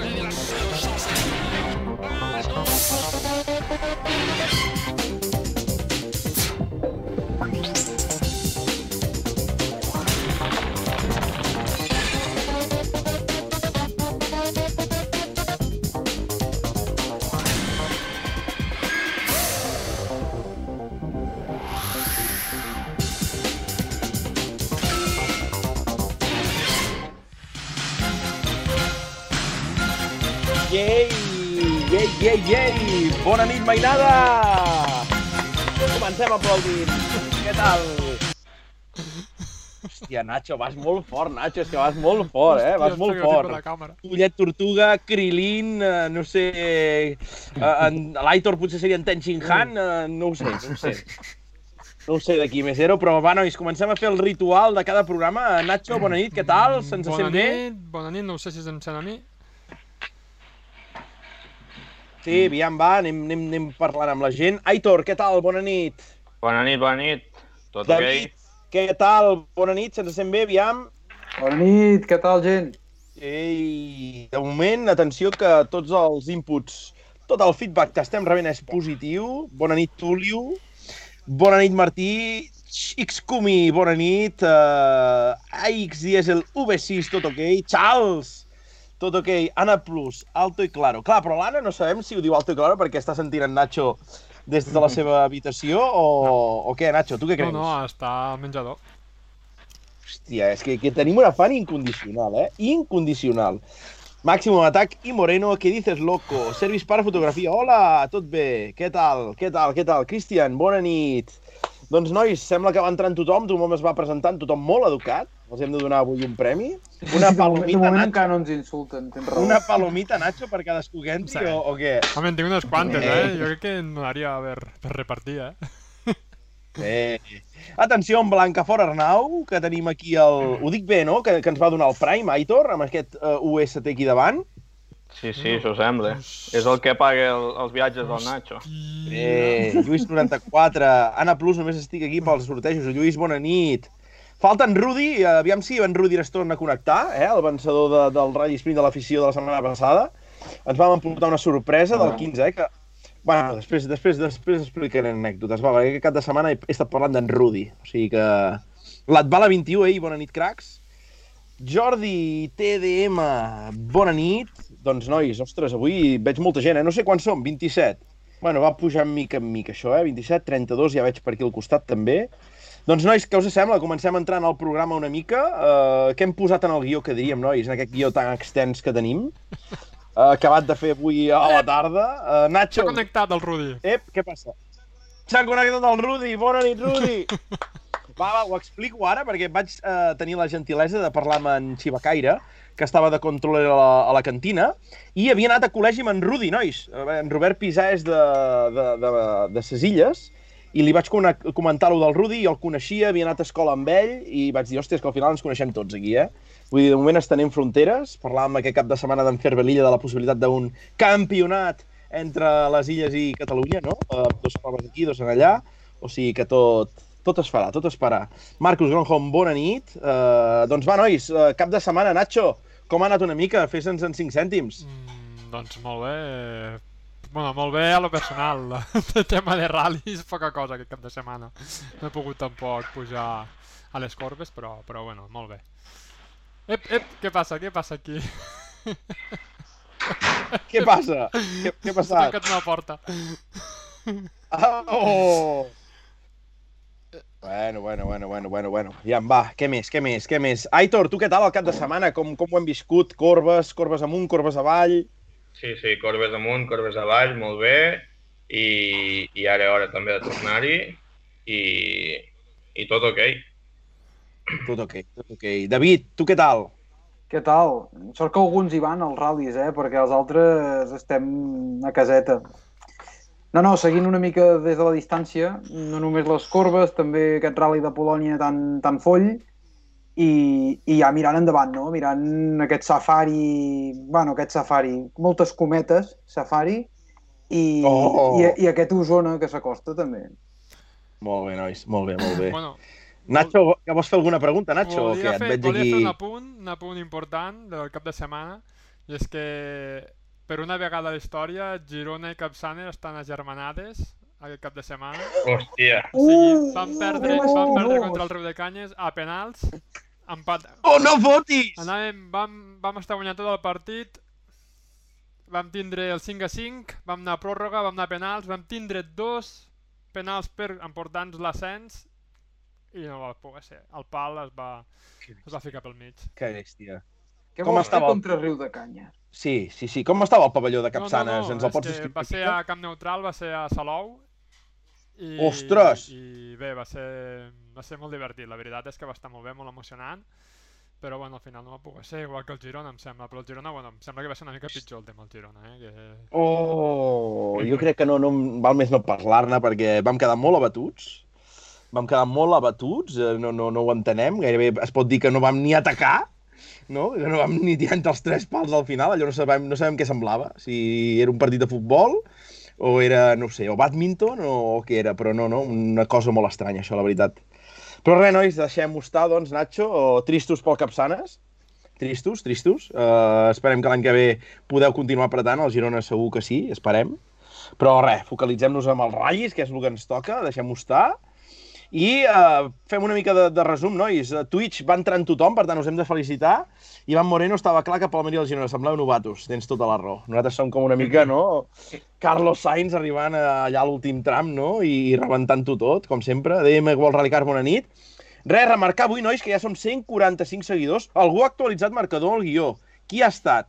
Let us Yei, yei! Bona nit, mainada! Comencem aplaudint. Què tal? Hòstia, Nacho, vas molt fort, Nacho, és que vas molt fort, eh? Vas molt fort. Ullet Tortuga, Krilin, eh, no sé... Eh, L'Aitor potser seria en Tenshin Han, eh, no ho sé, no ho sé. No ho sé de qui més era, però va, nois, comencem a fer el ritual de cada programa. Nacho, bona nit, què tal? Se'ns Bona sent bé? nit, bona nit, no sé si se'm sent a mi. Sí, aviam, va, anem, anem, anem parlant amb la gent. Aitor, què tal? Bona nit. Bona nit, bona nit. Tot David, què tal? Bona nit, se'ns sent bé, aviam? Bona nit, què tal, gent? Ei, de moment, atenció que tots els inputs, tot el feedback que estem rebent és positiu. Bona nit, Tulio. Bona nit, Martí. Xcumi, bona nit. Uh, AX Diesel V6, tot ok. Charles, tot ok. Ana Plus, alto i claro. Clar, però l'Anna no sabem si ho diu alto i claro perquè està sentint en Nacho des de la seva habitació o, o què, Nacho? Tu què No, creus? no, està al menjador. Hòstia, és que, que tenim una fan incondicional, eh? Incondicional. Máximo Atac i Moreno, què dices, loco? Servis para fotografia. Hola, tot bé? Què tal? Què tal? Què tal? Cristian, bona nit. Doncs, nois, sembla que va entrant tothom, tothom es va presentant, tothom molt educat. Els hem de donar avui un premi. Una de de palomita, moment Nacho, encara no ens insulten, tens raó. una palomita, Nacho, per cadascú que entri, Sí. o, o què? Home, en tinc unes quantes, Eh. eh? Jo crec que en donaria per, per repartir, eh? Eh. Atenció, en Blancafort Arnau, que tenim aquí el... Ho dic bé, no? Que, que ens va donar el Prime, Aitor, amb aquest uh, UST aquí davant. Sí, sí, això sembla. És el que paga el, els viatges del Nacho. Eh, Lluís 94. Anna Plus, només estic aquí pels sortejos. Lluís, bona nit. Falta en Rudi, aviam si en Rudi es torna a connectar, eh? el vencedor de, del Rally Sprint de l'afició de la setmana passada. Ens vam emportar una sorpresa del 15, eh? Que... Bueno, després, després, després explicaré anècdotes. Va, perquè aquest cap de setmana he, he estat parlant d'en Rudi. O sigui que... L'Atbala 21, ei, bona nit, cracs. Jordi TDM, bona nit. Doncs, nois, ostres, avui veig molta gent, eh? No sé quants som, 27. Bueno, va pujar mica en mica això, eh? 27, 32, ja veig per aquí al costat també. Doncs, nois, què us sembla? Comencem entrant al programa una mica. Uh, què hem posat en el guió, que diríem, nois, en aquest guió tan extens que tenim? Uh, acabat de fer avui a la tarda. Uh, Nacho, S'ha connectat el Rudi. ep, què passa? S'ha connectat el Rudi, bona nit, Rudi! Va, va, ho explico ara, perquè vaig eh, tenir la gentilesa de parlar amb en Xivacaire, que estava de controller a la, a la cantina, i havia anat a col·legi amb en Rudi, nois. Eh, En Robert Pisà és de, de, de, de ses illes, i li vaig comentar-ho del Rudi, jo el coneixia, havia anat a escola amb ell, i vaig dir, hòstia, que al final ens coneixem tots aquí, eh? Vull dir, de moment estenem fronteres, parlàvem aquest cap de setmana d'en Fer Belilla de la possibilitat d'un campionat entre les illes i Catalunya, no? Uh, dos proves aquí, dos en allà, o sigui que tot, tot es farà, tot es farà. Marcus Gronholm, bona nit. Uh, doncs va, nois, uh, cap de setmana, Nacho, com ha anat una mica? Fes-nos en 5 cèntims. Mm, doncs molt bé. Bueno, molt bé a lo personal. El tema de ral·lis, poca cosa aquest cap de setmana. No he pogut tampoc pujar a les corbes, però, però bueno, molt bé. Ep, ep, què passa? Què passa aquí? Què passa? Què, què ha S'ha passat? tancat una porta. Ah, oh! Bueno, bueno, bueno, bueno, bueno, bueno. Ja, va, què més, què més, què més? Aitor, tu què tal el cap de setmana? Com, com ho hem viscut? Corbes, corbes amunt, corbes avall? Sí, sí, corbes amunt, corbes avall, molt bé. I, i ara hora també de tornar-hi. I, I tot ok. Tot ok, tot ok. David, tu què tal? Què tal? Sort que alguns hi van als ral·lis, eh? Perquè els altres estem a caseta. No, no, seguint una mica des de la distància, no només les corbes, també aquest ral·li de Polònia tan, tan foll, i, i ja mirant endavant, no? Mirant aquest safari, bueno, aquest safari, moltes cometes, safari, i, Oh! i, i aquest Osona que s'acosta també. Molt bé, nois, molt bé, molt bé. Bueno, Nacho, que vols fer alguna pregunta, Nacho? o volia, què? fer, Et veig volia aquí... fer un apunt, un apunt important del cap de setmana, I és que, per una vegada a la història, Girona i Capçanes estan agermanades aquest cap de setmana. Hòstia. O sigui, van perdre, van perdre contra el Riu de Canyes a penals, empat... Oh, no fotis! Anàvem, vam, vam estar guanyant tot el partit, vam tindre el 5 a 5, vam anar a pròrroga, vam anar a penals, vam tindre dos penals per emportar-nos l'ascens i no va poder ser. El pal es va, es va ficar pel mig. Que bèstia. Què Com vols fer estava el- contra Riu de Canya? Sí, sí, sí. Com estava el pavelló de Capçanes? no, no, Ens el pots que descriure? Va ser a Camp Neutral, va ser a Salou. I, Ostres! I bé, va ser, va ser molt divertit. La veritat és que va estar molt bé, molt emocionant. Però bueno, al final no va poder ser, igual que el Girona, em sembla. Però el Girona, bueno, em sembla que va ser una mica pitjor el tema del Girona, eh? Que... Oh, jo crec que no, no val més no parlar-ne perquè vam quedar molt abatuts. Vam quedar molt abatuts, eh, no, no, no ho entenem. Gairebé es pot dir que no vam ni atacar, no? que no vam ni tirar entre els tres pals al final. Allò no sabem, no sabem què semblava. Si era un partit de futbol o era, no sé, o badminton o, o què era, però no, no, una cosa molt estranya, això, la veritat. Però res, nois, deixem-ho estar, doncs, Nacho, o tristos pel Capçanes. Tristos, tristos. Uh, esperem que l'any que ve podeu continuar apretant, el Girona segur que sí, esperem. Però res, focalitzem-nos amb els ratllis, que és el que ens toca, deixem-ho estar. I uh, fem una mica de, de resum, nois. A Twitch va entrant tothom, per tant us hem de felicitar. Ivan Moreno estava clar que Palmer i el Girona sembleu novatos, tens tota la raó. Nosaltres som com una mica, no? Carlos Sainz arribant a- allà a l'últim tram, no? I rebentant-ho tot, com sempre. DM World Rally Car, bona nit. Res, remarcar avui, nois, que ja som 145 seguidors. Algú ha actualitzat marcador al guió. Qui ha estat?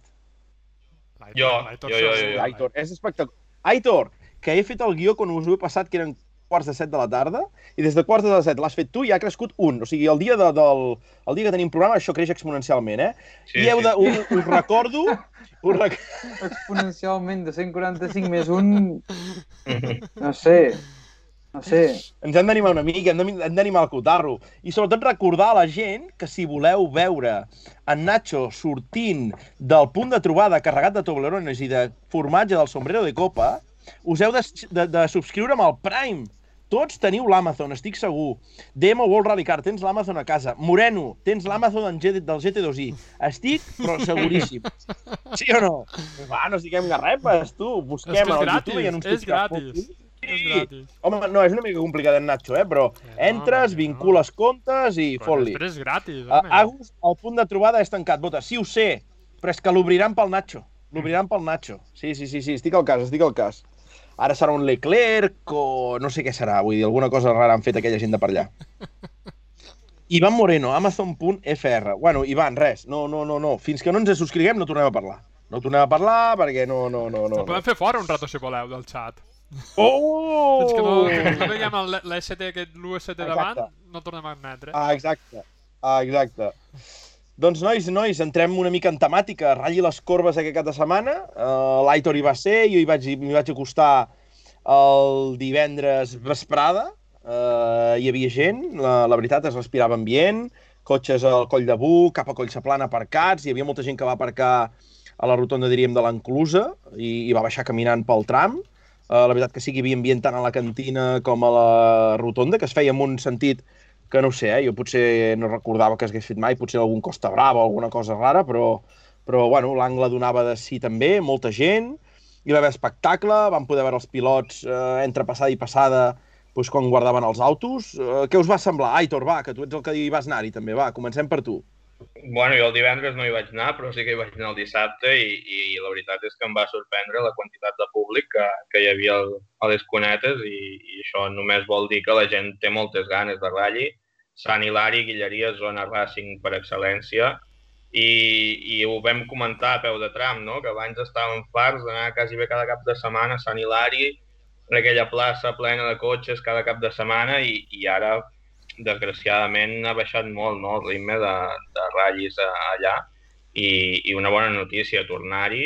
Jo, jo, jo, jo. Aitor, és espectacular. Aitor, que he fet el guió quan us ho he passat, que eren quarts de set de la tarda, i des de quarts de set l'has fet tu i ha crescut un. O sigui, el dia, de, del, el dia que tenim programa això creix exponencialment, eh? Sí, I heu sí. de, us, us recordo... Us rec... Exponencialment de 145 més un... No sé. No sé. Ens hem d'animar una mica, hem d'animar el cotarro. I sobretot recordar a la gent que si voleu veure en Nacho sortint del punt de trobada carregat de toblerones i de formatge del sombrero de copa, us heu de, de, de subscriure amb el Prime. Tots teniu l'Amazon, estic segur. Demo World Rally Car, tens l'Amazon a casa. Moreno, tens l'Amazon del GT2i. Estic, però seguríssim. Sí o no? Va, no estiguem garrepes, tu. Busquem És que és gratis, YouTube i en uns és gratis. fotin. És Sí. gratis. Home, no, és una mica complicat en Nacho, eh? Però no, entres, home, vincules comptes i Però fot-li. després és gratis, Uh, home. Agus, el punt de trobada és tancat. Vota, sí ho sé, però és que l'obriran pel Nacho. L'obriran pel Nacho. Sí, sí, sí, sí, estic al cas, estic al cas. Ara serà un Leclerc o no sé què serà, vull dir, alguna cosa rara han fet aquella gent de per allà. Ivan Moreno, Amazon.fr. Bueno, Ivan, res, no, no, no, no. Fins que no ens subscriguem no tornem a parlar. No tornem a parlar perquè no, no, no, no. El podem fer fora un rato, si voleu, del xat. Oh! Fins que no, fins que no veiem el- l'ST, aquest, l'UST davant, no tornem a admetre. Ah, exacte. Ah, exacte. Doncs, nois, nois, entrem una mica en temàtica. Ratlli les corbes aquest cap de setmana. Uh, L'Aitor hi va ser, jo hi vaig, m'hi vaig acostar el divendres vesprada. Uh, hi havia gent, la, la veritat, es respirava ambient, cotxes al coll de Buc, cap a Collseplana aparcats, hi havia molta gent que va aparcar a la rotonda, diríem, de l'Enclusa i, i va baixar caminant pel tram. Uh, la veritat que sí que hi havia ambient tant a la cantina com a la rotonda, que es feia en un sentit que no ho sé, eh? jo potser no recordava que s'hagués fet mai, potser algun Costa Brava o alguna cosa rara, però, però bueno, l'angle donava de sí també, molta gent, hi va haver espectacle, vam poder veure els pilots eh, entre passada i passada doncs, quan guardaven els autos. Eh, què us va semblar? Aitor, va, que tu ets el que hi vas anar-hi també, va, comencem per tu. Bueno, jo el divendres no hi vaig anar, però sí que hi vaig anar el dissabte i, i la veritat és que em va sorprendre la quantitat de públic que, que hi havia a les cunetes i, i això només vol dir que la gent té moltes ganes de ratlli. Sant Hilari, Guilleria, zona racing per excel·lència i, i ho vam comentar a peu de tram, no? que abans estàvem farts d'anar quasi bé cada cap de setmana a Sant Hilari, en aquella plaça plena de cotxes cada cap de setmana i, i ara desgraciadament ha baixat molt no, el ritme de, de ratllis allà i, i una bona notícia tornar-hi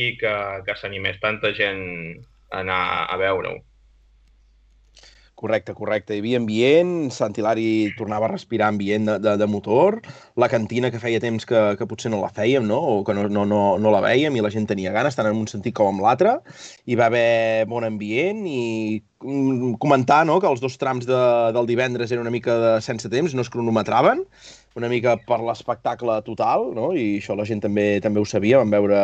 i que, que s'animés tanta gent a anar a veure-ho. Correcte, correcte. Hi havia ambient, Sant Hilari tornava a respirar ambient de, de, de motor, la cantina que feia temps que, que potser no la fèiem, no? o que no, no, no, no la vèiem i la gent tenia ganes, tant en un sentit com en l'altre. Hi va haver bon ambient i mm, comentar no? que els dos trams de, del divendres eren una mica de sense temps, no es cronometraven, una mica per l'espectacle total, no? i això la gent també també ho sabia, vam veure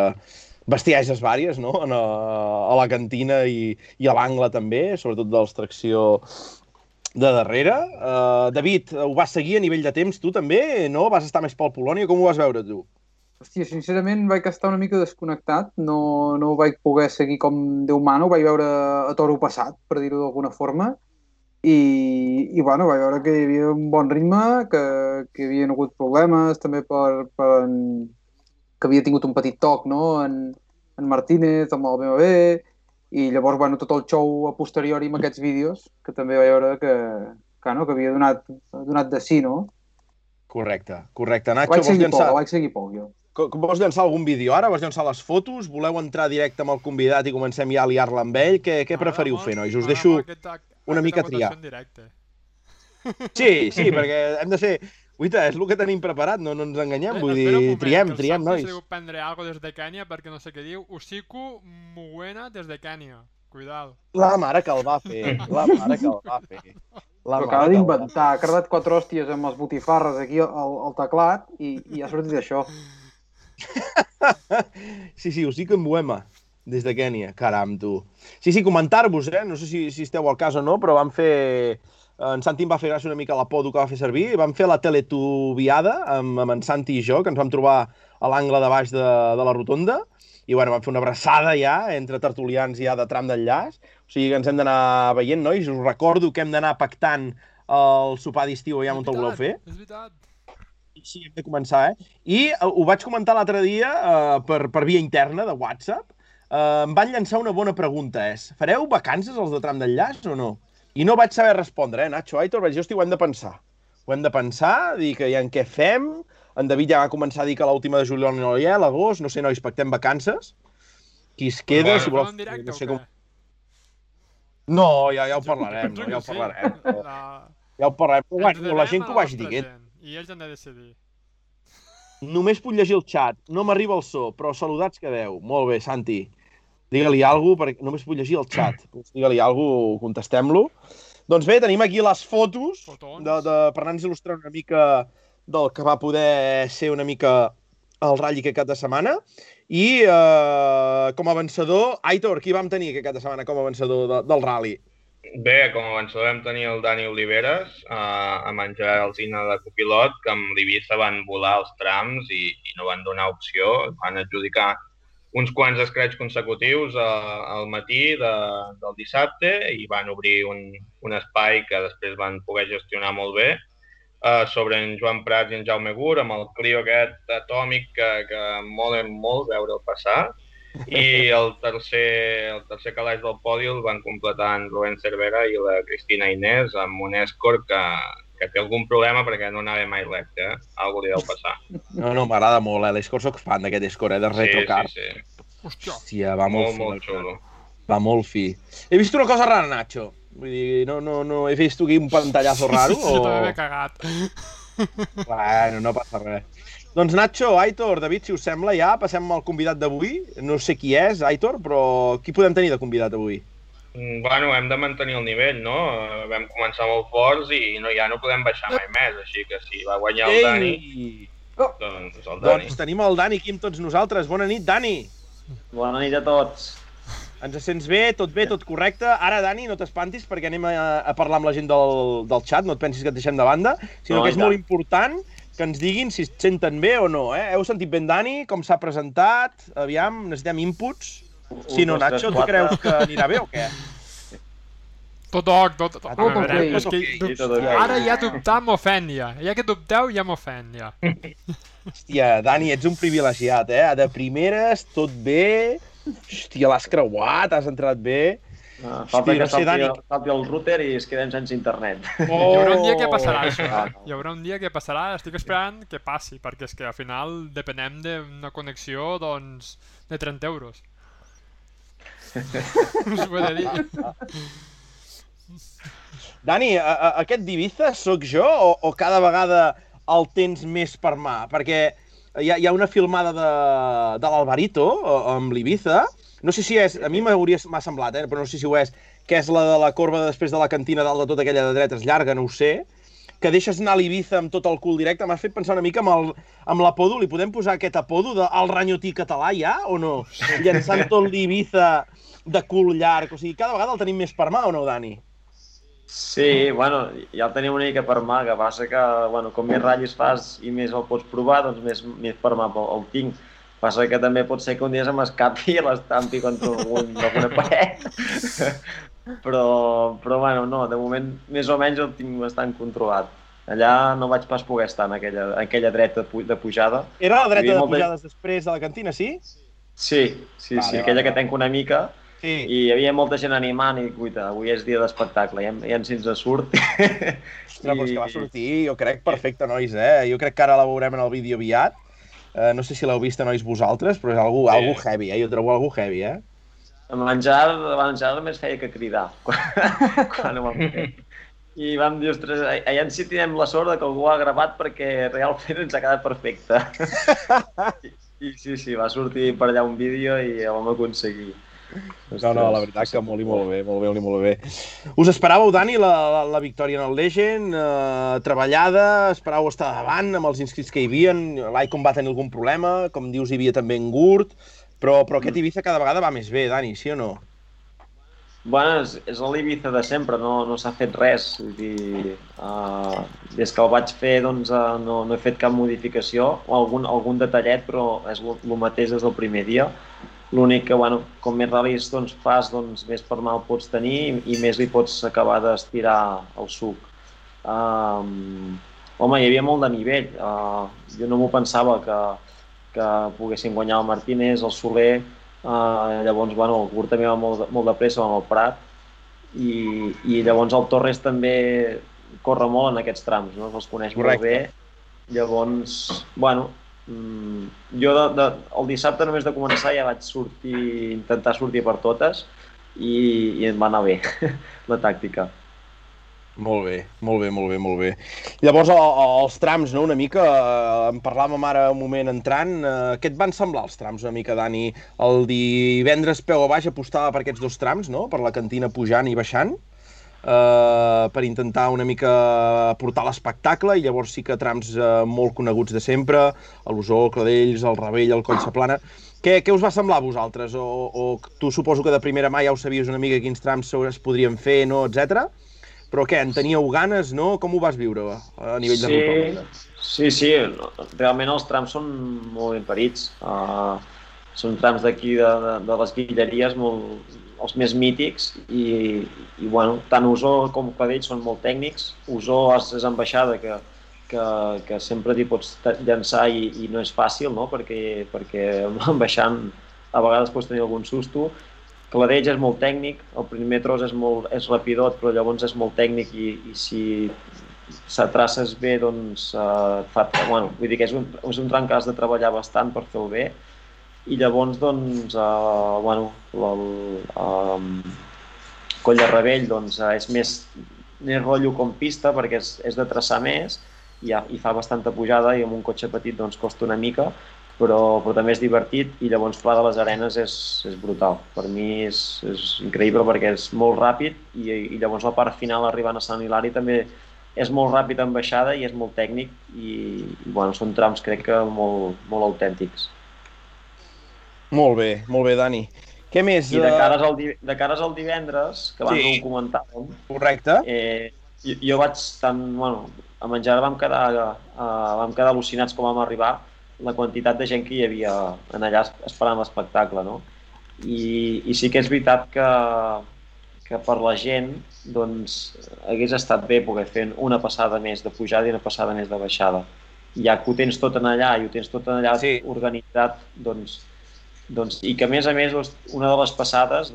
bestieses vàries, no? En a, a la cantina i, i a l'angle també, sobretot de l'extracció de darrere. Uh, David, ho vas seguir a nivell de temps tu també, no? Vas estar més pel Polònia, com ho vas veure tu? Hòstia, sincerament vaig estar una mica desconnectat, no, no ho vaig poder seguir com Déu mana, ho vaig veure a toro passat, per dir-ho d'alguna forma, i, i bueno, vaig veure que hi havia un bon ritme, que, que hi havia hagut problemes també per, per, que havia tingut un petit toc no? en, en Martínez amb el BMW i llavors bueno, tot el show a posteriori amb aquests vídeos que també vaig veure que, que, no? que havia donat, donat de sí, no? Correcte, correcte. Nacho, vaig seguir llançar... poc, vaig seguir poc, jo. Com, vols llançar algun vídeo ara? Vols llançar les fotos? Voleu entrar directe amb el convidat i comencem ja a liar-la amb ell? Què, què preferiu fer, nois? Us deixo una mica triar. Sí, sí, perquè hem de ser Uita, és el que tenim preparat, no, no ens enganyem, eh, vull dir, moment, triem, triem, nois. Espero prendre algo des de Kènia, perquè no sé què diu, Usiku Muena des de Kènia. Cuidado. La mare que el va fer, la mare que el va fer. La Però acaba d'inventar, ha cardat quatre hòsties amb els botifarres aquí al, al teclat i, i ha sortit això. sí, sí, Usiku Muema des de Kènia, caram, tu. Sí, sí, comentar-vos, eh? No sé si, si esteu al cas o no, però vam fer en Santi em va fer gràcia una mica l'apodo que va fer servir. Vam fer la teletubiada amb, amb en Santi i jo, que ens vam trobar a l'angle de baix de, de la rotonda, i bueno, vam fer una abraçada ja entre tertulians ja de tram d'enllaç. O sigui que ens hem d'anar veient, nois. Us recordo que hem d'anar pactant el sopar d'estiu ja on el voleu fer. És veritat. Sí, hem de començar, eh? I uh, ho vaig comentar l'altre dia uh, per, per via interna de WhatsApp. Uh, em van llançar una bona pregunta, és fareu vacances els de tram d'enllaç o no? I no vaig saber respondre, eh, Nacho Aitor, vaig dir, hosti, ho hem de pensar. Ho hem de pensar, dir que ja en què fem. En David ja va començar a dir que l'última de juliol no hi ha, l'agost, no sé, nois, pactem vacances. Qui es queda, bueno, si voleu... Directe, no sé com... No, ja, ja ho parlarem, no, ja ho parlarem. La... Ja ho parlarem. Però, bueno, la gent que ho vagi dient. I ells han de decidir. Només puc llegir el xat. No m'arriba el so, però saludats quedeu. Molt bé, Santi. Digue-li alguna cosa, perquè només vull llegir el xat. Digue-li alguna cosa, contestem-lo. Doncs bé, tenim aquí les fotos de, de, per anar-nos il·lustrant una mica del que va poder ser una mica el ratll aquest cap de setmana. I eh, com a vencedor, Aitor, qui vam tenir aquest cap de setmana com a vencedor de, del rally? Bé, com a vencedor vam tenir el Dani Oliveres eh, a menjar Alzina de copilot, que amb l'Ibiza van volar els trams i, i no van donar opció, van adjudicar uns quants escrets consecutius eh, al matí de, del dissabte i van obrir un, un espai que després van poder gestionar molt bé eh, sobre en Joan Prats i en Jaume Gur, amb el Clio aquest atòmic que, que molen molt veure'l passar. I el tercer, el tercer calaix del pòdio el van completar en Rubén Cervera i la Cristina Inés amb un escort que, que té algun problema perquè no anava mai recte, eh? Algo li deu passar. No, no, m'agrada molt, eh? L'Escort soc fan d'aquest Escort, eh? De retrocar. Sí, sí, sí. Hòstia. Hòstia, va molt, molt, molt xulo. Va molt fi. He vist una cosa rara, Nacho. Vull dir, no, no, no, he vist aquí un pantallazo raro o... Jo també m'he cagat. Bueno, no passa res. Doncs Nacho, Aitor, David, si us sembla, ja passem al convidat d'avui. No sé qui és, Aitor, però qui podem tenir de convidat avui? Mm, Bueno, hem de mantenir el nivell, no? Vam començar molt forts i no, ja no podem baixar mai més, així que si va guanyar el Dani, Oh! doncs el Dani. Doncs tenim el Dani aquí amb tots nosaltres. Bona nit, Dani. Bona nit a tots. Ens sents bé? Tot bé? Tot correcte? Ara, Dani, no t'espantis perquè anem a, a parlar amb la gent del, del xat, no et pensis que et deixem de banda, sinó No, que és tant. molt important que ens diguin si es senten bé o no. Eh? Heu sentit ben Dani? Com s'ha presentat? Aviam, necessitem inputs. Si no, Nacho, tu creus que anirà bé o què? Tot ok, tot... tot. Ah, tot veure, ok. és que dub-. Ara ja dubtar m'ofèn ja. Ja que dubteu ja m'ofèn ja. Hòstia, Dani, ets un privilegiat, eh? De primeres, tot bé. Hòstia, l'has creuat, has entrat bé. Ah, falta no que sé, salti, Dani. salti el router i es queden sense internet. Oh! Hi haurà un dia que passarà això, Ah, eh? no. Hi haurà un dia que passarà, estic esperant que passi, perquè és que al final depenem d'una connexió, doncs, de 30 euros. Us dir. Dani, a, a, aquest d'Ibiza sóc jo o, o cada vegada el tens més per mà? Perquè hi ha, hi ha una filmada de, de l'Alvarito amb l'Ibiza. No sé si és... A mi m'ha semblat, eh? però no sé si ho és, que és la de la corba de després de la cantina dalt de tota aquella de dretes llarga, no ho sé que deixes anar l'Ibiza amb tot el cul directe. M'has fet pensar una mica amb el- amb l'apodo. Li podem posar aquest apodo de el ranyotí català ja, o no? Llançant tot l'Ibiza de cul llarg. O sigui, cada vegada el tenim més per mà, o no, Dani? Sí, bueno, ja el tenim una mica per mà, que passa que, bueno, com més ratllis fas i més el pots provar, doncs més, més per mà el, el tinc. Passa que també pot ser que un dia se m'escapi i l'estampi contra algun, alguna paret. Però, però, bueno, no, de moment més o menys el tinc bastant controlat. Allà no vaig pas poder estar en aquella, en aquella dreta de pujada. Era la dreta de molta- pujades després de la cantina, sí? Sí, sí, Vale, sí, vale, aquella que vale. tenc una mica, Sí. i hi havia molta gent animant i dic, guaita, avui és dia d'espectacle, ja, ja ens ens surt. Ostres, però és que va sortir, jo crec, perfecte, nois, eh? Jo crec que ara la veurem en el vídeo aviat. Uh, no sé si l'heu vist, nois, vosaltres, però és algú, Sí. algú heavy, eh? Jo trobo algú heavy, eh? A menjar, a menjar només feia que cridar quan, quan ho vam fer. I vam dir, ostres, allà sí tindrem la sort que algú ho ha gravat perquè realment ens ha quedat perfecte. I, I sí, sí, va sortir per allà un vídeo i el vam aconseguir. No, no, la veritat que molt i molt bé, molt bé, molt i molt bé. Us esperàveu, Dani, la, la, la victòria en el Legend, eh, treballada, esperàveu estar davant amb els inscrits que hi havia, l'Icon va tenir algun problema, com dius, hi havia també en Gurt, però, però aquest Ibiza cada vegada va més bé, Dani, sí o no? Bueno, és, és l'Ibiza de sempre, no, no s'ha fet res. Vull dir, uh, des que el vaig fer doncs, uh, no, no he fet cap modificació, o algun, algun detallet, però és el mateix des del primer dia. L'únic que, bueno, com més ral·lis doncs, fas, doncs, més per mal pots tenir i, i més li pots acabar d'estirar el suc. Um, home, hi havia molt de nivell. Uh, jo no m'ho pensava que, que poguessin guanyar el Martínez, el Soler, Uh, llavors, bueno, el Gurt també va molt, molt de pressa amb el Prat i, i llavors el Torres també corre molt en aquests trams, no? els coneix Correcte. molt bé. Llavors, bueno, mm, jo de, de, el dissabte només de començar ja vaig sortir, intentar sortir per totes i, i em va anar bé la tàctica. Molt bé, molt bé, molt bé, molt bé. Llavors, el, els trams, no?, una mica, eh, en parlàvem ara un moment entrant, eh, què et van semblar els trams una mica, Dani? El divendres peu a baix apostava per aquests dos trams, no?, per la cantina pujant i baixant, eh, per intentar una mica portar l'espectacle, i llavors sí que trams eh, molt coneguts de sempre, l'Osó, el Cladells, el Ravell, el Coll Saplana. Què, què us va semblar a vosaltres? O, o tu suposo que de primera mà ja ho sabies una mica quins trams es podrien fer, no, etc. Però què, en teníeu ganes, no? Com ho vas viure a nivell de ruta? Sí, sí, realment els trams són molt ben parits. Uh, són trams d'aquí de, de, de les Guilleries, molt, els més mítics, i, i bueno, tant Osó com Cadell són molt tècnics. Osó és, és ambaixada, que, que, que sempre t'hi pots llançar i, i no és fàcil, no? perquè, perquè baixant a vegades pots tenir algun susto. Cladell és molt tècnic, el primer tros és, molt, és rapidot, però llavors és molt tècnic i, i si s'atraces bé, doncs, eh, fa, bueno, vull dir que és un, és un tram que has de treballar bastant per fer-ho bé. I llavors, doncs, eh, bueno, el, um, Coll de Rebell doncs, eh, és més, més rotllo com pista perquè és, és de traçar més i, ha, i fa bastanta pujada i amb un cotxe petit doncs, costa una mica, però, però també és divertit i llavors Pla de les Arenes és, és brutal. Per mi és, és increïble perquè és molt ràpid i, i llavors la part final arribant a Sant Hilari també és molt ràpid en baixada i és molt tècnic i, i bueno, són trams crec que molt, molt autèntics. Molt bé, molt bé, Dani. Què més? I de eh, cares al, de cares al divendres, que abans Sí. sí. ho comentàvem, Correcte. eh, jo, jo vaig tan, bueno, a menjar vam quedar, uh, vam quedar al·lucinats com vam arribar la quantitat de gent que hi havia en allà es- esperant l'espectacle, no? I, I sí que és veritat que, que per la gent doncs, hagués estat bé poder fer una passada més de pujada i una passada més de baixada. Ja que ho tens tot en allà i ho tens tot en allà Sí. organitzat, doncs, doncs, i que a més a més doncs, una de les passades,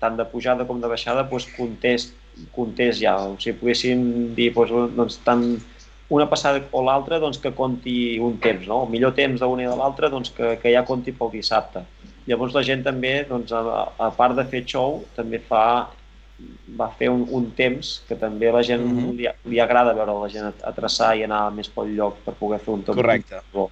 tant de pujada com de baixada, doncs, comptés, comptés ja. O sigui, poguéssim dir doncs, doncs, tant una passada o l'altra doncs, que conti un temps, no? el millor temps d'una i de l'altra doncs, que, que ja conti pel dissabte. Llavors la gent també, doncs, a, a part de fer show, també fa va fer un, un temps que també a la gent Mhm. li, li agrada veure la gent a, traçar i anar més pel lloc per poder fer un top. Correcte. Bo.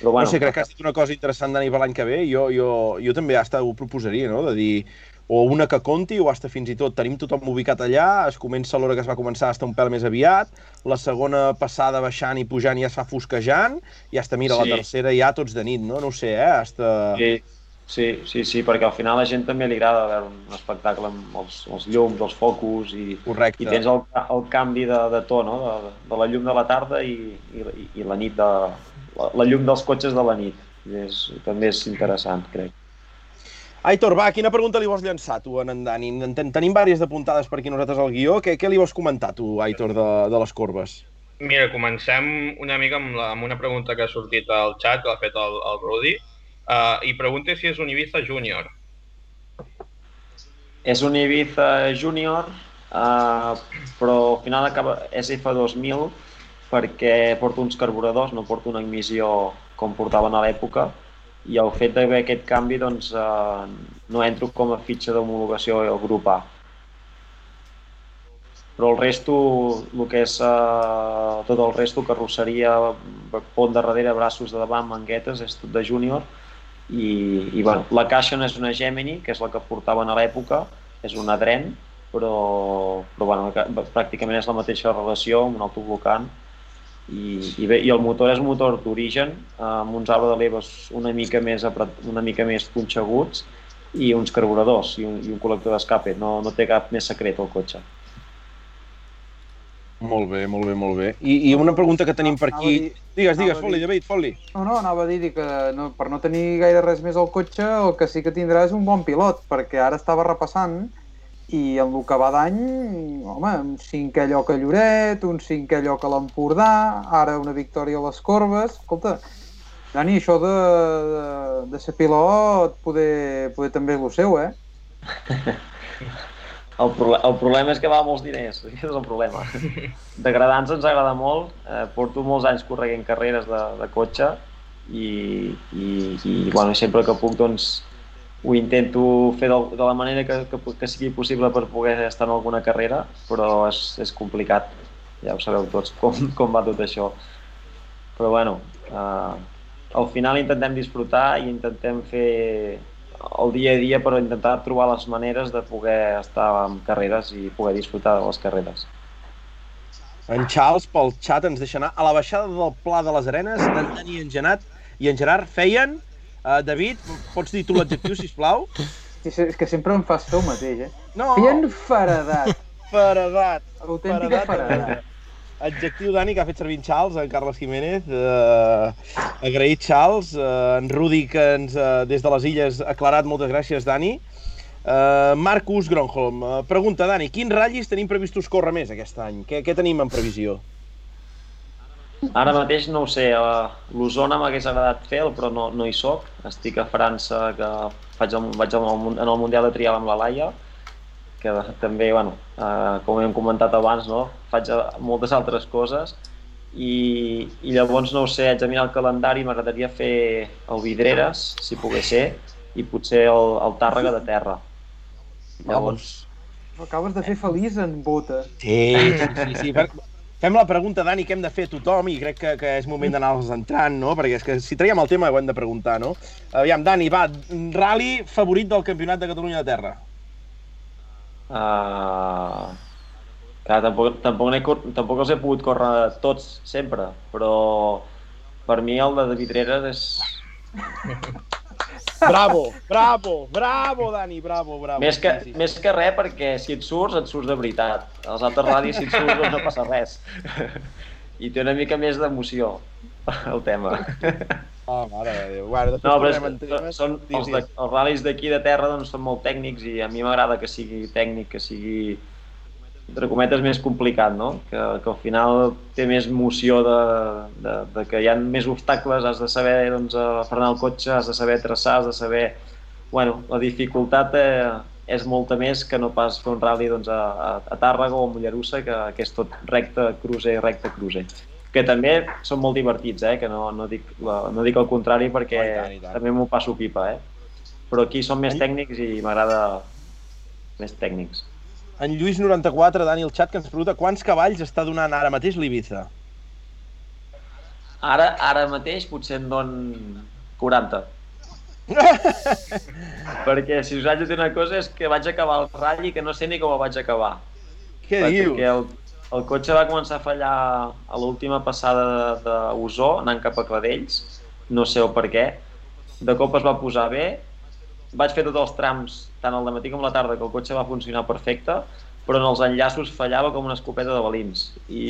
Però Bueno, no sé, crec que has dit una cosa interessant, Dani, per l'any que ve. Jo, jo, jo també hasta ho proposaria, no?, de dir o una que conti o hasta fins i tot tenim tothom ubicat allà, es comença a l'hora que es va començar hasta un pèl més aviat, la segona passada baixant i pujant ja es fa fosquejant, i hasta, mira, Sí. la tercera ja tots de nit, no? No sé, eh? Hasta... Sí, sí, sí, sí, perquè al final a la gent també li agrada veure un espectacle amb els, els llums, els focus i, Correcte. i tens el, el canvi de, de to, no? De, de la llum de la tarda i, i, i la nit de... La, la llum dels cotxes de la nit. I és, també és interessant, crec. Aitor, va, quina pregunta li vols llançar tu en en Dani? En ten tenim diverses d'apuntades per aquí nosaltres al guió. Què, què li vols comentar tu, Aitor, de, de les corbes? Mira, comencem una mica amb, la, amb una pregunta que ha sortit al xat, que l'ha fet el, el Rudi, uh, i pregunta si és un Ibiza Júnior. És un Ibiza Júnior, uh, però al final acaba, és F2000 perquè porta uns carburadors, no porta una emissió com portaven a l'època, i el fet d'haver aquest canvi doncs, uh, no entro com a fitxa d'homologació al grup A. Però el resto, el que és uh, tot el resto, carrosseria, pont de darrere, braços de davant, manguetes, és tot de júnior, i, i bueno, la caixa no és una Gemini, que és la que portaven a l'època, és una Dren, però, però bueno, pràcticament és la mateixa relació amb un autoblocant i, i, bé, i el motor és un motor d'origen amb uns arbres de leves una mica més apret, una mica més punxeguts i uns carburadors i un, i un col·lector d'escape, no, no té cap més secret el cotxe. Molt bé, molt bé, molt bé. I, i una pregunta que tenim per aquí... dir- Digues, digues, fot-li, David, fot-li. No, no, anava a dir que no, per no tenir gaire res més al cotxe, el que sí que tindrà és un bon pilot, perquè ara estava repassant i en el que va d'any, home, un cinquè lloc a Lloret, un cinquè lloc a l'Empordà, ara una victòria a les Corbes. Escolta, Dani, això de, de, de ser pilot poder, poder també és el seu, eh? El, proble el problema és que va molts diners, aquest és el problema. D'agradar-nos ens agrada molt, eh, porto molts anys correguent carreres de, de cotxe i, i, i bueno, sempre que puc doncs, ho intento fer de, de la manera que, que, que sigui possible per poder estar en alguna carrera, però és, és complicat, ja ho sabeu tots com, com va tot això. Però bueno, eh, al final intentem disfrutar i intentem fer el dia a dia per intentar trobar les maneres de poder estar en carreres i poder disfrutar de les carreres. En Charles, pel xat, ens deixa anar a la baixada del Pla de les Arenes, en Dani i en Genat i en Gerard feien... Uh, David, pots dir tu l'adjectiu, sisplau? Sí, sí, És que sempre em fas fer el mateix, eh? No, Feien faredat, paredat. autèntica faredat. Adjectiu, Dani, que ha fet servir en Charles, en Carles Jiménez. Uh, agraït, Charles. Uh, en Rudi, que ens, uh, des de les illes, ha aclarat. Moltes gràcies, Dani. Uh, Marcus Gronholm, uh, pregunta, Dani, quins ratllis tenim previstos córrer més aquest any? Què, què tenim en previsió? Ara mateix no ho sé, a l'Osona m'hagués agradat fer però no, no hi soc. Estic a França, que faig el, vaig al, en el Mundial de Trial amb la Laia, que també, bueno, eh, com hem comentat abans, no? faig eh, moltes altres coses i, i llavors no ho sé, haig de mirar el calendari, m'agradaria fer el Vidreres, si pogués ser, i potser el, el Tàrrega de terra. Llavors, Acabes de fer feliç en bota. Sí, sí, sí. sí. Fem la pregunta, Dani, que hem de fer a tothom i crec que, que és moment d'anar-los entrant, no? Perquè és que si traiem el tema ho hem de preguntar, no? Aviam, Dani, va, rally favorit del Campionat de Catalunya de Terra. Uh, clar, tampoc, tampoc, cor- tampoc els he pogut córrer tots sempre, però per mi el de Vidreres és Bravo, bravo, bravo, Dani, bravo, bravo. més que, Sí, sí. més que res perquè si et surts, et surts de veritat. Els altres ral·lis, si et surts, doncs no passa res. I té una mica més d'emoció el tema. Ah, mare de Déu. Bueno, No, però és, temes. són, els, de, els ral·lis d'aquí de terra doncs, són molt tècnics i a mi m'agrada que sigui tècnic, que sigui entre cometes més complicat, no? Que, que al final té més emoció de, de, de que hi ha més obstacles, has de saber doncs, frenar el cotxe, has de saber traçar, has de saber... Bueno, la dificultat eh, és molta més que no pas fer un rally doncs, a, a, a Tàrrega o a Mollerussa, que, que és tot recte, cruce, recte, cruce que també són molt divertits, eh? que no, no, dic, la, no dic el contrari perquè Oh, i tant, i tant. també m'ho passo pipa, eh? però aquí són més tècnics i m'agrada més tècnics. En Lluís 94, Dani el xat, que ens pregunta quants cavalls està donant ara mateix l'Ibiza? Ara, ara mateix potser en don 40. Perquè si us haig de dir una cosa és que vaig acabar el ratll i que no sé ni com el vaig acabar. Què dius? Perquè el, el cotxe va començar a fallar a l'última passada d'Osó, anant cap a Cladells, no sé el per què. De cop es va posar bé, vaig fer tots els trams, tant al matí com a la tarda, que el cotxe va funcionar perfecte, però en els enllaços fallava com una escopeta de balins. I,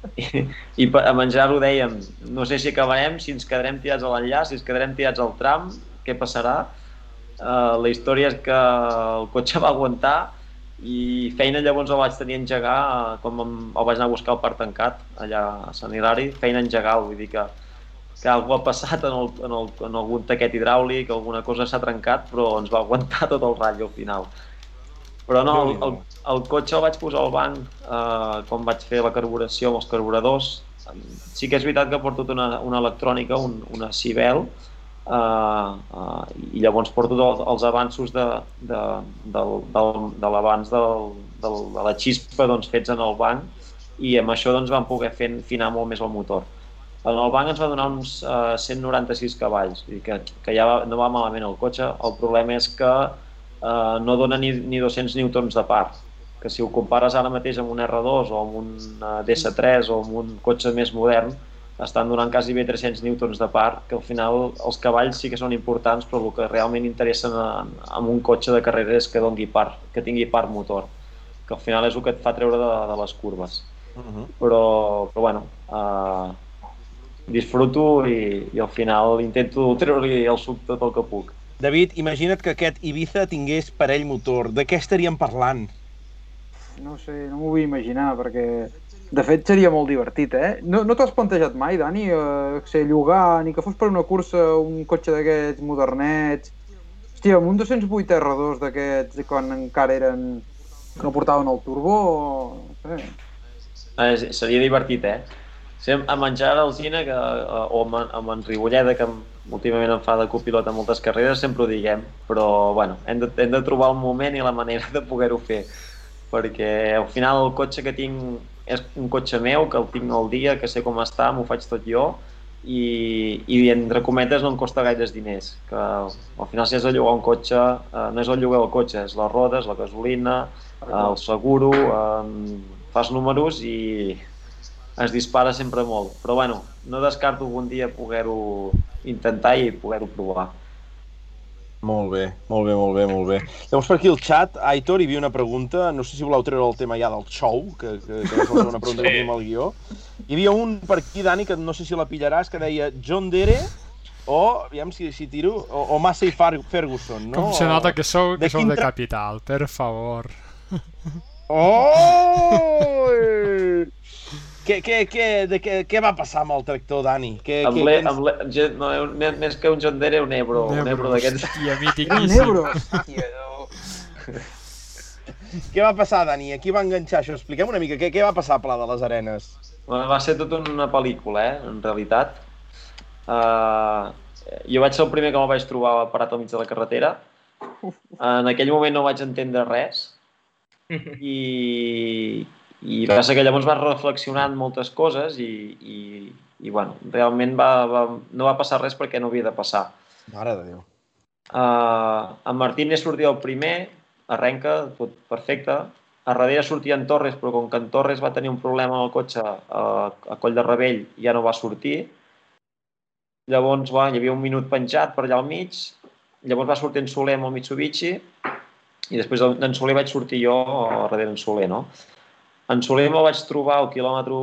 i, i pa- amb en Gerard ho dèiem, no sé si acabarem, si ens quedarem tirats a l'enllaç, si ens quedarem tirats al tram, què passarà? Uh, la història és que el cotxe va aguantar i feina llavors el vaig tenir a engegar eh, em, el vaig anar a buscar al parc tancat allà a Sant Hilari, feina a engegar vull dir que, que alguna ha passat en, el, en, el, en algun taquet hidràulic, alguna cosa s'ha trencat però ens va aguantar tot el ratll al final. Però no, el, el, el cotxe el vaig posar al banc eh, quan vaig fer la carburació amb els carburadors. Sí que és veritat que porto tota una, una electrònica, un, una Cibel uh, uh, i llavors porto els, els avanços de, de, del, del, de del, del, de la xispa doncs, fets en el banc i amb això doncs, vam poder fer finar molt més el motor. En el banc ens va donar uns uh, 196 cavalls, dir que, que ja va, no va malament el cotxe, el problema és que uh, no dona ni, ni 200 newtons de part, que si ho compares ara mateix amb un R2 o amb un uh, DS3 o amb un cotxe més modern, estan donant quasi bé 300 newtons de part, que al final els cavalls sí que són importants, però el que realment interessa en, en un cotxe de carrera és que dongui part, que tingui part motor, que al final és el que et fa treure de, de les curves. Uh -huh. Però, però bueno, uh, disfruto i, i al final intento treure-li el suc tot el que puc. David, imagina't que aquest Ibiza tingués parell motor. De què estaríem parlant? No sé, no m'ho vull imaginar, perquè de fet seria molt divertit, eh? No, no t'has plantejat mai, Dani, eh, ser llogar, ni que fos per una cursa, un cotxe d'aquests modernets... Hòstia, amb un 208 R2 d'aquests, quan encara eren... que no portaven el turbo, o... no sé. Eh, seria divertit, eh? Sí, a menjar a Alzina, que, eh, o amb, amb en Ribolleda, que últimament em fa de copilot a moltes carreres, sempre ho diguem, però bueno, hem de, hem de trobar el moment i la manera de poder-ho fer, perquè al final el cotxe que tinc és un cotxe meu, que el tinc al dia, que sé com està, m'ho faig tot jo, i, i entre cometes no em costa gaires diners, que al final si has de llogar un cotxe, eh, no és el lloguer del cotxe, és les rodes, la gasolina, el seguro, eh, fas números i es dispara sempre molt. Però bueno, no descarto algun dia poder-ho intentar i poder-ho provar. Molt bé, molt bé, molt bé, molt bé. Llavors per aquí al xat, Aitor, hi havia una pregunta, no sé si voleu treure el tema ja del show, que, que, que és la segona pregunta Sí. que tenim al guió. Hi havia un per aquí, Dani, que no sé si la pillaràs, que deia John Dere o, aviam si, si tiro, o, o Massey Ferguson, no? Com se nota que sou, De que sou quin de capital, per favor. Oh! Què, què, què, de què, què va passar amb el tractor, Dani? Què, Amb què, amb le, ge- no, un- més, més que un John Deere, un Ebro, un Ebro d'aquests. Hòstia, Era un. Ebro! Hòstia, no. què va passar, Dani? Aquí va enganxar això. Expliquem una mica què, què va passar a Pla de les Arenes. Bueno, va ser tota una pel·lícula, eh, en realitat. Uh, jo vaig ser el primer que me'l vaig trobar parat al mig de la carretera. En aquell moment no vaig entendre res i, i va ser que llavors vas reflexionant moltes coses i, i, i bueno, realment va, va, no va passar res perquè no havia de passar. Mare de Déu. Uh, en Martínez sortia el primer, arrenca, tot perfecte. A darrere sortia en Torres, però com que en Torres va tenir un problema amb el cotxe a, a Coll de Rebell, ja no va sortir. Llavors, va, hi havia un minut penjat per allà al mig, llavors va sortir en Soler amb el Mitsubishi, i després d'en Soler vaig sortir jo a darrere en Soler, no? En Soler me'l vaig trobar al quilòmetre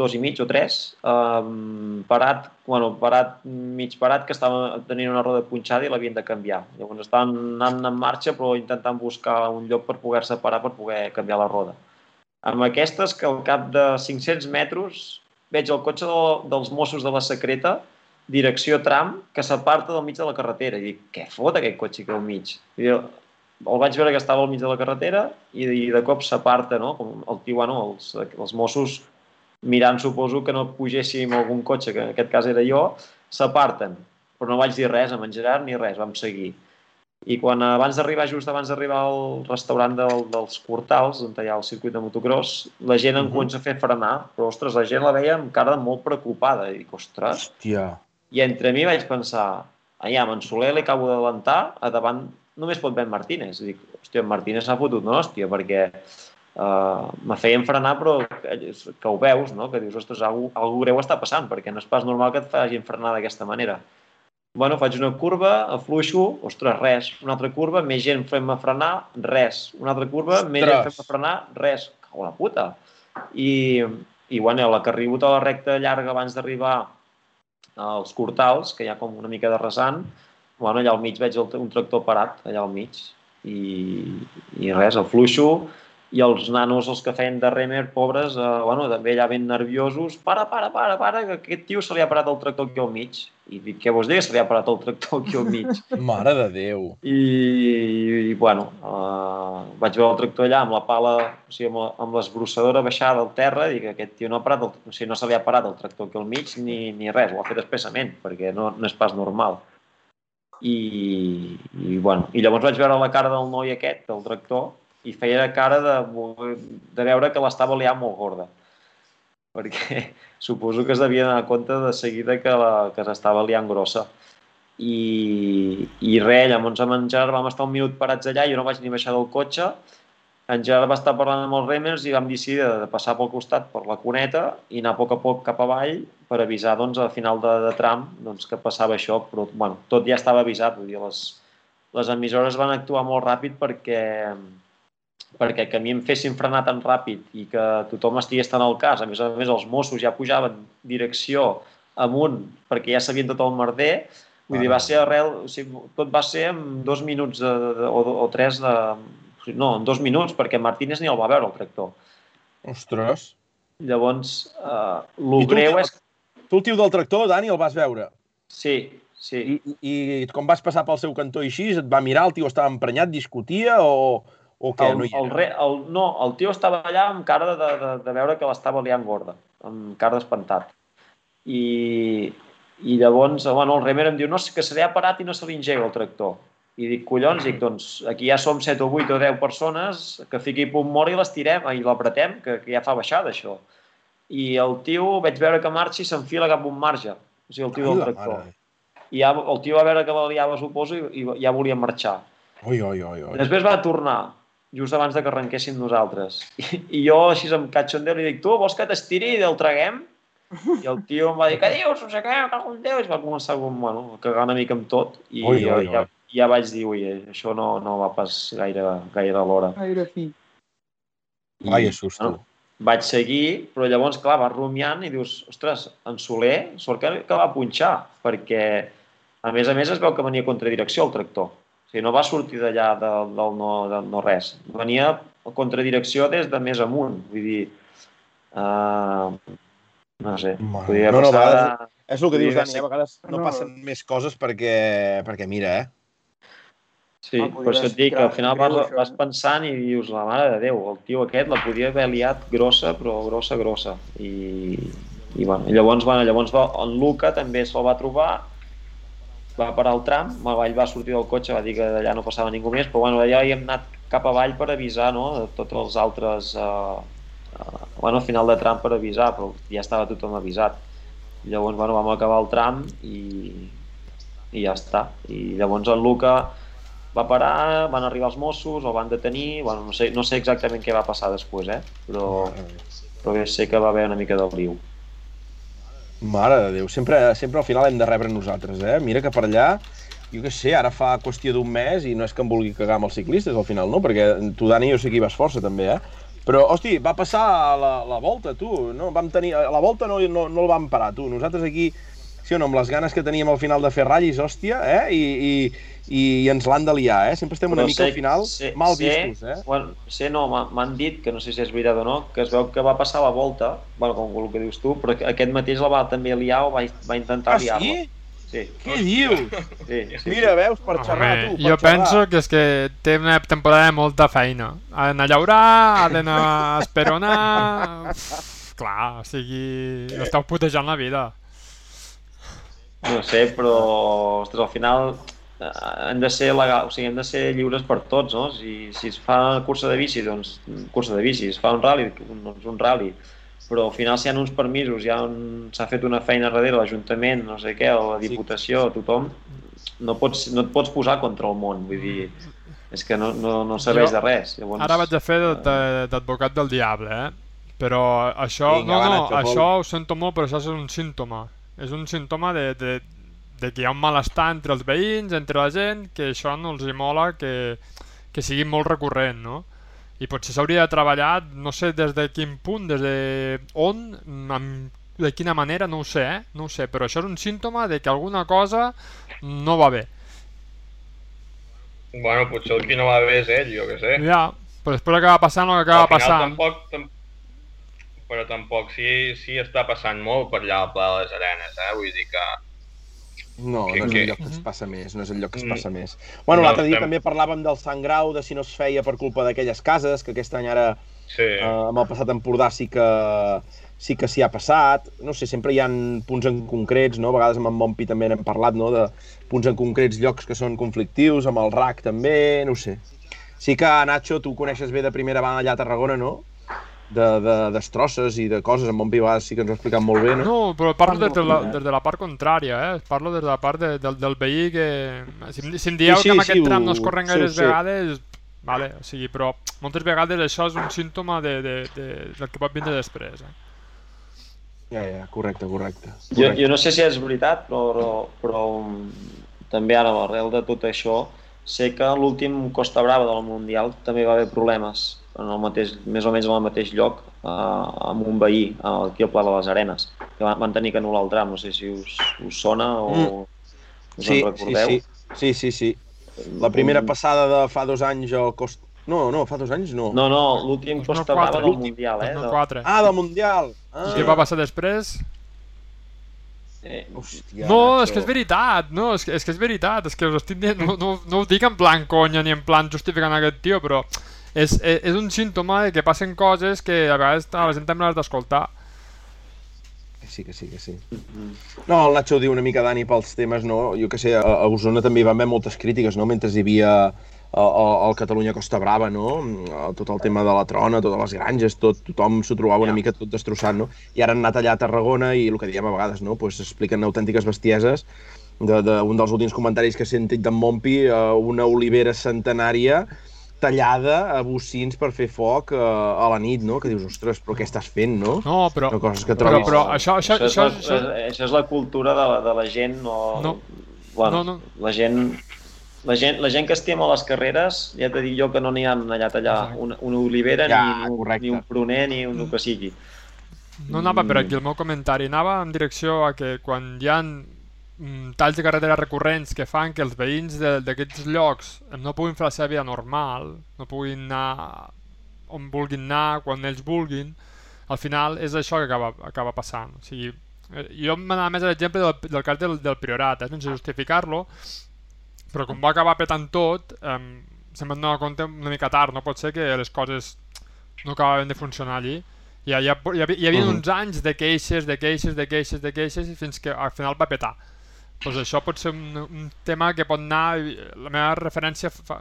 dos i mig o tres, um, parat, bueno, parat, mig parat, que estava tenint una roda punxada i l'havien de canviar. Llavors estaven anant en marxa però intentant buscar un lloc per poder-se parar per poder canviar la roda. Amb aquestes que al cap de 500 metres veig el cotxe de, dels Mossos de la Secreta, direcció tram, que s'aparta del mig de la carretera. I dic, què fot aquest cotxe aquí al mig? I el vaig veure que estava al mig de la carretera i, i de cop s'aparta, no? Com el tio, bueno, els, els Mossos mirant, suposo, que no pugéssim algun cotxe, que en aquest cas era jo, s'aparten. Però no vaig dir res a en Gerard ni res, vam seguir. I quan abans d'arribar, just abans d'arribar al restaurant del, dels Cortals, on hi ha el circuit de motocross, la gent em comença a fer frenar, però, ostres, la gent la veia amb cara molt preocupada. I dic, ostres... Hòstia. I entre mi vaig pensar, aviam, en Soler l'acabo d'adelantar, a davant només pot haver en Martínez. I dic, hòstia, en Martínez s'ha fotut una hòstia, perquè uh, me feien frenar, però que, que ho veus, no? que dius, ostres, algú, algú greu està passant, perquè no és pas normal que et facin frenar d'aquesta manera. Bueno, faig una curva, afluixo, ostres, res. Una altra curva, més gent fent-me frenar, res. Una altra curva, més gent Ostres. fent-me frenar, res. Cau la puta. I, i bueno, la que arribo a la recta llarga abans d'arribar als Cortals, que hi ha com una mica de resant, bueno, allà al mig veig el, un tractor parat, allà al mig, i, i res, el fluixo, i els nanos, els que feien de remer, pobres, eh, bueno, també allà ben nerviosos, para, para, para, para, que aquest tio se li ha parat el tractor aquí al mig. I dic, què vols dir que se li ha parat el tractor aquí al mig? Mare de Déu. I, i bueno, uh, vaig veure el tractor allà amb la pala, o sigui, amb, la, amb l'esbrossadora baixada al terra, i que aquest tio no ha parat, el, o sigui, no se li ha parat el tractor aquí al mig ni, ni res, ho ha fet expressament, perquè no, no és pas normal. I, i, bueno, i llavors vaig veure la cara del noi aquest, del tractor, i feia cara de, de veure que l'estava liant molt gorda perquè suposo que es devia donar compte de seguida que, la, que s'estava liant grossa. I, i res, llavors amb en Gerard vam estar un minut parats allà, jo no vaig ni baixar del cotxe, en Gerard va estar parlant amb els remers i vam decidir de, de passar pel costat per la cuneta i anar a poc a poc cap avall per avisar doncs, a final de, de tram doncs, que passava això, però bueno, tot ja estava avisat, vull dir, les, les emissores van actuar molt ràpid perquè perquè que a mi em fessin frenar tan ràpid i que tothom estigués tan al cas, a més a més els Mossos ja pujaven direcció amunt perquè ja sabien tot el merder, vull dir, va ser arrel, o sigui, tot va ser en dos minuts de, de, o, o tres de... No, en dos minuts, perquè Martínez ni el va veure, el tractor. Ostres. Llavors, eh, el greu és... Tu el tio del tractor, Dani, el vas veure. Sí, sí. I, i, i com vas passar pel seu cantó i així, et va mirar, el tio estava emprenyat, discutia o, o què? El, no hi el, era? re, el, no, el tio estava allà amb cara de, de, de veure que l'estava liant gorda, amb cara d'espantat. I, I llavors, bueno, el remer em diu no, que se li ha parat i no se li engega el tractor. I dic, collons, dic, doncs aquí ja som 7 o 8 o 10 persones que fiqui punt mort i les tirem i l'apretem, que, que ja fa baixada això. I el tio, veig veure que marxa i s'enfila cap a un marge, o sigui, el tio Ai, del tractor. mare. I ja, el tio va veure que la liava, suposo, i, i ja volia marxar. Oi, oi, oi, oi. Després va tornar, just abans de que arrenquéssim nosaltres. I, i jo, així amb catxondeu, li dic, tu, vols que t'estiri i el traguem? I el tio em va dir, què dius? No sé què, cago en Déu. I va començar com, bueno, a cagar una mica amb tot. I Oi, oi, oi. ja vaig dir, ui, això no, no va pas gaire, gaire a l'hora. Gaire fi. I, Vaya susto. Bueno, vaig seguir, però llavors, clar, vas rumiant i dius, ostres, en Soler, sort que, que va punxar, perquè, a més a més, es veu que venia contra direcció el tractor. O sigui, no va sortir d'allà del, del, no, del no res. Venia a contradirecció des de més amunt. Vull dir, uh, no sé, Mare, podia no, no, passar... a vegades- És el que dius, Podria Dani, a vegades no No. passen més coses perquè, perquè mira, eh? Sí, Ah, per això et dic que al final vas, això, vas eh? pensant i dius, la mare de Déu, el tio aquest la podia haver liat grossa, però grossa, grossa. I, i bueno, llavors, bueno, llavors va, en Luca també se'l va trobar, va parar el tram, ell va sortir del cotxe, va dir que d'allà no passava ningú més, però bueno, allà hi hem anat cap avall per avisar, no?, de tots els altres... Uh, uh, bueno, final de tram per avisar, però ja estava tothom avisat. Llavors, bueno, vam acabar el tram i, i ja està. I llavors en Luca va parar, van arribar els Mossos, el van detenir, bueno, no, sé, no sé exactament què va passar després, eh? però, però bé, sé que va haver una mica de liu. Mare de Déu, sempre, sempre al final hem de rebre nosaltres, eh? Mira que per allà, jo què sé, ara fa qüestió d'un mes i no és que em vulgui cagar amb els ciclistes al final, no? Perquè tu, Dani, jo sé que hi vas força també, eh? Però, hosti, va passar la, la volta, tu, no? Vam tenir... La volta no, no, no el vam parar, tu. Nosaltres aquí, sí o no, amb les ganes que teníem al final de fer ratllis, hòstia, eh? I, i, i ens l'han de liar, eh? Sempre estem una Però mica sé- al final sé- mal sé- vistos, eh? Bueno, sé, no, m'ha- m'han dit, que no sé si és veritat o no, que es veu que va passar la volta, bueno, com el que dius tu, però que aquest mateix la va també liar o va, va intentar Ah, liar-la. sí? Sí, Què dius? sí, sí. Mira, veus, per xerrar, Home, tu, per jo xerrar. penso que és que té una temporada de molta feina. Ha d'anar a llaurar, ha d'anar a esperonar... Uf, clar, o sigui, esteu putejant la vida. No sé, però, ostres, al final eh, han de ser legal, o sigui, han de ser lliures per tots, no? Si, si es fa cursa de bici, doncs cursa de bici, si es fa un rally, doncs un rally, però al final si hi ha uns permisos, hi ha un... s'ha fet una feina darrere l'Ajuntament, no sé què, o la Diputació, tothom, no, pots, no et pots posar contra el món, vull dir, és que no, no, no serveix Jo de res. Llavors, Ara vaig a fer de- de- d'advocat del diable, eh? Però això, Vinga, no, no, això ho sento molt, però això és un símptoma. És un símptoma de, de, de que hi ha un malestar entre els veïns, entre la gent, que això no els hi mola que, que sigui molt recurrent, no? I potser s'hauria de treballar, no sé des de quin punt, des de on, amb, de quina manera, no ho sé, eh? No ho sé, però això és un símptoma de que alguna cosa no va bé. Bueno, potser el qui no va bé és ell, jo què sé. Ja, però després acaba passant el que acaba Al final passant. Tampoc, tam... Però tampoc sí, sí està passant molt per allà al Pla de les Arenes, eh? Vull dir que... No, Que- no és que- el lloc que es passa més, no és el lloc que es Mm. passa més. Bueno, No, l'altre dia estem- també parlàvem del Sant Grau, de si no es feia per culpa d'aquelles cases, que aquest any ara, Sí. eh, amb el passat Empordà, sí que sí que s'hi ha passat. No sé, sempre hi ha punts en concrets, no? A vegades amb en Mompi també n'hem parlat, no? De punts en concrets, llocs que són conflictius, amb el RAC també, no sé. Sí que, Nacho, tu coneixes bé de primera mà allà a Tarragona, no? De, de destrosses i de coses, en vegades sí que ens ho ha explicat molt bé, no? No, però parlo des de la, des de la part contrària, eh? Parlo des de la part de, del, del veí que... Si, em- si em dieu Sí, sí, que en sí, aquest tram ho- no es corren sí, gaires sí. vegades, vale, o sigui, però moltes vegades això és un símptoma de, de, de, del que pot vindre després. Eh? Ja, ja, correcte, correcte. Jo, correcte. jo no sé si és veritat, però, però, però um, també ara, a l'arrel de tot això, sé que l'últim Costa Brava del Mundial també va haver problemes en el mateix, més o menys en el mateix lloc eh, amb un veí, eh, aquí al Pla de les Arenes, que van, van tenir que anul·lar el tram, no sé si us, us sona o us Sí, en sí, recordeu. sí, sí, sí, sí. La primera passada de fa dos anys al Costa... No, no, fa dos anys no. No, no, l'últim 2004, Costa Brava del Mundial, eh? de- 2004. Ah, del Mundial! Ah. Què va passar després? eh, Hòstia, No, és que és veritat, no, és que, és que és veritat, és que us estic dient, no, no, no ho dic en plan conya ni en plan justificant aquest tio, però és, és, és un símptoma de que passen coses que a vegades a la gent també l'has d'escoltar. Que sí, que sí, que sí. No, el Nacho ho diu una mica, Dani, pels temes, no? Jo que sé, a, a Osona també hi van haver moltes crítiques, no?, mentre hi havia el, Catalunya Costa Brava, no? Tot el tema de la trona, totes les granges, tot, tothom s'ho trobava una Ja. mica tot destrossant, no? I ara han anat allà a Tarragona i el que diem a vegades, no? Pues expliquen autèntiques bestieses de, de, un dels últims comentaris que he sentit d'en Mompi, eh, una olivera centenària tallada a bocins per fer foc eh, a la nit, no? Que dius, ostres, però què estàs fent, no? No, però, No, coses que però, trobis. però això, això, això, això, és això, la, això, és la cultura de la, de la gent o... No. Bueno, No, no. La gent, la gent, la gent que estima les carreres, ja t'he dit jo que no n'hi ha allà tallar una, una olivera, Ja, ni, un, correcte. ni un pruner, ni un que sigui. no anava per aquí el meu comentari, anava en direcció a que quan hi ha mm, talls de carretera recurrents que fan que els veïns d'aquests llocs no puguin fer la seva vida normal, no puguin anar on vulguin anar, quan ells vulguin, al final és això que acaba, acaba passant. O sigui, eh, jo m'anava més a l'exemple del, del cas del, del Priorat, eh, sense justificar-lo, però com va acabar petant tot, eh, se'm va donar compte una mica tard, no pot ser que les coses no acabaven de funcionar allí. Hi, ha, hi, ha, hi, havia, uns anys de queixes, de queixes, de queixes, de queixes, fins que al final va petar. Doncs això pot ser un, un tema que pot anar... La meva referència fa,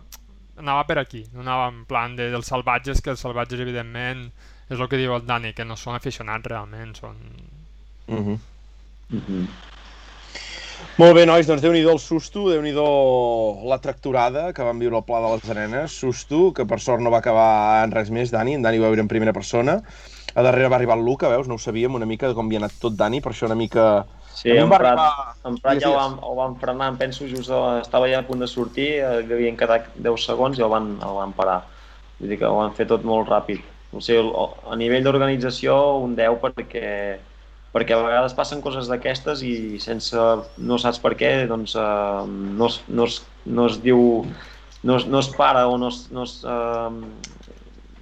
anava per aquí, no anava en plan de, dels salvatges, que els salvatges, evidentment, és el que diu el Dani, que no són aficionats realment, són... Uh -huh. Mm -hmm. Molt bé, nois, doncs déu-n'hi-do el susto, déu nhi la tracturada que vam viure al Pla de les Arenes. Susto, que per sort no va acabar en res més, Dani. En Dani va viure en primera persona. A darrere va arribar el Luca, veus? No ho sabíem una mica de com havia anat tot Dani, per això una mica... Sí, en va Prat, en Prat ja ho van, ho van frenar, em penso, just a, estava ja a punt de sortir, eh, havien quedat 10 segons i el van, el van parar. Vull dir que ho van fer tot molt ràpid. O sigui, a nivell d'organització, un 10 perquè, perquè a vegades passen coses d'aquestes i sense, no saps per què, doncs eh, no, es, no, es, no es diu, no es, no es para o no es, no es, eh,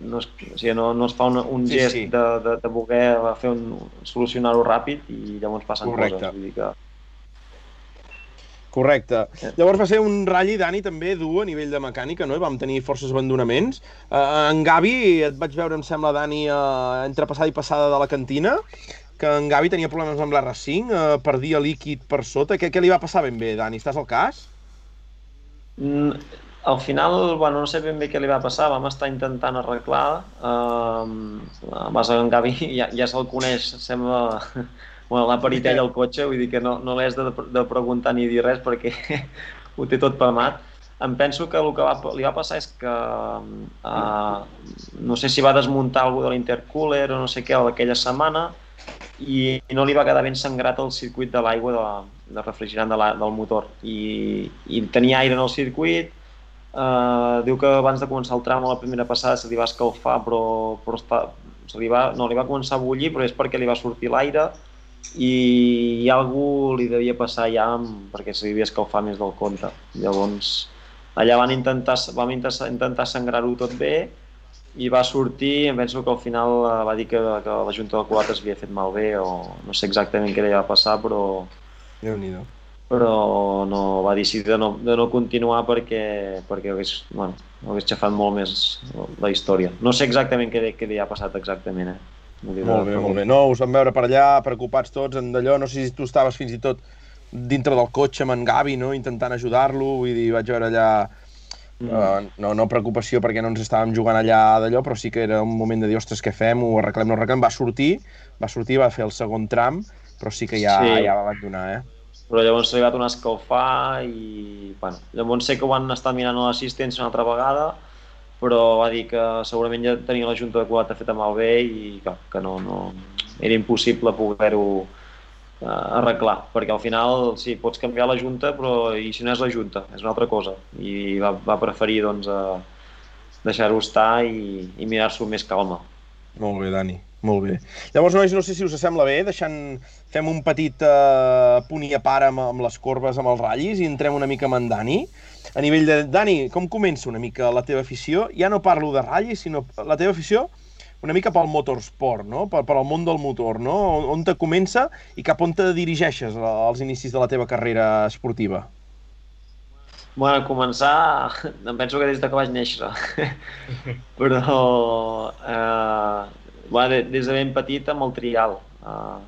no es, o sigui, no, no es fa un, un Sí, gest sí. De, de, de voler fer un, solucionar-ho ràpid i llavors passen Correcte. coses. Vull dir que, Correcte. Sí. Llavors va ser un ratll, Dani, també dur a nivell de mecànica, no? I vam tenir forces abandonaments. Uh, en Gavi, et vaig veure, em sembla, Dani, uh, entre passada i passada de la cantina, que en Gavi tenia problemes amb l'R5, uh, perdia líquid per sota. Què, què li va passar ben bé, Dani? Estàs al cas? Mm, al final, bueno, no sé ben bé què li va passar, vam estar intentant arreglar, eh, vas a en Gavi ja, ja se'l coneix, sembla bueno, la peritella al cotxe, vull dir que no, no l'has de, de preguntar ni dir res perquè ho té tot palmat. Em penso que el que va, li va passar és que uh, no sé si va desmuntar algú de l'intercooler o no sé què aquella setmana i no li va quedar ben sangrat el circuit de l'aigua de, de refrigerant de la, del motor i, i tenia aire en el circuit Uh, diu que abans de començar el tram a la primera passada se li va escalfar però, però està, se li va, no, li va començar a bullir però és perquè li va sortir l'aire i, i algú li devia passar ja amb, perquè se li havia escalfat més del compte. Llavors allà van intentar, vam intentar, sangrar-ho tot bé i va sortir, em penso que al final uh, va dir que, que la Junta de Culates havia fet malbé o no sé exactament què li va passar però... déu nhi però no, va decidir de no, de no continuar perquè, perquè hagués, bueno, hagués xafat molt més la història. No sé exactament què, què li ha passat exactament, eh? Molt bé, molt bé. No, us vam veure per allà, preocupats tots en d'allò. No sé si tu estaves fins i tot dintre del cotxe amb en Gavi, no? intentant ajudar-lo. Vull dir, vaig veure allà... Mm. Uh, no, no preocupació perquè no ens estàvem jugant allà d'allò, però sí que era un moment de dir, ostres, què fem? Ho arreglem, no ho arreglem. Va sortir, va sortir, va fer el segon tram, però sí que ja, sí. ja va abandonar, eh? Però llavors s'ha arribat a escalfar i bueno, llavors sé que ho van estar mirant a l'assistència una altra vegada però va dir que segurament ja tenia la junta de quadrat feta malbé i que, que no, no, era impossible poder-ho uh, arreglar, perquè al final sí, pots canviar la junta, però i si no és la junta, és una altra cosa. I va, va preferir doncs, uh, deixar-ho estar i, i mirar-s'ho més calma. Molt bé, Dani. Molt bé. Llavors, nois, no sé si us sembla bé, deixant... fem un petit uh, punt i a part amb, amb les corbes, amb els ratllis, i entrem una mica amb en Dani. A nivell de... Dani, com comença una mica la teva afició? Ja no parlo de ratllis, sinó la teva afició una mica pel motorsport, no? per, per al món del motor, no? On, te comença i cap on te dirigeixes als inicis de la teva carrera esportiva? Bueno, començar, em penso que des de que vaig néixer. Però eh, bueno, des de ben petit amb el trial. Uh,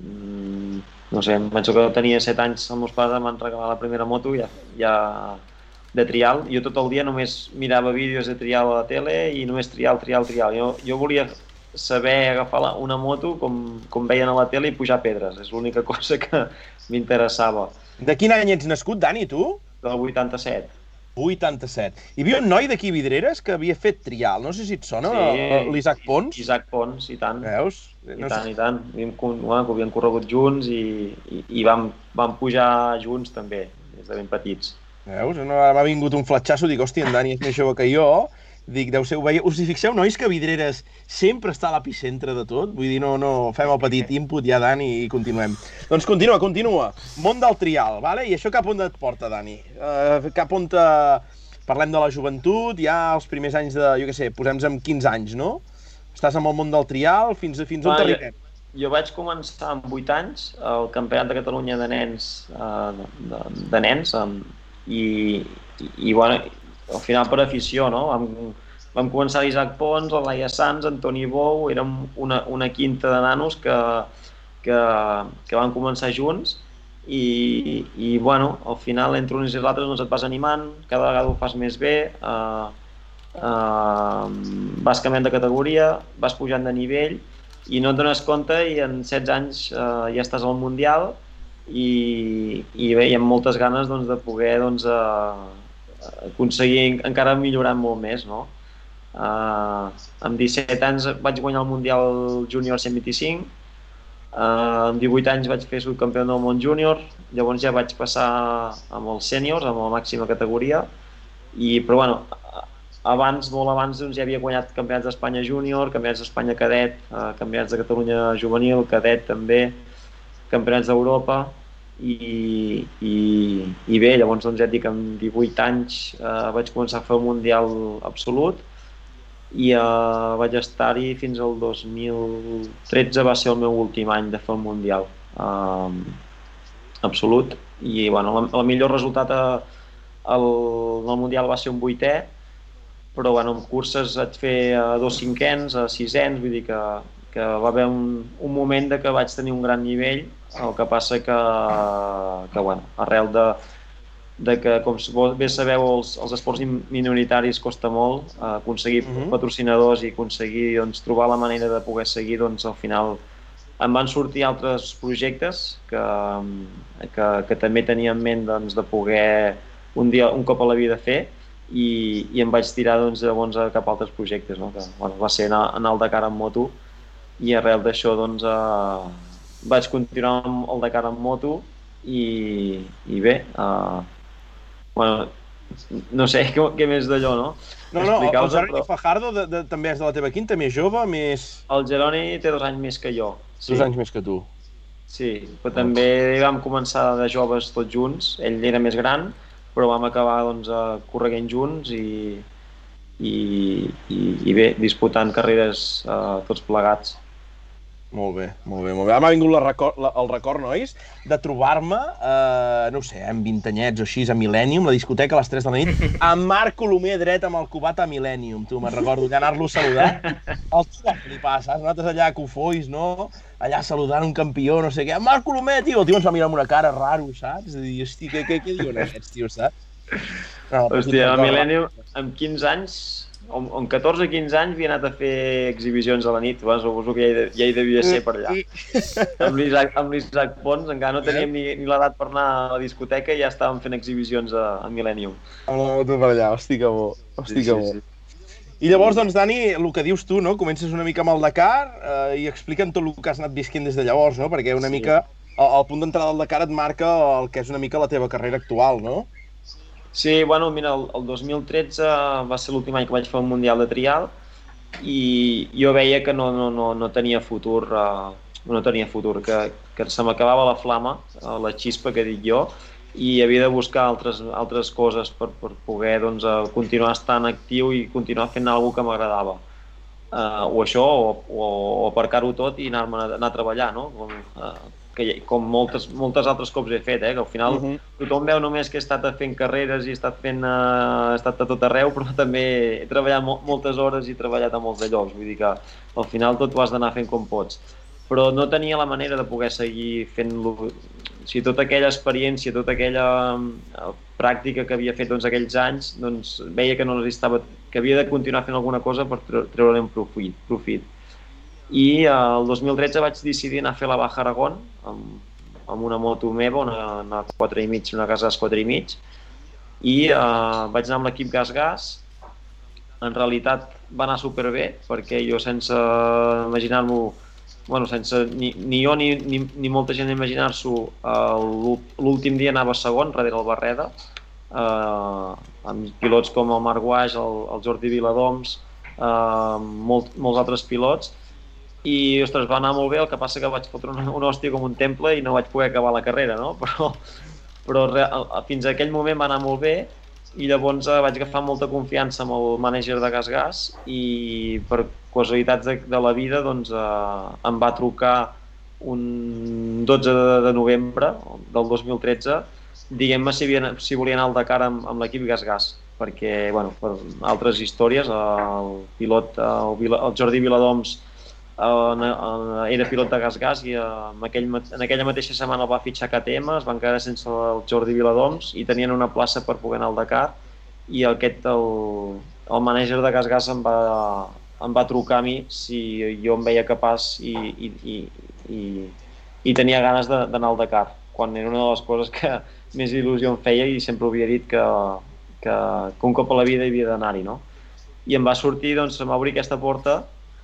mm, no sé, em penso que tenia 7 anys, els meus pares em van regalar la primera moto ja, ja de trial. Jo tot el dia només mirava vídeos de trial a la tele i només trial, trial, trial. Jo, jo volia saber agafar la, una moto com, com veien a la tele i pujar pedres. És l'única cosa que m'interessava. De quin any ets nascut, Dani, tu? Del 87. 87. Hi havia un noi d'aquí Vidreres que havia fet trial, no sé si et sona, sí, l'Isaac Pons. Isaac Pons, i tant. Veus? I no tant, sé... i tant. Havíem, bueno, havíem corregut junts i, i, i vam, vam pujar junts també, des de ben petits. Veus? No, m'ha vingut un fletxasso, dic, hòstia, en Dani és més jove que jo, Dic, deu ser, ho veia... Us hi fixeu, nois, que Vidreres sempre està a l'epicentre de tot? Vull dir, no, no, fem el petit input ja, Dani, i continuem. Doncs continua, continua. Món del trial, vale? I això cap on et porta, Dani? Uh, cap on te... Parlem de la joventut, ja els primers anys de, jo què sé, posem-nos amb 15 anys, no? Estàs amb el món del trial, fins, fins on t'arribem? Jo, jo vaig començar amb 8 anys el Campionat de Catalunya de nens, uh, de, de, de nens, um, i, i, i bueno, al final per afició, no? Vam, vam començar l'Isaac Pons, el Laia Sanz, Antoni Bou, érem una, una quinta de nanos que, que, que van començar junts i, i bueno, al final entre uns i els altres doncs et vas animant, cada vegada ho fas més bé, eh, eh, vas canviant de categoria, vas pujant de nivell i no et dones compte i en 16 anys eh, ja estàs al Mundial i, i bé, hi ha moltes ganes doncs, de poder doncs, eh, aconseguir encara millorar molt més, no? Uh, amb 17 anys vaig guanyar el Mundial Júnior 125, uh, amb 18 anys vaig fer subcampió del món júnior, llavors ja vaig passar amb els sèniors, amb la màxima categoria, i, però bueno, abans, molt abans, doncs, ja havia guanyat campionats d'Espanya júnior, campionats d'Espanya cadet, uh, campionats de Catalunya juvenil, cadet també, campionats d'Europa, i, i, i bé, llavors doncs ja et dic, amb 18 anys eh, vaig començar a fer el Mundial absolut i eh, vaig estar-hi fins al 2013 va ser el meu últim any de fer el Mundial eh, absolut. I bueno, el, el millor resultat a, el, el Mundial va ser un vuitè però bueno, en curses vaig fer a dos cinquens, a sisens, vull dir que, que va haver un, un moment de que vaig tenir un gran nivell el que passa que, que bueno, arrel de, de que, com bé sabeu, els, els esports minoritaris costa molt eh, aconseguir uh Mhm. -huh. patrocinadors i aconseguir doncs, trobar la manera de poder seguir, doncs al final em van sortir altres projectes que, que, que també tenia en ment doncs, de poder un dia, un cop a la vida fer i, i em vaig tirar doncs, llavors a cap a altres projectes, no? que bueno, va ser anar, anar al Dakar en moto i arrel d'això doncs, eh, vaig continuar amb el Dakar en moto i, i bé, eh, bueno, no sé què, què més d'allò, no? No, no, el, el Jeroni però- Fajardo de, de, també és de la teva quinta, més jove, més... El Geroni té dos anys més que jo. Sí. Dos anys més que tu. Sí, però també vam començar de joves tots junts. Ell era més gran, però vam acabar doncs, eh, correguent junts i, i, i, i bé, disputant carreres eh, tots plegats. Molt bé, molt bé, molt bé. Ara m'ha vingut la record, la, el record, nois, de trobar-me, eh, no sé, amb 20 anyets o així, a Millennium, la discoteca a les 3 de la nit, amb Marc Colomer dret amb el cubat a Millennium. Tu, me'n recordo que anar-lo a saludar. El tio va flipar, saps? Nosaltres allà a Cofois, no? Allà saludant un campió, no sé què. Marc Colomer, tio! El tio ens va mirar amb una cara raro, saps? De dir, hosti, què, què, què diuen aquests, tio, saps? No, Hòstia, a Millennium, amb 15 anys, amb, amb 14 o 15 anys, havia anat a fer exhibicions a la nit. Bueno, suposo que ja hi, de, ja hi devia ser per allà. Amb l'Isaac Pons, encara no teníem ni, ni l'edat per anar a la discoteca i ja estàvem fent exhibicions a, a Millennium. Amb la moto per allà, hosti, que bo. Hosti, que bo. I llavors, doncs, Dani, el que dius tu, no? Comences una mica amb el Dakar eh, i explica'm tot el que has anat visquent des de llavors, no? Perquè una Sí. mica el, el punt d'entrada del Dakar et marca el que és una mica la teva carrera actual, no? Sí, bueno, mira, el, el 2013 va ser l'últim any que vaig fer un Mundial de Trial i jo veia que no, no, no, no tenia futur, uh, no tenia futur, que, que se m'acabava la flama, uh, la xispa que dic jo, i havia de buscar altres, altres coses per, per poder doncs, uh, continuar estant actiu i continuar fent alguna que m'agradava. Uh, o això, o, o, o aparcar-ho tot i anar, anar a treballar, no? Com, uh, que, com moltes, moltes altres cops he fet, eh? que al final Mhm. tothom veu només que he estat fent carreres i he estat, fent, uh, he estat a tot arreu, però també he treballat mo moltes hores i he treballat a molts de llocs, vull dir que al final tot ho has d'anar fent com pots. Però no tenia la manera de poder seguir fent lo... o sigui, tota aquella experiència, tota aquella eh, pràctica que havia fet doncs, aquells anys, doncs veia que no necessitava, que havia de continuar fent alguna cosa per tre- treure-ne un profit. profit. I el 2013 vaig decidir anar a fer la Baja Aragón amb, amb una moto meva, una, una 4 i mig, una Gas Gas 4 i mig, i eh, vaig anar amb l'equip Gas Gas. En realitat va anar superbé, perquè jo sense imaginar-m'ho, bueno, sense ni, ni jo ni, ni, ni molta gent imaginar-s'ho, eh, l'últim dia anava segon, darrere el Barreda, eh, amb pilots com el Marc Guaix, el, el Jordi Viladoms, eh, molt, molts altres pilots, i, ostres, va anar molt bé, el que passa que vaig fotre una, una hòstia com un temple i no vaig poder acabar la carrera, no? Però, però re, fins a aquell moment va anar molt bé i llavors eh, vaig agafar molta confiança amb el mànager de Gas Gas i per casualitats de, de la vida doncs, eh, em va trucar un 12 de, de novembre del 2013 diguem-me si, havia, si volia anar al Dakar amb, amb l'equip Gas Gas perquè, bueno, per altres històries, el pilot, el, Vila- el Jordi Viladoms eh, era pilot de Gas Gas i eh, en, aquell, en aquella mateixa setmana el va fitxar KTM, es van quedar sense el Jordi Viladoms i tenien una plaça per poder anar al Dakar i aquest, el, el manager de Gas Gas em va, em va trucar a mi si jo em veia capaç i, i, i, i, i tenia ganes d'anar al Dakar, quan era una de les coses que més il·lusió em feia i sempre havia dit que, que, que un cop a la vida hi havia d'anar-hi, no? I em va sortir, doncs, em obrir aquesta porta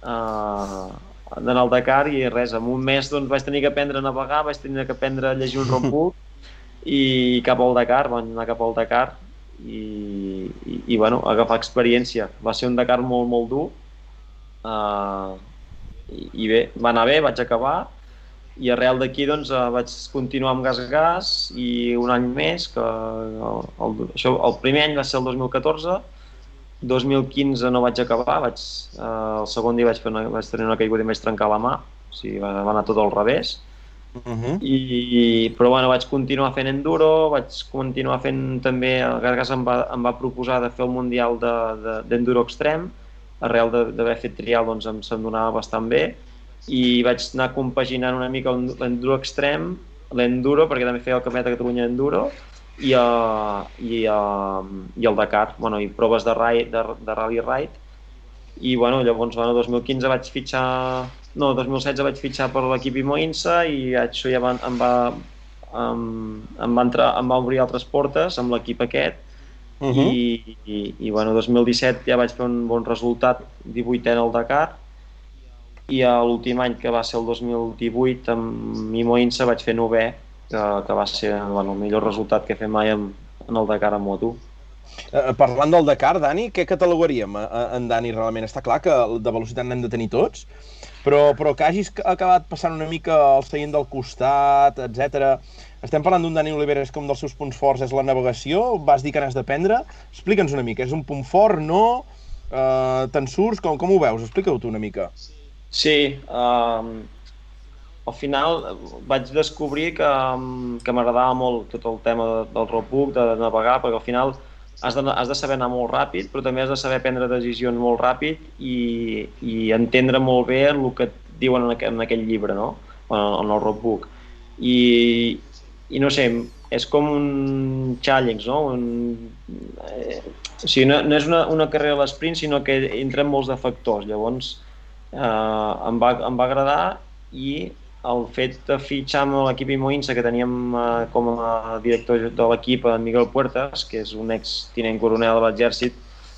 eh, d'anar al Dakar i res, en un mes doncs, vaig tenir que aprendre a navegar, vaig tenir que aprendre a llegir un romput i cap al Dakar, vam anar cap al Dakar i, i, i bueno, agafar experiència. Va ser un Dakar molt, molt dur eh, i, i bé, va anar bé, vaig acabar i arrel d'aquí doncs, eh, vaig continuar amb Gas Gas i un any més, que el, el, això, el primer any va ser el 2014, 2015 no vaig acabar, vaig, eh, el segon dia vaig, fer una, vaig tenir una caiguda i em vaig trencar la mà, o sigui, va, va anar tot al revés, Uh -huh. i, però bueno, vaig continuar fent enduro, vaig continuar fent també, el Gargas em va, em va proposar de fer el Mundial d'enduro de, d'enduro extrem, arrel de- d'haver fet trial doncs em se'm donava bastant bé, i vaig anar compaginant una mica l'enduro extrem, l'enduro, perquè també feia el Campionat de Catalunya d'enduro, i, uh, i, uh, i el Dakar, bueno, i proves de, ride, de, de rally ride. I bueno, llavors bueno, 2015 vaig fitxar no, 2016 vaig fitxar per l'equip Imoinsa i això ja va, em va em, em, va entrar, em va obrir altres portes amb l'equip aquest. Uh -huh. i, i, i bueno, 2017 ja vaig fer un bon resultat 18 en el Dakar. I l'últim any que va ser el 2018 amb Imoinsa vaig fer novè que, que va ser bueno, el millor resultat que he fet mai en, en el Dakar a moto. Eh, parlant del Dakar, Dani, què catalogaríem en Dani realment? Està clar que de velocitat n'hem de tenir tots, però, però que hagis acabat passant una mica el seient del costat, etc. Estem parlant d'un Dani Oliveres que un dels seus punts forts és la navegació, vas dir que n'has d'aprendre. Explica'ns una mica, és un punt fort, no? Uh, Te'n surts? Com, com ho veus? Explica-ho tu una mica. Sí, um, al final vaig descobrir que, que m'agradava molt tot el tema del roadbook, de navegar, perquè al final has de, has de saber anar molt ràpid, però també has de saber prendre decisions molt ràpid i, i entendre molt bé el que et diuen en aquell, en aquell llibre, no? en, en el roadbook. I, I no sé, és com un challenge, no? Un, eh, o sigui, no, no és una, una carrera a l'esprint, sinó que entren molts de factors. Llavors, eh, em, va, em va agradar i el fet de fitxar amb l'equip Imoinsa, que teníem eh, com a director de l'equip en Miguel Puertas, que és un ex tinent coronel de l'exèrcit,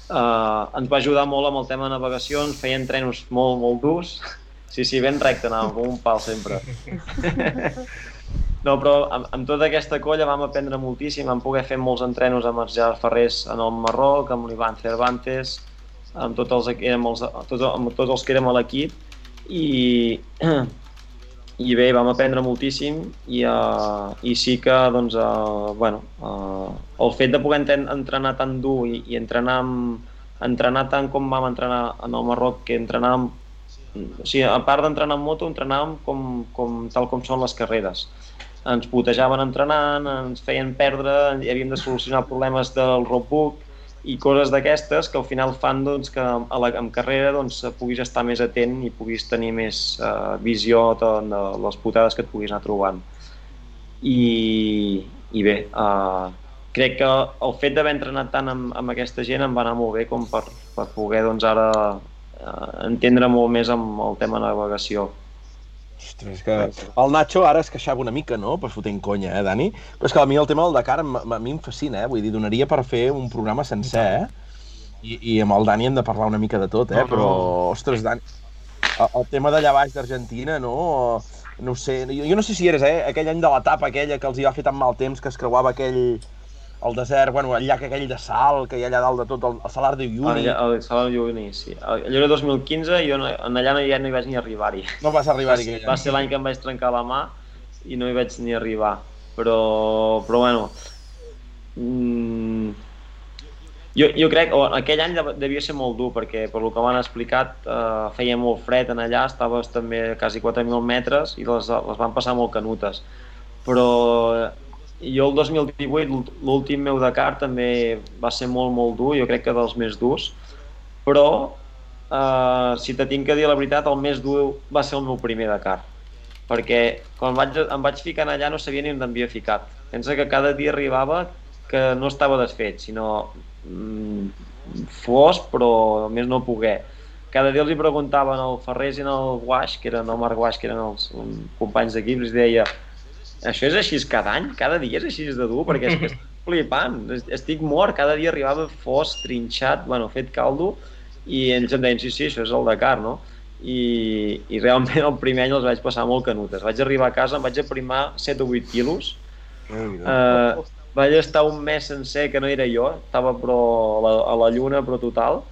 eh, ens va ajudar molt amb el tema de navegació, ens feien trenos molt, molt durs. Sí, sí, ben recte anàvem, com un pal sempre. No, però amb, amb tota aquesta colla vam aprendre moltíssim, vam poder fer molts entrenos amb els Gerard Ferrés en el Marroc, amb l'Ivan Cervantes, amb tots els, érem els, tots, amb tots els que érem a l'equip i, i bé, vam aprendre moltíssim i, uh, i sí que doncs, uh, bueno, uh, el fet de poder entrenar tan dur i, i entrenar, amb, entrenar tant com vam entrenar en el Marroc, que entrenàvem, o sigui, a part d'entrenar en moto, entrenàvem com, com, tal com són les carreres. Ens putejaven entrenant, ens feien perdre, havíem de solucionar problemes del roadbook, i coses d'aquestes que al final fan doncs, que a la, en carrera doncs, puguis estar més atent i puguis tenir més uh, visió de, de les putades que et puguis anar trobant. I, i bé, uh, crec que el fet d'haver entrenat tant amb, amb aquesta gent em va anar molt bé com per, per poder doncs, ara uh, entendre molt més amb el tema navegació. Ostres, que el Nacho ara es queixava una mica, no?, per fotent conya, eh, Dani? Però és que a mi el tema del Dakar a mi em fascina, eh? Vull dir, donaria per fer un programa sencer, eh? I, i amb el Dani hem de parlar una mica de tot, eh? No. Però, ostres, Dani, el, el tema d'allà baix d'Argentina, no? No sé, jo, jo no sé si eres, eh? Aquell any de l'etapa aquella que els hi va fer tan mal temps que es creuava aquell el desert, bueno, el llac aquell de sal, que hi ha allà dalt de tot, el, el Salar de Uyuni. El, el Salar de Uyuni, sí. Allò era 2015 i jo no, allà no, ja no hi vaig ni arribar-hi. No vas arribar-hi va, va ser l'any que em vaig trencar la mà i no hi vaig ni arribar. Però, però bueno, mm, jo, jo crec, o aquell any devia ser molt dur perquè per lo que m'han explicat eh, feia molt fred en allà, estaves també a quasi 4.000 metres i les, les van passar molt canutes. Però jo el 2018, l'últim meu Dakar, també va ser molt, molt dur, jo crec que dels més durs, però eh, si te tinc que dir la veritat, el més dur va ser el meu primer Dakar, perquè quan vaig, em vaig ficar allà no sabia ni on m'havia ficat. Pensa que cada dia arribava que no estava desfet, sinó mm, fos, però més no poguer. Cada dia els hi preguntaven al Ferrés i al Guaix, que eren el Marc Guaix, que eren els companys d'equip, els deia això és així cada any? Cada dia és així de dur? Perquè és que estic flipant, estic mort, cada dia arribava fos, trinxat, bueno, fet caldo, i ells em deien, sí, sí, això és el Dakar, no? I, i realment el primer any els vaig passar molt canutes. Vaig arribar a casa, em vaig aprimar 7 o 8 quilos, uh, vaig estar un mes sencer que no era jo, estava però a la, a la lluna, però total,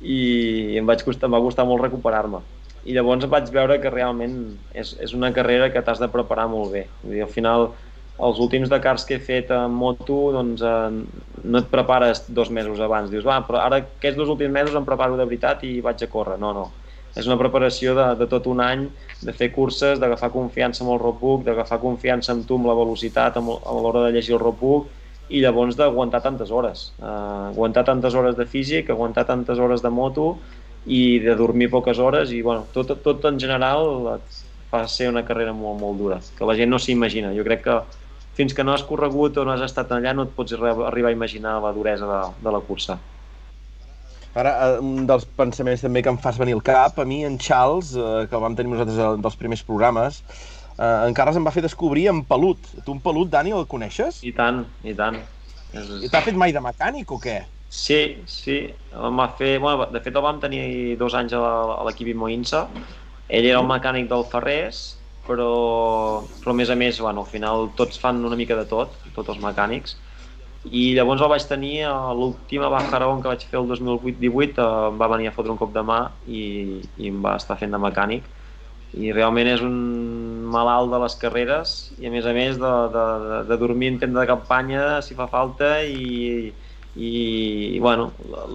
i em, vaig costar, em va costar molt recuperar-me i llavors vaig veure que realment és, és una carrera que t'has de preparar molt bé. Vull dir, al final, els últims Dakars que he fet en moto, doncs eh, no et prepares dos mesos abans. Dius, va, però ara aquests dos últims mesos em preparo de veritat i vaig a córrer. No, no. És una preparació de, de tot un any, de fer curses, d'agafar confiança amb el roadbook, d'agafar confiança amb tu amb la velocitat amb, a l'hora de llegir el roadbook i llavors d'aguantar tantes hores. Uh, aguantar tantes hores de físic, aguantar tantes hores de moto i de dormir poques hores i bueno, tot, tot en general va ser una carrera molt, molt dura, que la gent no s'imagina. Jo crec que fins que no has corregut o no has estat allà no et pots arribar a imaginar la duresa de, de la cursa. Ara, eh, un dels pensaments també que em fas venir al cap, a mi, en Charles, eh, que el vam tenir nosaltres en dels primers programes, eh, en Carles em va fer descobrir en Pelut. Tu en Pelut, Dani, el coneixes? I tant, i tant. I t'ha fet mai de mecànic o què? Sí, sí. El va fer... Bueno, de fet, el vam tenir dos anys a l'equip Imoinsa. Ell era el mecànic del Ferrés, però, però a més a més, bueno, al final tots fan una mica de tot, tots els mecànics i llavors el vaig tenir a l'última Baja Aragón que vaig fer el 2008-18 em va venir a fotre un cop de mà i, i em va estar fent de mecànic i realment és un malalt de les carreres i a més a més de, de, de, de dormir en tenda de campanya si fa falta i, i, i bueno,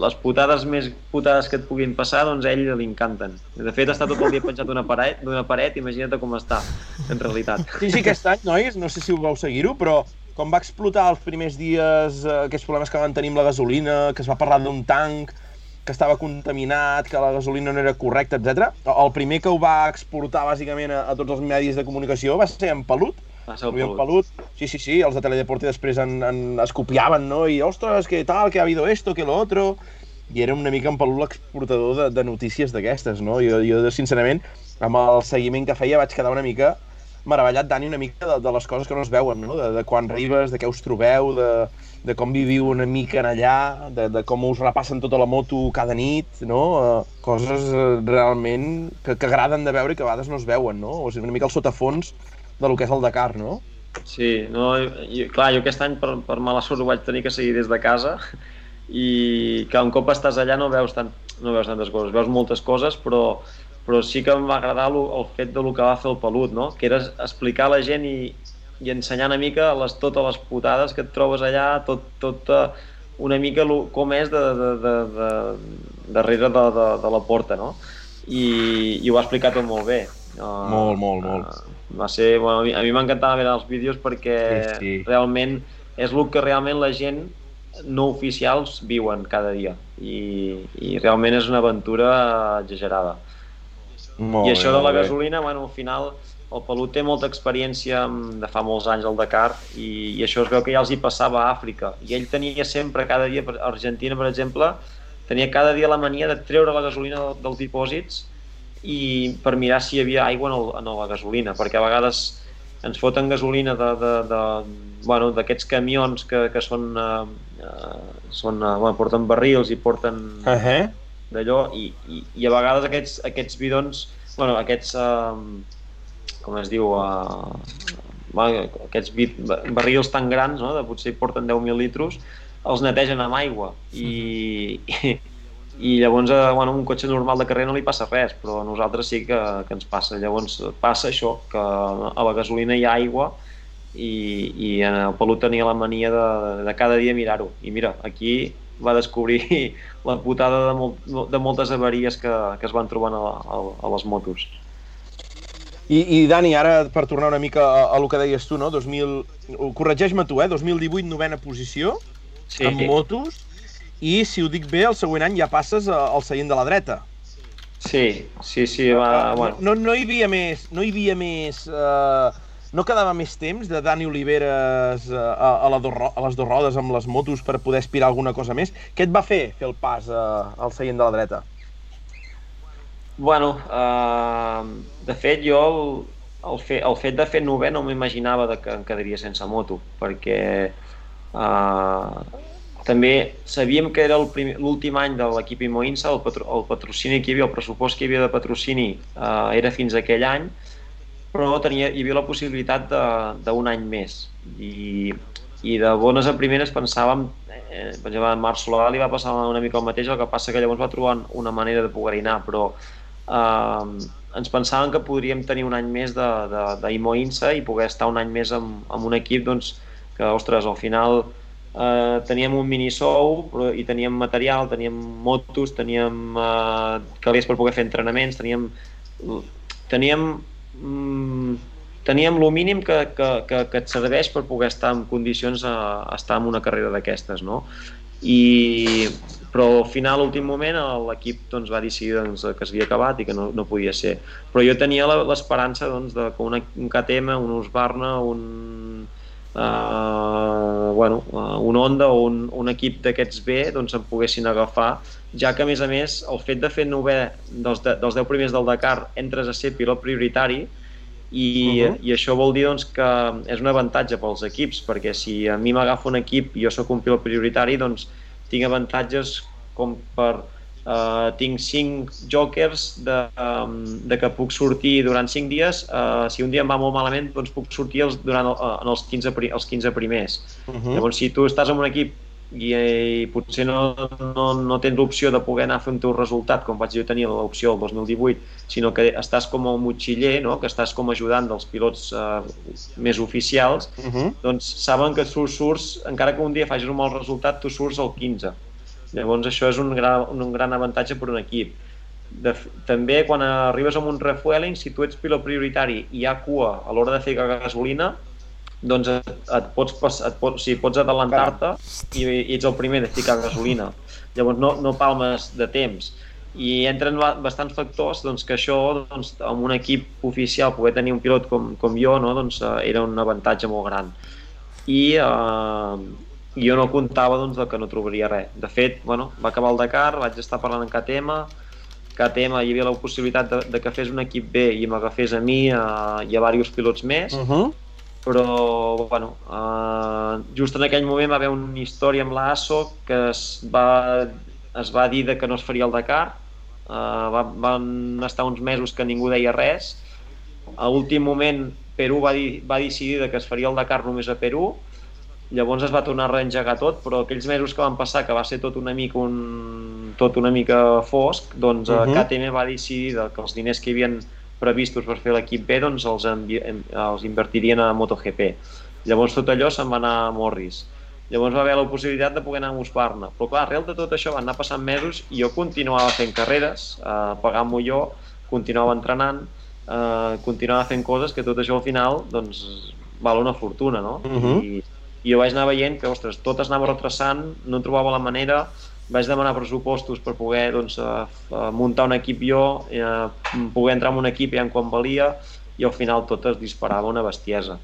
les putades més putades que et puguin passar, doncs a ell li encanten. De fet, està tot el dia penjat d'una paret, d'una paret, imagina't com està, en realitat. Sí, sí, aquest any, nois, no sé si ho vau seguir-ho, però com va explotar els primers dies eh, aquests problemes que van tenir amb la gasolina, que es va parlar d'un tanc que estava contaminat, que la gasolina no era correcta, etc. El primer que ho va exportar bàsicament a, a tots els medis de comunicació va ser en Pelut. Pelut. Pelut. Sí, sí, sí, els de Teledeporte després en, en, es copiaven, no? I, ostres, que tal, que ha habido esto, que lo otro... I era una mica en Pelut l'exportador de, de notícies d'aquestes, no? Jo, jo, sincerament, amb el seguiment que feia vaig quedar una mica meravellat, Dani, una mica de, de les coses que no es veuen, no? De, de quan arribes, de què us trobeu, de, de com viviu una mica en allà, de, de com us repassen tota la moto cada nit, no? Uh, coses uh, realment que, que agraden de veure i que a vegades no es veuen, no? O sigui, una mica el sotafons de lo que és el Dakar, no? Sí, no, jo, clar, jo aquest any per, per mala sort ho vaig tenir que seguir des de casa i que un cop estàs allà no veus, tant, no veus tantes coses, veus moltes coses, però però sí que em va agradar el, el fet de lo que va fer el Pelut, no? que era explicar a la gent i, i ensenyar una mica les, totes les putades que et trobes allà, tot, tot uh, una mica lo, com és de, de, de, de, darrere de, de, de la porta, no? I, i ho va explicar tot molt bé. Uh, molt, molt, molt. Uh, va ser, bueno, a mi m'encantava veure els vídeos perquè sí, sí. realment és el que realment la gent no oficials viuen cada dia i, i realment és una aventura exagerada. Molt I això bé, de la gasolina, bueno, al final el Pelut té molta experiència de fa molts anys al Dakar i, i això es veu que ja els hi passava a Àfrica i ell tenia sempre cada dia, a Argentina per exemple, tenia cada dia la mania de treure la gasolina dels dipòsits i per mirar si hi havia aigua en, el, en la gasolina, perquè a vegades ens foten gasolina de, de, de, bueno, d'aquests camions que, que són, uh, uh, són uh, bueno, porten barrils i porten uh -huh d'allò i, i, i a vegades aquests, aquests bidons, bueno, aquests, uh, com es diu, uh, aquests barrils tan grans, no, de potser porten 10.000 litros, els netegen amb aigua. I, i, i llavors a eh, bueno, un cotxe normal de carrer no li passa res, però a nosaltres sí que, que ens passa. Llavors passa això, que a la gasolina hi ha aigua i, i en el Pelut tenia la mania de, de cada dia mirar-ho. I mira, aquí va descobrir la putada de, molt, de moltes avaries que, que es van trobant a, a, a les motos. I, I Dani, ara per tornar una mica a, a lo que deies tu, no? 2000... Corregeix-me tu, eh? 2018, novena posició, sí. amb motos, i si ho dic bé, el següent any ja passes al seient de la dreta. Sí, sí, sí, va, bueno. No, no hi havia més, no hi havia més uh, no quedava més temps de Dani Oliveres eh, a, a, la do, a les dues rodes amb les motos per poder aspirar alguna cosa més? Què et va fer fer el pas uh, al seient de la dreta? Bueno, uh, de fet jo el, el, fe, el fet de fer novè no m'imaginava que em quedaria sense moto, perquè uh, també sabíem que era l'últim any de l'equip Imoinsa, el, patro, el patrocini que hi havia, el pressupost que hi havia de patrocini uh, era fins aquell any, però tenia, hi havia la possibilitat d'un any més. I, i de bones a primeres pensàvem eh, per exemple en Marc Solà li va passar una mica el mateix el que passa que llavors va trobar una manera de poder anar però eh, ens pensàvem que podríem tenir un any més d'Imo Insa i poder estar un any més amb, amb un equip doncs, que, ostres, al final eh, teníem un mini sou però, i teníem material, teníem motos, teníem eh, calés per poder fer entrenaments, teníem, teníem mm, teníem el mínim que, que, que, que et serveix per poder estar en condicions a, a estar en una carrera d'aquestes, no? I, però al final, l'últim moment, l'equip doncs, va decidir doncs, que s'havia acabat i que no, no podia ser. Però jo tenia l'esperança doncs, de que un KTM, un Husqvarna, un, eh, bueno, uh, un Honda o un, un equip d'aquests B doncs em poguessin agafar, ja que a més a més el fet de fer novè dels, de, dels 10 primers del Dakar entres a ser pilot prioritari i, uh -huh. i això vol dir doncs, que és un avantatge pels equips, perquè si a mi m'agafa un equip i jo sóc un pilot prioritari, doncs tinc avantatges com per Uh, tinc 5 jokers de, um, de que puc sortir durant 5 dies. Uh, si un dia em va molt malament, doncs puc sortir els, durant el, uh, en els 15, els 15 primers. Uh -huh. Llavors, si tu estàs en un equip i, i potser no, no, no tens l'opció de poder anar a fer un teu resultat, com vaig jo tenir l'opció el 2018, sinó que estàs com a motxiller, no? que estàs com ajudant dels pilots uh, més oficials, uh -huh. doncs saben que tu surts, encara que un dia facis un mal resultat, tu surts al 15 Llavors això és un gran, un gran avantatge per un equip. De, també quan arribes a un refueling, si tu ets pilot prioritari i hi ha cua a l'hora de fer gasolina, doncs et, et pots, et pots, o sigui, pots adelantar-te i, i ets el primer de ficar gasolina. Llavors no, no palmes de temps. I entren bastants factors doncs, que això, doncs, amb un equip oficial, poder tenir un pilot com, com jo, no, doncs, eh, era un avantatge molt gran. I eh, i jo no comptava doncs, que no trobaria res. De fet, bueno, va acabar el Dakar, vaig estar parlant amb KTM, KTM hi havia la possibilitat de, de que fes un equip B i m'agafés a mi a, i a diversos pilots més, uh -huh. però bueno, uh, just en aquell moment va haver una història amb l'ASO que es va, es va dir de que no es faria el Dakar, uh, va, van estar uns mesos que ningú deia res, a últim moment Perú va, dir, va decidir de que es faria el Dakar només a Perú, Llavors es va tornar a reengegar tot, però aquells mesos que van passar, que va ser tot una mica, un, tot una mica fosc, doncs uh -huh. KTM va decidir que els diners que hi havien previstos per fer l'equip B doncs els, els invertirien a MotoGP. Llavors tot allò se'n va anar a Morris. Llavors va haver la possibilitat de poder anar a Husqvarna. Però clar, arrel de tot això van anar passant mesos i jo continuava fent carreres, eh, pagant-m'ho jo, continuava entrenant, eh, continuava fent coses que tot això al final doncs, val una fortuna, no? Uh -huh. I, i jo vaig anar veient que, ostres, tot es anava retrasant, no trobava la manera, vaig demanar pressupostos per poder doncs, uh, muntar un equip jo, uh, poder entrar en un equip ja en quan valia, i al final tot es disparava una bestiesa.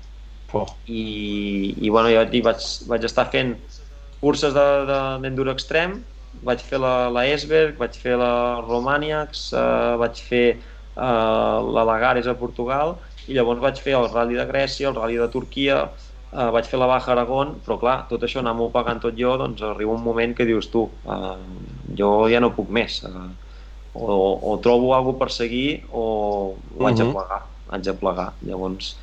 Oh. I, i bueno, jo vaig, vaig estar fent curses d'enduro de, extrem, vaig fer la, la Esberg, vaig fer la Romaniacs, uh, vaig fer uh, la Lagares a Portugal, i llavors vaig fer el Rally de Grècia, el Rally de Turquia, uh, vaig fer la Baja Aragón, però clar, tot això anar-m'ho pagant tot jo, doncs arriba un moment que dius tu, uh, jo ja no puc més, uh, o, o trobo alguna per seguir o ho haig uh -huh. mhm. plegar, haig de plegar. Llavors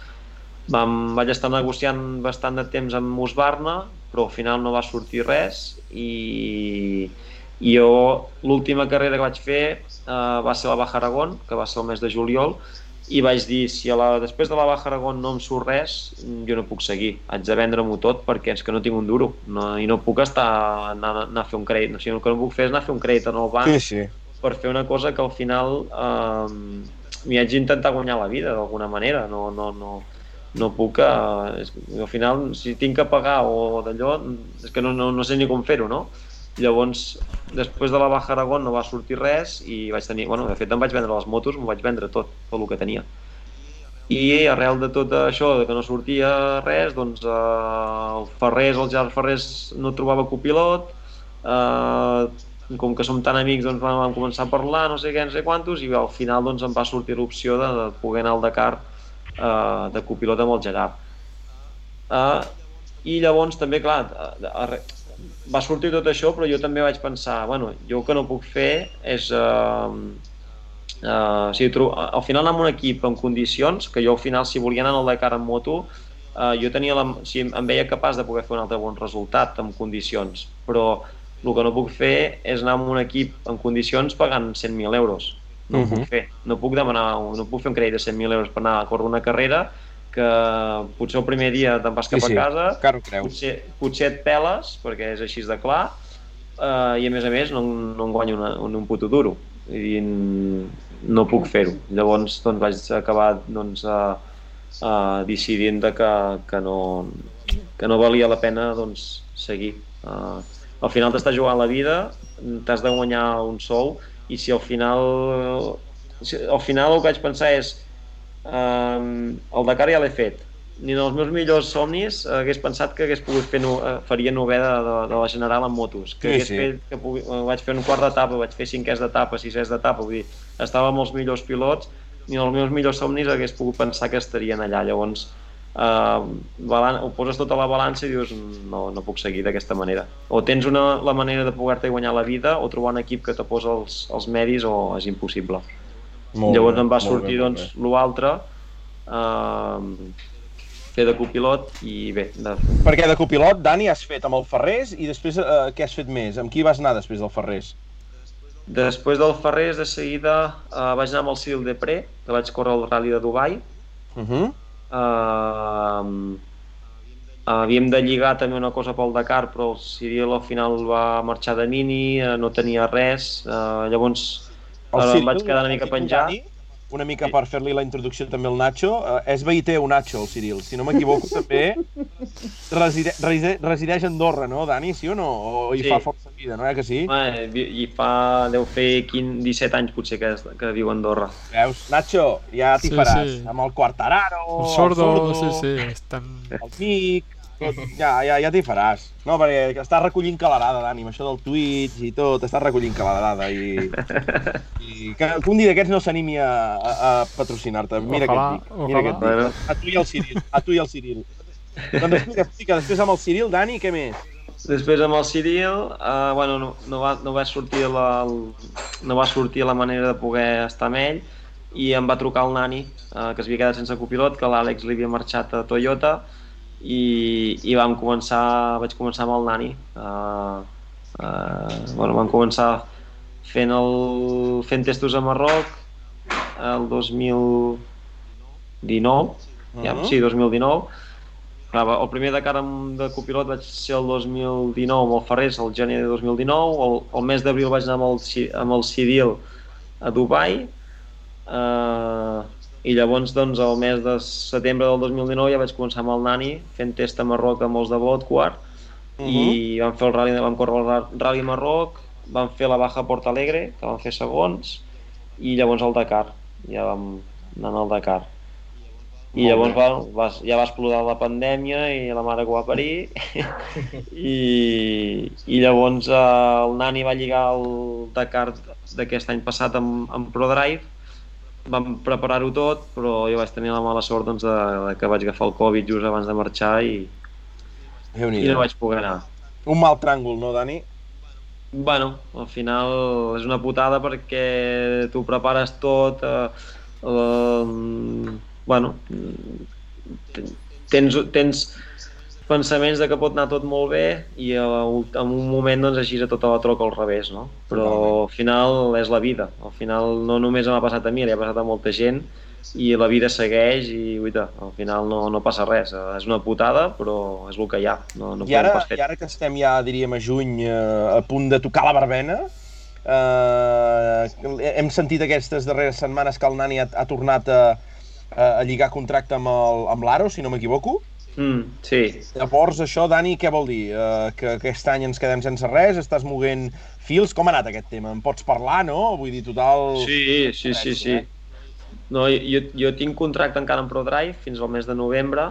vam, vaig estar negociant bastant de temps amb Musbarna, però al final no va sortir res i, i jo l'última carrera que vaig fer uh, va ser la Baja Aragón, que va ser el mes de juliol, i vaig dir, si a la, després de la Baja Aragón no em surt res, jo no puc seguir, haig de vendre-m'ho tot perquè és que no tinc un duro no, i no puc estar anar, anar a fer un crèdit, o sigui, el que no puc fer és anar a fer un crèdit en el banc sí, sí. per fer una cosa que al final eh, m'hi haig d'intentar guanyar la vida d'alguna manera, no, no, no, no puc, eh, és, al final si tinc que pagar o d'allò, és que no, no, no sé ni com fer-ho, no? Llavors, després de la Baja Aragón no va sortir res i vaig tenir, bueno, de fet em vaig vendre les motos, m'ho vaig vendre tot, tot el que tenia. I arrel de tot això, de que no sortia res, doncs eh, el Ferrés, el Gerard Ferrés no trobava copilot, eh, com que som tan amics doncs vam, vam començar a parlar, no sé què, no sé quantos, i al final doncs em va sortir l'opció de, de poder anar al Dakar eh, de copilot amb el Gerard. Eh, I llavors també, clar, va sortir tot això, però jo també vaig pensar, bueno, jo el que no puc fer és... Uh, uh, si tro... al final anar amb un equip en condicions, que jo al final si volia anar al Dakar en moto, uh, jo tenia la, si em veia capaç de poder fer un altre bon resultat en condicions, però el que no puc fer és anar amb un equip en condicions pagant 100.000 euros. No uh -huh. puc mhm. fer. No puc demanar, no puc fer un crèdit de 100.000 euros per anar a córrer una carrera que potser el primer dia te'n vas cap sí, sí. a casa, Car creus. potser, potser et peles, perquè és així de clar, uh, i a més a més no, no en guanyo una, un, un puto duro, i no puc fer-ho. Llavors doncs, vaig acabar doncs, uh, uh, decidint de que, que, no, que no valia la pena doncs, seguir. Uh, al final t'estàs jugant la vida, t'has de guanyar un sou, i si al final, si, al final el que vaig pensar és Um, el Dakar ja l'he fet. ni en els meus millors somnis hagués pensat que hagués pogut fer no, eh, faria novè de, de, de la General en motos. Que Sí, sí. fet, que pugui, eh, vaig fer un quart d'etapa, vaig fer cinquès d'etapa, sisès d'etapa, vull dir, estava amb els millors pilots, ni els meus millors somnis hagués pogut pensar que estarien allà. Llavors, eh, balan ho poses tot a la balança i dius no, no puc seguir d'aquesta manera. O tens una, la manera de poder-te guanyar la vida o trobar un equip que te posa els, els medis o és impossible. Molt Llavors bé, em va sortir bé, doncs l'altre, eh, fer de copilot i bé, de. Perquè de copilot, Dani, has fet amb el Ferrés i després eh, què has fet més? Amb qui vas anar després del Ferrés? després del Ferrés de seguida eh, vaig anar amb el Cyril Depré, que vaig córrer el Rally de Dubai. Uh -huh. Eh, havíem de lligar també una cosa pel Dakar, però el Cyril al final va marxar de mini, eh, no tenia res, eh, llavors El Ara em vaig quedar una mica penjat. Una mica Sí. per fer-li la introducció també al Nacho, eh, és veí teu, Nacho, el Cyril. Si no m'equivoco, també reside, reside, resideix a Andorra, no, Dani, sí o no? O hi Sí. fa força vida, no, eh, que sí? eh, i fa, deu fer 15, 17 anys potser que, que viu a Andorra. Veus, Nacho, ja t'hi Sí, faràs. sí. Amb el Quartararo, El sordo, el sí, sordo, sí, estan... el Mic, ja, ja, ja t'hi faràs. No, perquè estàs recollint calarada, Dani, amb això del Twitch i tot, estàs recollint calarada i... i que, que un dia d'aquests no s'animi a, a, a patrocinar-te. Mira Ojalà, dic, mira ojalà. dic. A tu i al Ciril, a tu i al Ciril. doncs explica, explica, després amb el Ciril, Dani, què més? Després amb el Cyril, eh, bueno, no, no, va, no, va sortir la, el, no va sortir la manera de poder estar amb ell i em va trucar el Nani, eh, que es havia quedat sense copilot, que l'Àlex li havia marxat a Toyota i, i vam començar, vaig començar amb el Nani. Uh, uh, bueno, vam començar fent, el, fent testos a Marroc el 2019, ja, Mhm. sí, 2019. Clar, va- el primer Dakar amb- de copilot vaig ser el 2019 amb el Ferrés, el gener de 2019. El, el mes d'abril vaig anar amb el, amb el Cyril a Dubai. Uh, I llavors, doncs, el mes de setembre del 2019 ja vaig començar amb el Nani, fent test a Marroc amb els de Botquart. Mhm. I vam fer el rally, vam córrer el ra- Rally Marroc, vam fer la Baja Porta Alegre, que vam fer segons, i llavors el Dakar. Ja vam anar al Dakar. I llavors va, va, ja va explotar la pandèmia i la mare que va parir i, i llavors eh, el Nani va lligar el Dakar d'aquest any passat amb, amb ProDrive vam preparar-ho tot però jo vaig tenir la mala sort doncs, de, de que vaig agafar el Covid just abans de marxar i, i no vaig poder anar Un mal tràngol, no, Dani? Bueno, al final és una putada perquè tu prepares tot, eh, eh, bueno, tens, tens pensaments de que pot anar tot molt bé i a, en un moment doncs així a tota la troca al revés, no? Però al final és la vida, al final no només m'ha passat a mi, li ha passat a molta gent i la vida segueix i uita, al final no, no passa res, eh, és una putada però és el que hi ha, no, no I ara. I ara que estem ja, diríem, a juny, eh, a punt de tocar la barbena, eh, hem sentit aquestes darreres setmanes que el Nani ha, ha tornat a, a, lligar contracte amb l'Aro, si no m'equivoco. Mm, sí, Llavors, això, Dani, què vol dir? Eh, que aquest any ens quedem sense res? Estàs moguent fils? Com ha anat aquest tema? En pots parlar, no? Vull dir, total... Sí, sí, sí, sí. No, jo, jo tinc contracte encara amb ProDrive fins al mes de novembre.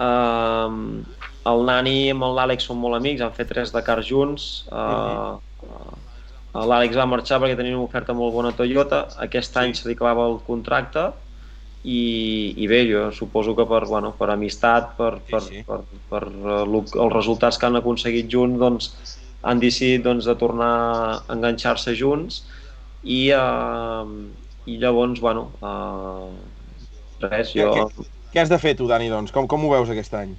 Um, el Nani amb l'Àlex són molt amics, han fet tres Dakar junts. Uh, uh, L'Àlex va marxar perquè tenia una oferta molt bona a Toyota. Aquest any se li acabava el contracte i, i bé, jo suposo que per, bueno, per amistat, per, per, sí. per, per, eh, lo- els resultats que han aconseguit junts, doncs, han decidit doncs, de tornar a enganxar-se junts i, eh, i llavors, bueno, eh, res, jo... Què, què has de fer tu, Dani, doncs? Com, com ho veus aquest any?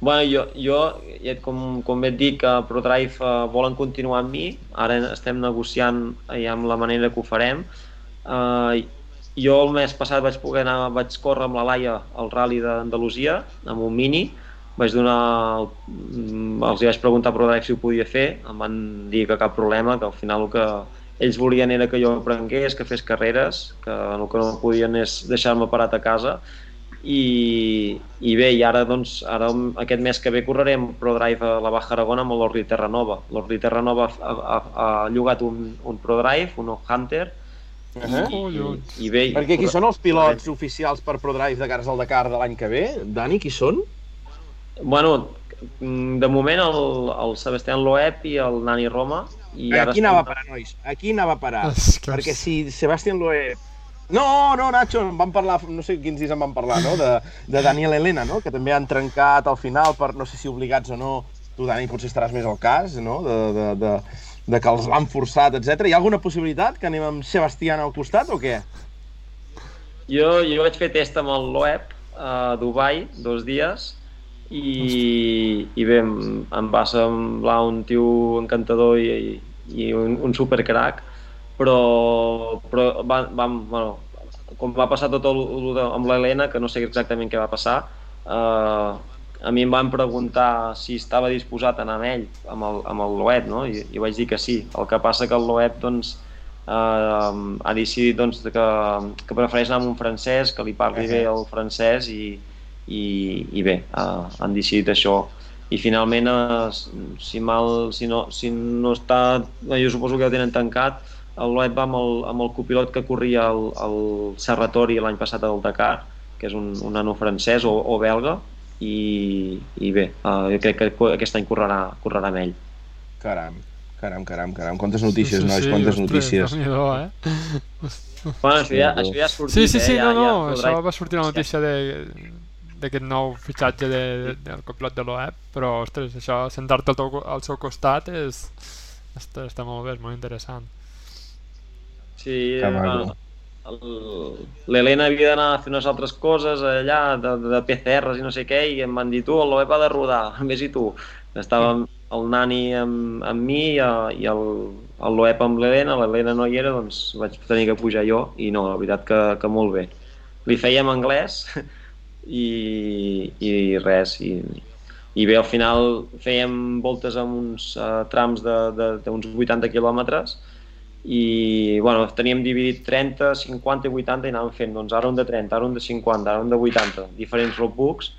Bueno, jo, jo com, com et dic, que ProDrive eh, volen continuar amb mi, ara estem negociant ja amb la manera que ho farem. Eh, jo el mes passat vaig poder anar, vaig córrer amb la Laia al Rally d'Andalusia, amb un mini, vaig donar, mm, els vaig preguntar a ProDrive si ho podia fer, em van dir que cap problema, que al final el que ells volien era que jo aprengués, que fes carreres, que el que no podien és deixar-me parat a casa, i, i bé, i ara, doncs, ara aquest mes que ve correrem ProDrive a la Baja Aragona amb l'Orli Terranova. L'Orli Terranova ha, ha, ha llogat un, un ProDrive, un Hunter, I, Ahà. i, i bé... i- Perquè qui són els pilots oficials per ProDrive de cares al Dakar de l'any que ve? Dani, qui són? Bueno, mm, de moment el, el Sebastián Loeb i el Nani Roma. I ara Aquí anava a parar, nois. Aquí anava a parar. Que- Perquè si Sebastián Loeb... No, no, Nacho, en vam parlar, no sé quins dies en vam parlar, no? De, de Daniel Helena, no? Que també han trencat al final per, no sé si obligats o no, tu, Dani, potser estaràs més al cas, no? De, de, de, de que els l'han forçat, etc. Hi ha alguna possibilitat que anem amb Sebastián al costat o què? Jo, jo vaig fer test amb el Loeb a Dubai, dos dies, i, i bé, em, em va semblar un tio encantador i, i un, un supercrack, però, però va, vam, bueno, com va passar tot el, el amb l'Helena, que no sé exactament què va passar, eh, a mi em van preguntar si estava disposat a anar amb ell, amb el, amb el Loeb, no? I, i vaig dir que sí. El que passa que el Loeb, doncs, eh, ha decidit doncs, que, que prefereix anar amb un francès, que li parli bé el francès i, i, i bé, eh, han decidit això. I finalment, eh, si, mal, si, no, si no està, jo suposo que ja ho tenen tancat, el Loeb va amb el, amb el copilot que corria el, el Serratori l'any passat al Dakar, que és un, un nano francès o, o belga, i, i bé, uh, jo crec que aquest any correrà, correrà amb ell. Caram, caram, caram, caram. Quantes notícies, Sí, nois, sí, quantes ostres, notícies. Déu-n'hi-do, eh? Bueno, això ja, això ja ha sortit, Sí, sí, sí, eh? no, ja, no, ja això podrà- va sortir la notícia de d'aquest nou fitxatge de, del copilot de l'OEP, però, ostres, això, sentar-te al, teu- al seu costat és... Està, està molt bé, és molt interessant. Sí, Que maco. bueno, el- l'Helena havia d'anar a fer unes altres coses allà, de, de PCRs i no sé què, i em van dir, tu, el Loeb ha de rodar, vés i tu. Estava el Nani amb, amb mi i, i el, el Loeb amb l'Helena, l'Helena no hi era, doncs vaig tenir que pujar jo, i no, la veritat que, que molt bé. Li fèiem anglès i, i res, i, i bé, al final fèiem voltes amb uns uh, trams d'uns 80 quilòmetres, i bueno, teníem dividit 30, 50 i 80 i anàvem fent doncs, ara un de 30, ara un de 50, ara un de 80, diferents roadbooks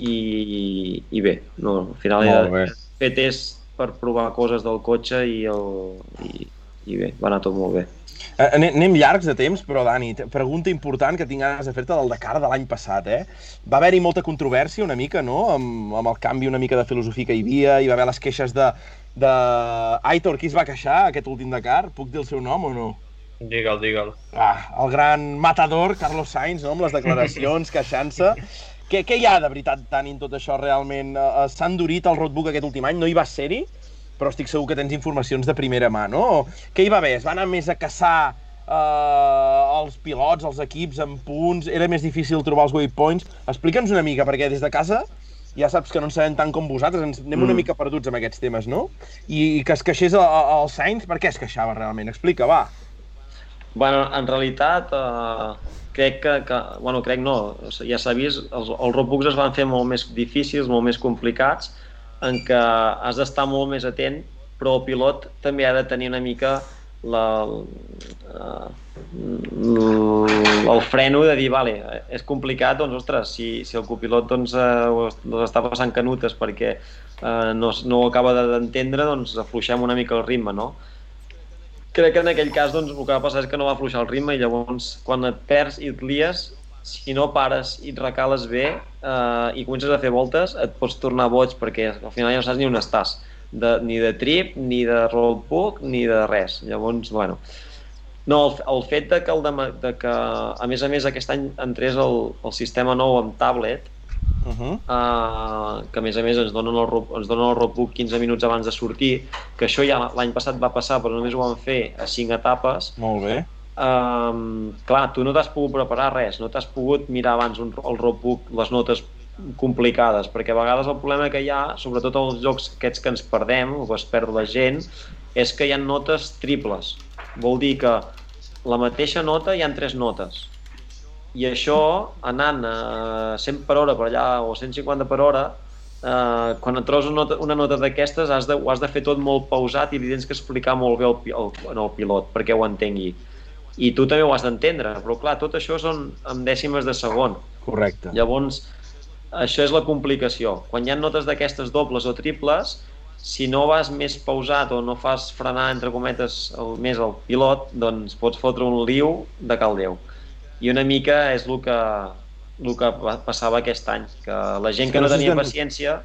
i, i bé, no, al final he bé. fer test per provar coses del cotxe i, el, i, i bé, va anar tot molt bé. Eh, Anem, llargs de temps, però Dani, pregunta important que tinc ganes de fer-te del Dakar de l'any passat, eh? Va haver-hi molta controvèrsia una mica, no?, amb, amb el canvi una mica de filosofia que hi havia, hi va haver les queixes de, de... Aitor, qui es va queixar aquest últim Dakar? Puc dir el seu nom o no? Digue'l, digue'l. Ah, el gran matador Carlos Sainz, no?, amb les declaracions, queixant-se. Què, què hi ha de veritat, Dani, en tot això realment? Eh, eh, S'ha endurit el roadbook aquest últim any, no hi va ser-hi, però estic segur que tens informacions de primera mà, no? Què hi va haver? Es va anar més a caçar eh, els pilots, els equips amb punts? Era més difícil trobar els waypoints? Explica'ns una mica, perquè des de casa ja saps que no en sabem tant com vosaltres, ens anem una Mm. mica perduts amb aquests temes, no? I, i que es queixés el Sainz, per què es queixava realment? Explica, va. Bueno, en realitat, eh, crec que, que, bueno, crec no, ja s'ha vist, els, els roadbooks es van fer molt més difícils, molt més complicats, en què has d'estar molt més atent, però el pilot també ha de tenir una mica la, eh, el freno de dir, vale, és complicat, doncs, ostres, si, si el copilot doncs, eh, doncs està passant canutes perquè eh, no, no ho acaba de- d'entendre, doncs afluixem una mica el ritme, no? crec que en aquell cas doncs, el que va passar és que no va afluixar el ritme i llavors quan et perds i et lies, si no pares i et recales bé eh, i comences a fer voltes, et pots tornar boig perquè al final ja no saps ni on estàs, de, ni de trip, ni de roadbook, ni de res. Llavors, bueno... No, el, el fet de que, el de, de que, a més a més, aquest any entrés el, el sistema nou amb tablet, Uh -huh. uh, que a més a més ens donen, el, ens donen el roadbook 15 minuts abans de sortir, que això ja l'any passat va passar, però només ho van fer a 5 etapes. Molt bé. Um, clar, tu no t'has pogut preparar res, no t'has pogut mirar abans un, el roadbook, les notes complicades, perquè a vegades el problema que hi ha, sobretot als jocs aquests que ens perdem, o que es perd la gent, és que hi ha notes triples. Vol dir que la mateixa nota hi han tres notes i això anant a 100 per hora per allà o 150 per hora eh, quan et trobes una nota, una nota d'aquestes has de, ho has de fer tot molt pausat i li tens que explicar molt bé al, pi- al, al pilot perquè ho entengui i tu també ho has d'entendre però clar, tot això són en dècimes de segon Correcte. Llavors, això és la complicació. Quan hi ha notes d'aquestes dobles o triples, si no vas més pausat o no fas frenar, entre cometes, el, més el pilot, doncs pots fotre un liu de caldeu. I una mica és el que, el que passava aquest any, que la gent que no tenia paciència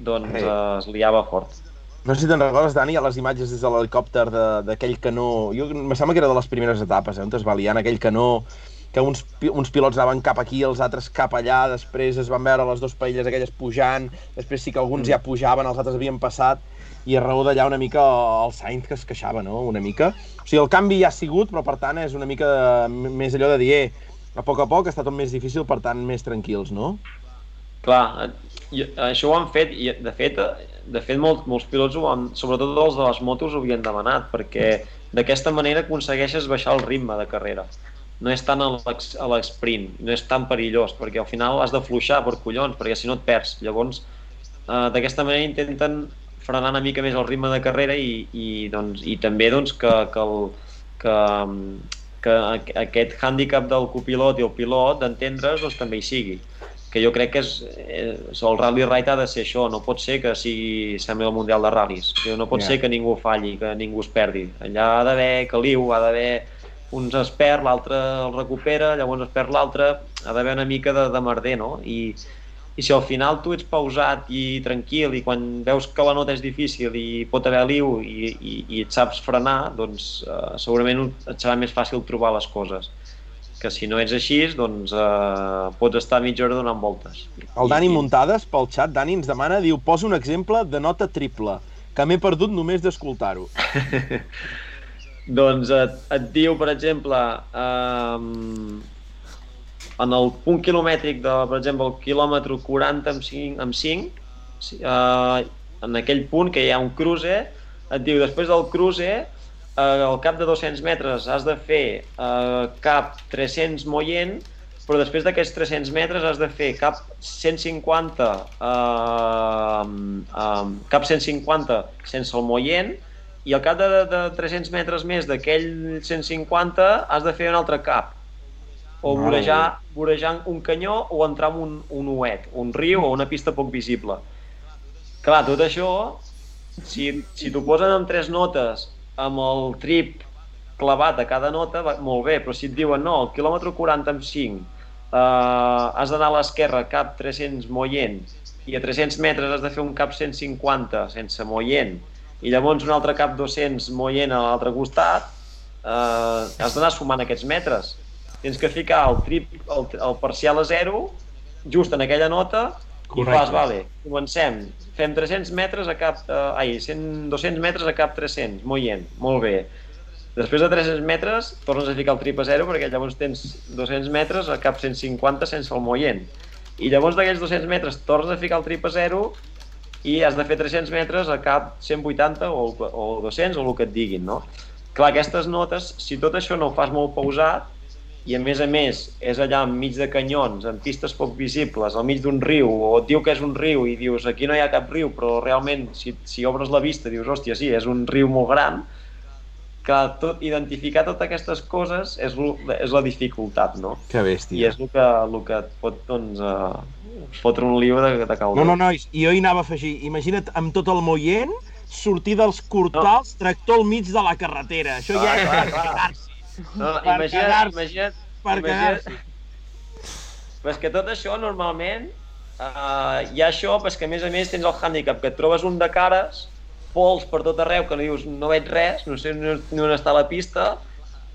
doncs eh, es liava fort. No sé si te'n recordes, Dani, a les imatges des de l'helicòpter d'aquell canó... Jo em sembla que era de les primeres etapes, eh, on es va liar aquell canó que uns, uns pilots anaven cap aquí, els altres cap allà, després es van veure les dues paelles aquelles pujant, després sí que alguns mm. ja pujaven, els altres havien passat, i a raó d'allà una mica el Sainz que es queixava, no?, una mica. O sigui, el canvi ja ha sigut, però per tant és una mica més allò de dir, eh, a poc a poc està tot més difícil, per tant més tranquils, no? Clar, això ho han fet, i de fet, de fet molts, molts pilots, ho han, sobretot els de les motos, ho havien demanat, perquè d'aquesta manera aconsegueixes baixar el ritme de carrera. No és tant a l'exprint, no és tan perillós, perquè al final has de fluixar per collons, perquè si no et perds. Llavors, eh, d'aquesta manera intenten frenar una mica més el ritme de carrera i, i, doncs, i també doncs, que, que, el, que, que aquest hàndicap del copilot i el pilot d'entendre's doncs, també hi sigui que jo crec que és, eh, el Rally Ride ha de ser això, no pot ser que sigui sembli el Mundial de Rallys, no pot yeah. ser que ningú falli, que ningú es perdi. Allà ha d'haver caliu, ha d'haver uns es perd, l'altre el recupera, llavors es perd l'altre, ha d'haver una mica de, de merder, no? I, I si al final tu ets pausat i tranquil i quan veus que la nota és difícil i pot haver liu i, i, i et saps frenar, doncs eh, segurament et serà més fàcil trobar les coses que si no ets així, doncs eh, pots estar mitja hora donant voltes. El Dani I, Muntades, pel xat, Dani ens demana, diu, posa un exemple de nota triple, que m'he perdut només d'escoltar-ho. doncs et, et diu, per exemple, eh, en el punt quilomètric de, per exemple, el quilòmetre 40 amb 5, amb 5 eh, en aquell punt que hi ha un cruce, et diu, després del cruce, eh, al cap de 200 metres has de fer eh, cap 300 moient, però després d'aquests 300 metres has de fer cap 150 eh, eh, cap 150 sense el moient i al cap de, de 300 metres més d'aquell 150 has de fer un altre cap o vorejar, vorejant un canyó o entrar en un, un uet, un riu o una pista poc visible. Clar, tot això, si, si t'ho posen amb tres notes amb el trip clavat a cada nota, va, molt bé, però si et diuen no, el quilòmetre 40 amb 5 eh, has d'anar a l'esquerra cap 300 moient i a 300 metres has de fer un cap 150 sense moient i llavors un altre cap 200 moient a l'altre costat, eh, has d'anar sumant aquests metres. Tens que ficar el trip, el, el parcial a zero, just en aquella nota, Correcte. i fas, vale, comencem, fem 300 metres a cap... Eh, ai, 100, 200 metres a cap 300, moient, molt bé. Després de 300 metres tornes a ficar el trip a zero perquè llavors tens 200 metres a cap 150 sense el moient. I llavors d'aquells 200 metres tornes a ficar el trip a zero i has de fer 300 metres a cap 180 o, o 200 o el que et diguin, no? Clar, aquestes notes, si tot això no ho fas molt pausat, i a més a més és allà enmig de canyons, en pistes poc visibles, al mig d'un riu, o et diu que és un riu i dius aquí no hi ha cap riu, però realment si, si obres la vista dius hòstia sí, és un riu molt gran, que tot, identificar totes aquestes coses és, és la dificultat, no? Que bèstia. I és el que, el que et pot, doncs, uh, fotre un lío de, de caldor. No, no, nois, i jo hi anava a afegir, imagina't amb tot el moient, sortir dels cortals, no. tractor al mig de la carretera. Això ah, ja és clar, clar. No, per imagina't, imagina't, per imagina't, Però és que tot això normalment uh, hi ha això, però que a més a més tens el hàndicap que et trobes un de cares, pols per tot arreu, que no dius no veig res, no sé ni on està la pista,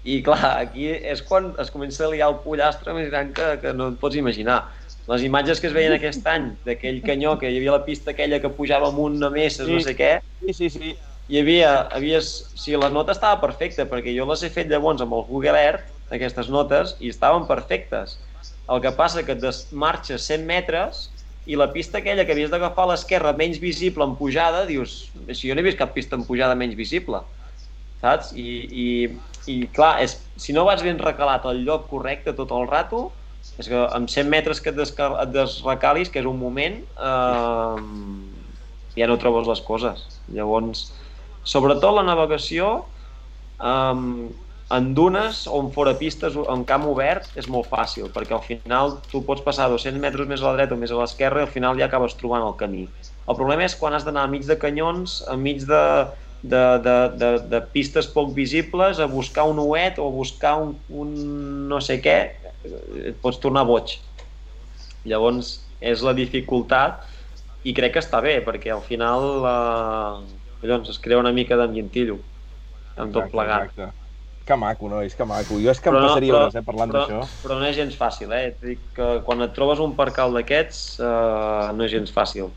i clar, aquí és quan es comença a liar el pollastre més gran que, que no et pots imaginar. Les imatges que es veien aquest any, d'aquell canyó, que hi havia la pista aquella que pujava amunt a messes, sí. no sé què, sí, sí, sí hi havia, havia, si la nota estava perfecta, perquè jo les he fet llavors amb el Google Earth, aquestes notes, i estaven perfectes. El que passa que et marxes 100 metres i la pista aquella que havies d'agafar a l'esquerra menys visible en pujada, dius, si jo no he vist cap pista en pujada menys visible, saps? I, i, i clar, és, si no vas ben recalat al lloc correcte tot el rato, és que amb 100 metres que et, desrecalis, que és un moment, eh, ja no trobes les coses. Llavors, Sobretot la navegació um, en dunes o en fora pistes en camp obert és molt fàcil, perquè al final tu pots passar 200 metres més a la dreta o més a l'esquerra i al final ja acabes trobant el camí. El problema és quan has d'anar enmig de canyons, enmig de, de, de, de, de pistes poc visibles, a buscar un uet o a buscar un, un no sé què, et pots tornar boig. Llavors, és la dificultat i crec que està bé, perquè al final eh, collons, es crea una mica d'ambientillo amb tot Exacte, plegat. exacte. Que maco, nois, que maco. Jo és que em Però no- passaria però- hores, eh, parlant d'això. però no és gens fàcil, eh? Et dic que quan et trobes un percal d'aquests eh, no és gens fàcil.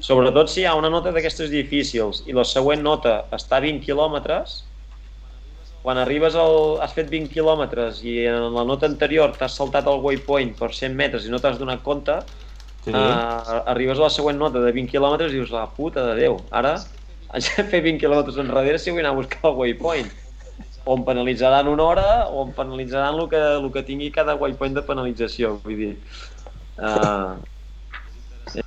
Sobretot si hi ha una nota d'aquestes difícils i la següent nota està a 20 quilòmetres, quan arribes al... has fet 20 quilòmetres i en la nota anterior t'has saltat el waypoint per 100 metres i no t'has donat compte, Sí. uh, arribes a la següent nota de 20 quilòmetres i dius, la puta de Déu, ara haig de fer 20 quilòmetres enrere si vull anar a buscar el waypoint. O em penalitzaran una hora o em penalitzaran el que, el que tingui cada waypoint de penalització. Vull dir, uh,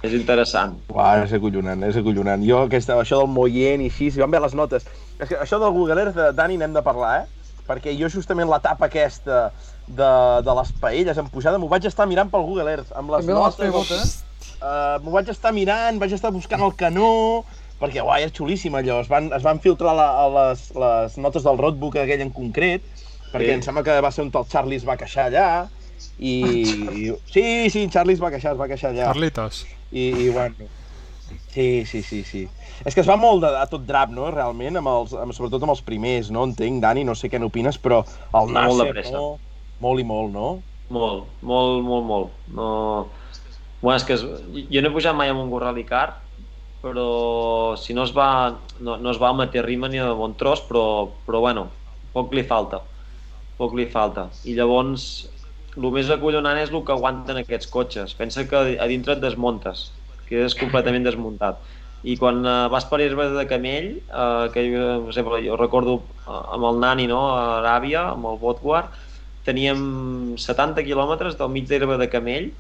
és interessant. Uau, és acollonant, és acollonant. Jo, aquesta, això del Moyen i així, si van bé les notes. És que això del Google Earth, eh, Dani, n'hem de parlar, eh? Perquè jo justament l'etapa aquesta de, de les paelles en pujada m'ho vaig estar mirant pel Google Earth, amb les També notes... eh? Uh, m'ho vaig estar mirant, vaig estar buscant el canó, perquè uai, és xulíssim allò, es van, es van filtrar la, a les, les notes del roadbook aquell en concret, perquè Sí. em sembla que va ser on el Charlie es va queixar allà, i... i sí, sí, Charlie es va queixar, es va queixar allà. Carlitos. I, i bueno... Sí, sí, sí, sí. És que es va molt de, a tot drap, no?, realment, amb els, amb, sobretot amb els primers, no? Entenc, Dani, no sé què n'opines, però el Va molt de Nasser, pressa. no? Molt i molt, no? Molt, molt, molt, molt. No... Bueno, és que es... jo no he pujat mai amb un Rally Car, però si no es va, no, no es va a Rima ni de bon tros, però, però bueno, poc li falta. Poc li falta. I llavors, el més acollonant és el que aguanten aquests cotxes. Pensa que a dintre et desmuntes, quedes completament desmuntat. I quan eh, vas per herba de camell, eh, que jo, per exemple, jo recordo eh, amb el Nani no, a Aràbia, amb el Botguard, teníem 70 quilòmetres del mig d'herba de camell,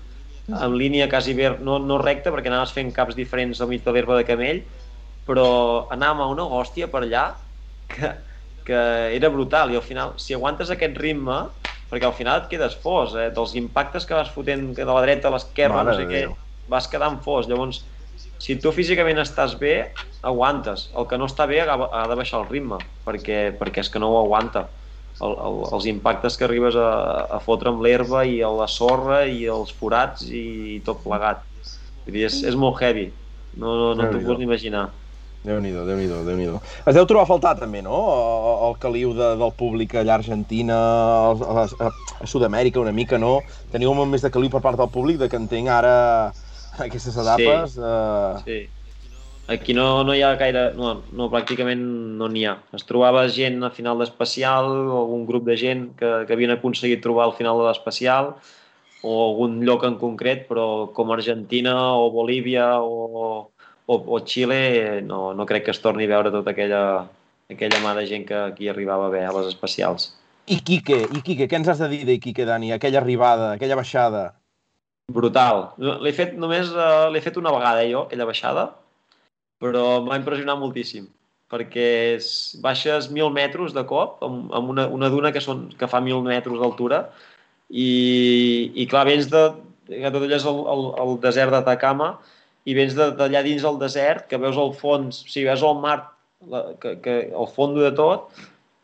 en línia quasi ver, no, no recta, perquè anaves fent caps diferents al mig de l'herba de camell, però anàvem a una hòstia per allà que, que era brutal i al final, si aguantes aquest ritme, perquè al final et quedes fos, eh? dels impactes que vas fotent de la dreta a l'esquerra, no sé què, vas quedant fos. Llavors, si tu físicament estàs bé, aguantes. El que no està bé ha ha de baixar el ritme, perquè, perquè és que no ho aguanta. El, el, els impactes que arribes a, a fotre amb l'herba i a la sorra i els forats i tot plegat. Vull dir, és, és molt heavy. No, no, no t'ho pots imaginar. Déu-n'hi-do, déu nhi déu Es deu trobar a faltar també, no? El, el caliu de, del públic allà a Argentina, a, a, a Sud-amèrica una mica, no? Teniu molt més de caliu per part del públic de que entenc ara en aquestes etapes. Sí. Uh... Sí. Aquí no, no hi ha gaire... No, no pràcticament no n'hi ha. Es trobava gent a final d'especial, algun grup de gent que, que havien aconseguit trobar al final de l'especial, o algun lloc en concret, però com Argentina o Bolívia o, o, o Xile no, no crec que es torni a veure tota aquella, aquella mà de gent que aquí arribava bé a les especials. I Quique, i Quique, què ens has de dir de Quique, Dani? Aquella arribada, aquella baixada. Brutal. L'he fet només, uh, l'he fet una vegada eh, jo, aquella baixada, però m'ha impressionat moltíssim, perquè és, baixes 1.000 metres de cop, amb, amb una, una duna que, són, que fa 1.000 metres d'altura, i, i clar, vens de, que tot allò és el, el, el desert d'Atacama, i vens d'allà dins el desert, que veus al fons, o sigui, veus el mar, la, que, que, el fons de tot,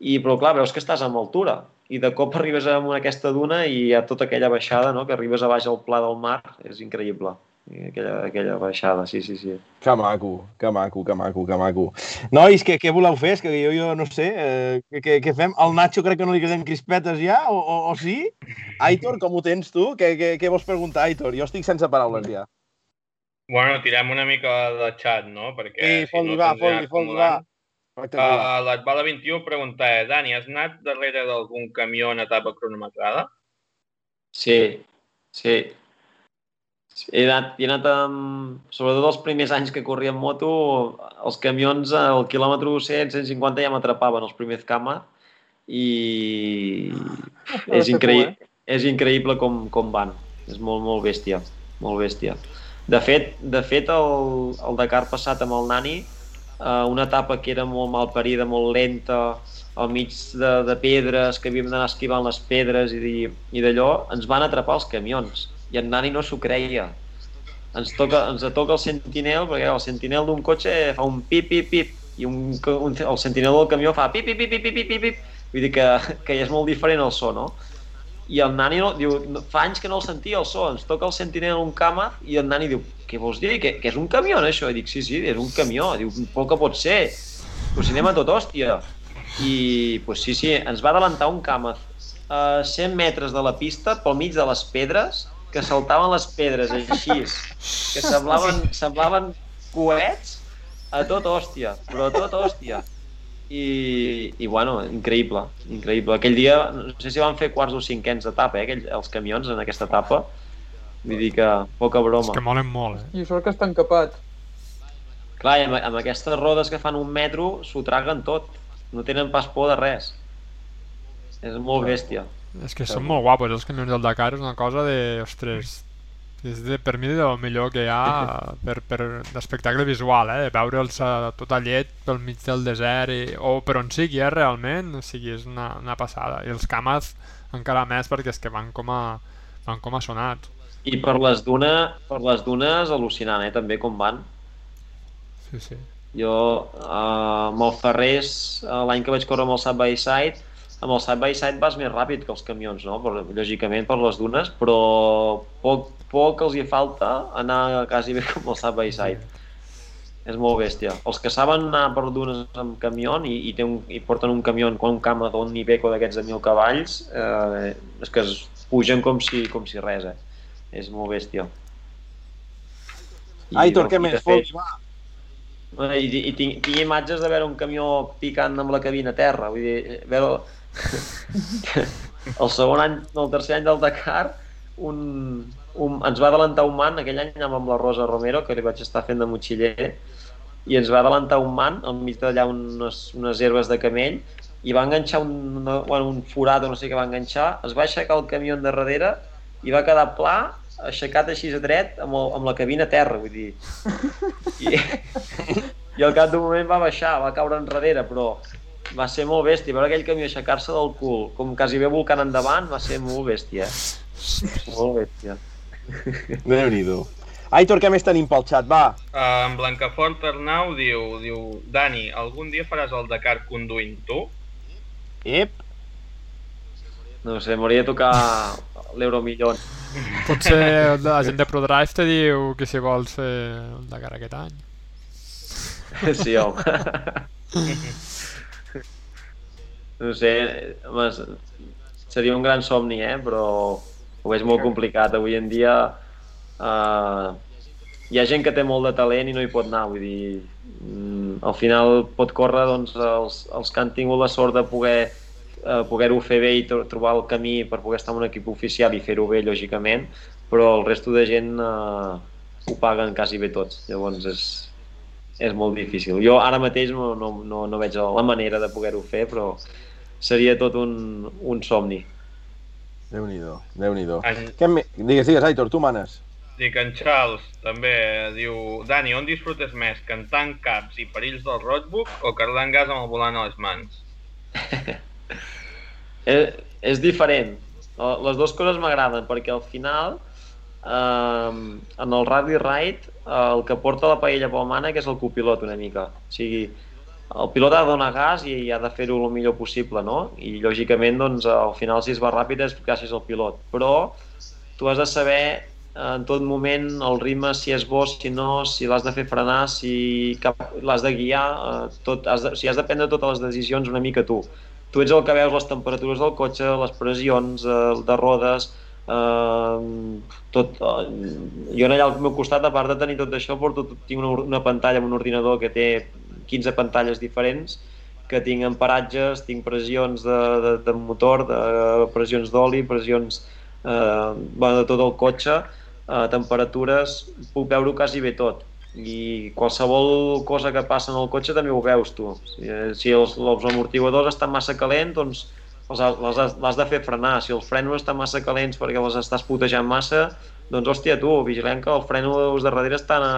i, però clar, veus que estàs amb altura, i de cop arribes a una- aquesta duna i ha tota aquella baixada, no?, que arribes a baix al pla del mar, és increïble, aquella, aquella baixada, sí, sí, sí. Que maco, que maco, que maco, que maco. Nois, què, què voleu fer? És que jo, jo no sé, eh, què, què, fem? Al Nacho crec que no li queden crispetes ja, o, o, o sí? Aitor, com ho tens tu? Què, què, què vols preguntar, Aitor? Jo estic sense paraules ja. Bueno, tirem una mica de xat, no? Perquè Sí, fot-li, va, se'ns anirà fot-li, fot-li, va. Uh, L'Atbala 21 preguntava, Dani, has anat darrere d'algun camió en etapa cronometrada? Sí, sí. He anat, he anat amb... Sobretot els primers anys que corria amb moto, els camions al quilòmetre 100, 150 ja m'atrapaven, els primers cama, i és, increï... por, és increïble com, com van. És molt, molt bèstia, molt bèstia. De fet, de fet el, el Dakar passat amb el Nani, eh, una etapa que era molt mal parida, molt lenta, al mig de, de pedres, que havíem d'anar esquivant les pedres i, i d'allò, ens van atrapar els camions. I en Nani no s'ho creia. ens toca, ens toca el sentinel, perquè el sentinel d'un cotxe fa un pip, pip, pip, i un, un, el sentinel del camió fa pip, pip, pip, pip, pip, pip, pip, vull dir que, que ja és molt diferent el so, no? I el nani no, diu, "No, fa anys que no el sentia el so, ens toca el sentinel un càmaz i el nani diu, què vols dir? Que, que és un camió, no, això? I dic, sí, sí, és un camió. Diu, poc que pot ser. Però si anem a tot hòstia. I, pues sí, sí, ens va adelantar un càmaz a 100 metres de la pista, pel mig de les pedres, que saltaven les pedres així, que semblaven, semblaven coets a tot hòstia, però a tot hòstia. I, i bueno, increïble, increïble. Aquell dia, no sé si van fer quarts o cinquens d'etapa, eh, aquell, els camions en aquesta etapa. Vull dir que poca És broma. que molen molt, eh? I sort que està encapat. Clar, i amb, amb aquestes rodes que fan un metro s'ho traguen tot. No tenen pas por de res. És molt bèstia. És que són molt guapos, els camions del Dakar, és una cosa de... Ostres, és de, per mi del millor que hi ha per, per d'espectacle visual, eh? De veure'ls a tota llet pel mig del desert i, o per on sigui, eh, realment, o sigui, és una, una passada. I els cames encara més perquè és que van com a, van com a sonats. I per les, duna, per les dunes, al·lucinant, eh, també, com van. Sí, sí. Jo, eh, amb el Ferrés, eh, l'any que vaig córrer amb el Side by Side, amb el Side by Side vas més ràpid que els camions, no? Per, lògicament per les dunes, però poc, poc els hi falta anar quasi bé com el Side by Side. És molt bèstia. Els que saben anar per dunes amb camió i, i, té un, i porten un camió amb un cama d'un Iveco d'aquests de 1.000 cavalls, eh, és que es pugen com si, com si res, eh? És molt bèstia. I, Aitor, què més? Fols, va. I, i tinc, tinc imatges de veure un camió picant amb la cabina a terra, vull dir, veure... el segon any, el tercer any del Dakar, un, un, ens va adelantar un man, aquell any anàvem amb la Rosa Romero, que li vaig estar fent de motxiller, i ens va adelantar un man, al mig d'allà unes, unes herbes de camell, i va enganxar un, una, bueno, un forat o no sé què va enganxar, es va aixecar el camió en darrere i va quedar pla, aixecat així a dret, amb, el, amb la cabina a terra, vull dir. I, i al cap d'un moment va baixar, va caure enrere, però va ser molt bèstia. Veure aquell camió aixecar-se del cul, com quasi bé volcant endavant, va ser molt bèstia. eh? Molt bèstia. Déu-n'hi-do. Aitor, què més tenim pel xat? Va. Uh, en Blancafort Arnau diu, diu Dani, algun dia faràs el Dakar conduint tu? Ep. No sé, m'hauria de tocar l'Euromillón. Potser la gent de ProDrive te diu que si vols fer el Dakar aquest any. Sí, home. No sé, home, seria un gran somni, eh? però ho és molt complicat. Avui en dia eh, hi ha gent que té molt de talent i no hi pot anar, vull dir, mm, al final pot córrer doncs, els, els que han tingut la sort de poder eh, poder-ho fer bé i tro trobar el camí per poder estar en un equip oficial i fer-ho bé, lògicament, però el resto de gent eh, ho paguen quasi bé tots, llavors és, és molt difícil. Jo ara mateix no, no, no, no veig la manera de poder-ho fer, però seria tot un, un somni. Déu-n'hi-do, Déu-n'hi-do. En, Què me... Digues, digues, Aitor, tu manes. dic, en Charles també diu Dani, on disfrutes més, cantant caps i perills del roadbook o carlant gas amb el volant a les mans? És, és diferent. Eh, Les dues coses m'agraden perquè al final eh, en el Rally Ride el que porta la paella pel mànec és el copilot una mica. O sigui, el pilot ha de donar gas i ha de fer-ho el millor possible, no? I lògicament, doncs, al final si es va ràpid és gràcies al pilot. Però tu has de saber eh, en tot moment el ritme, si és bo, si no, si l'has de fer frenar, si l'has de guiar, eh, tot, has de, o sigui, has de prendre totes les decisions una mica tu. Tu ets el que veus les temperatures del cotxe, les pressions eh, de rodes, eh, tot, eh, jo allà al meu costat, a part de tenir tot això, porto, tinc una, una pantalla amb un ordinador que té 15 pantalles diferents, que tinc emparatges, tinc pressions de, de, de motor, de pressions d'oli, pressions eh, bueno, de tot el cotxe, eh, temperatures, puc veure-ho quasi bé tot. I qualsevol cosa que passa en el cotxe també ho veus tu. Si els, els amortiguadors estan massa calents, doncs les l'has de fer frenar. Si els frenos estan massa calents perquè els estàs putejant massa, doncs hòstia tu, vigilem que els frenos de darrere estan a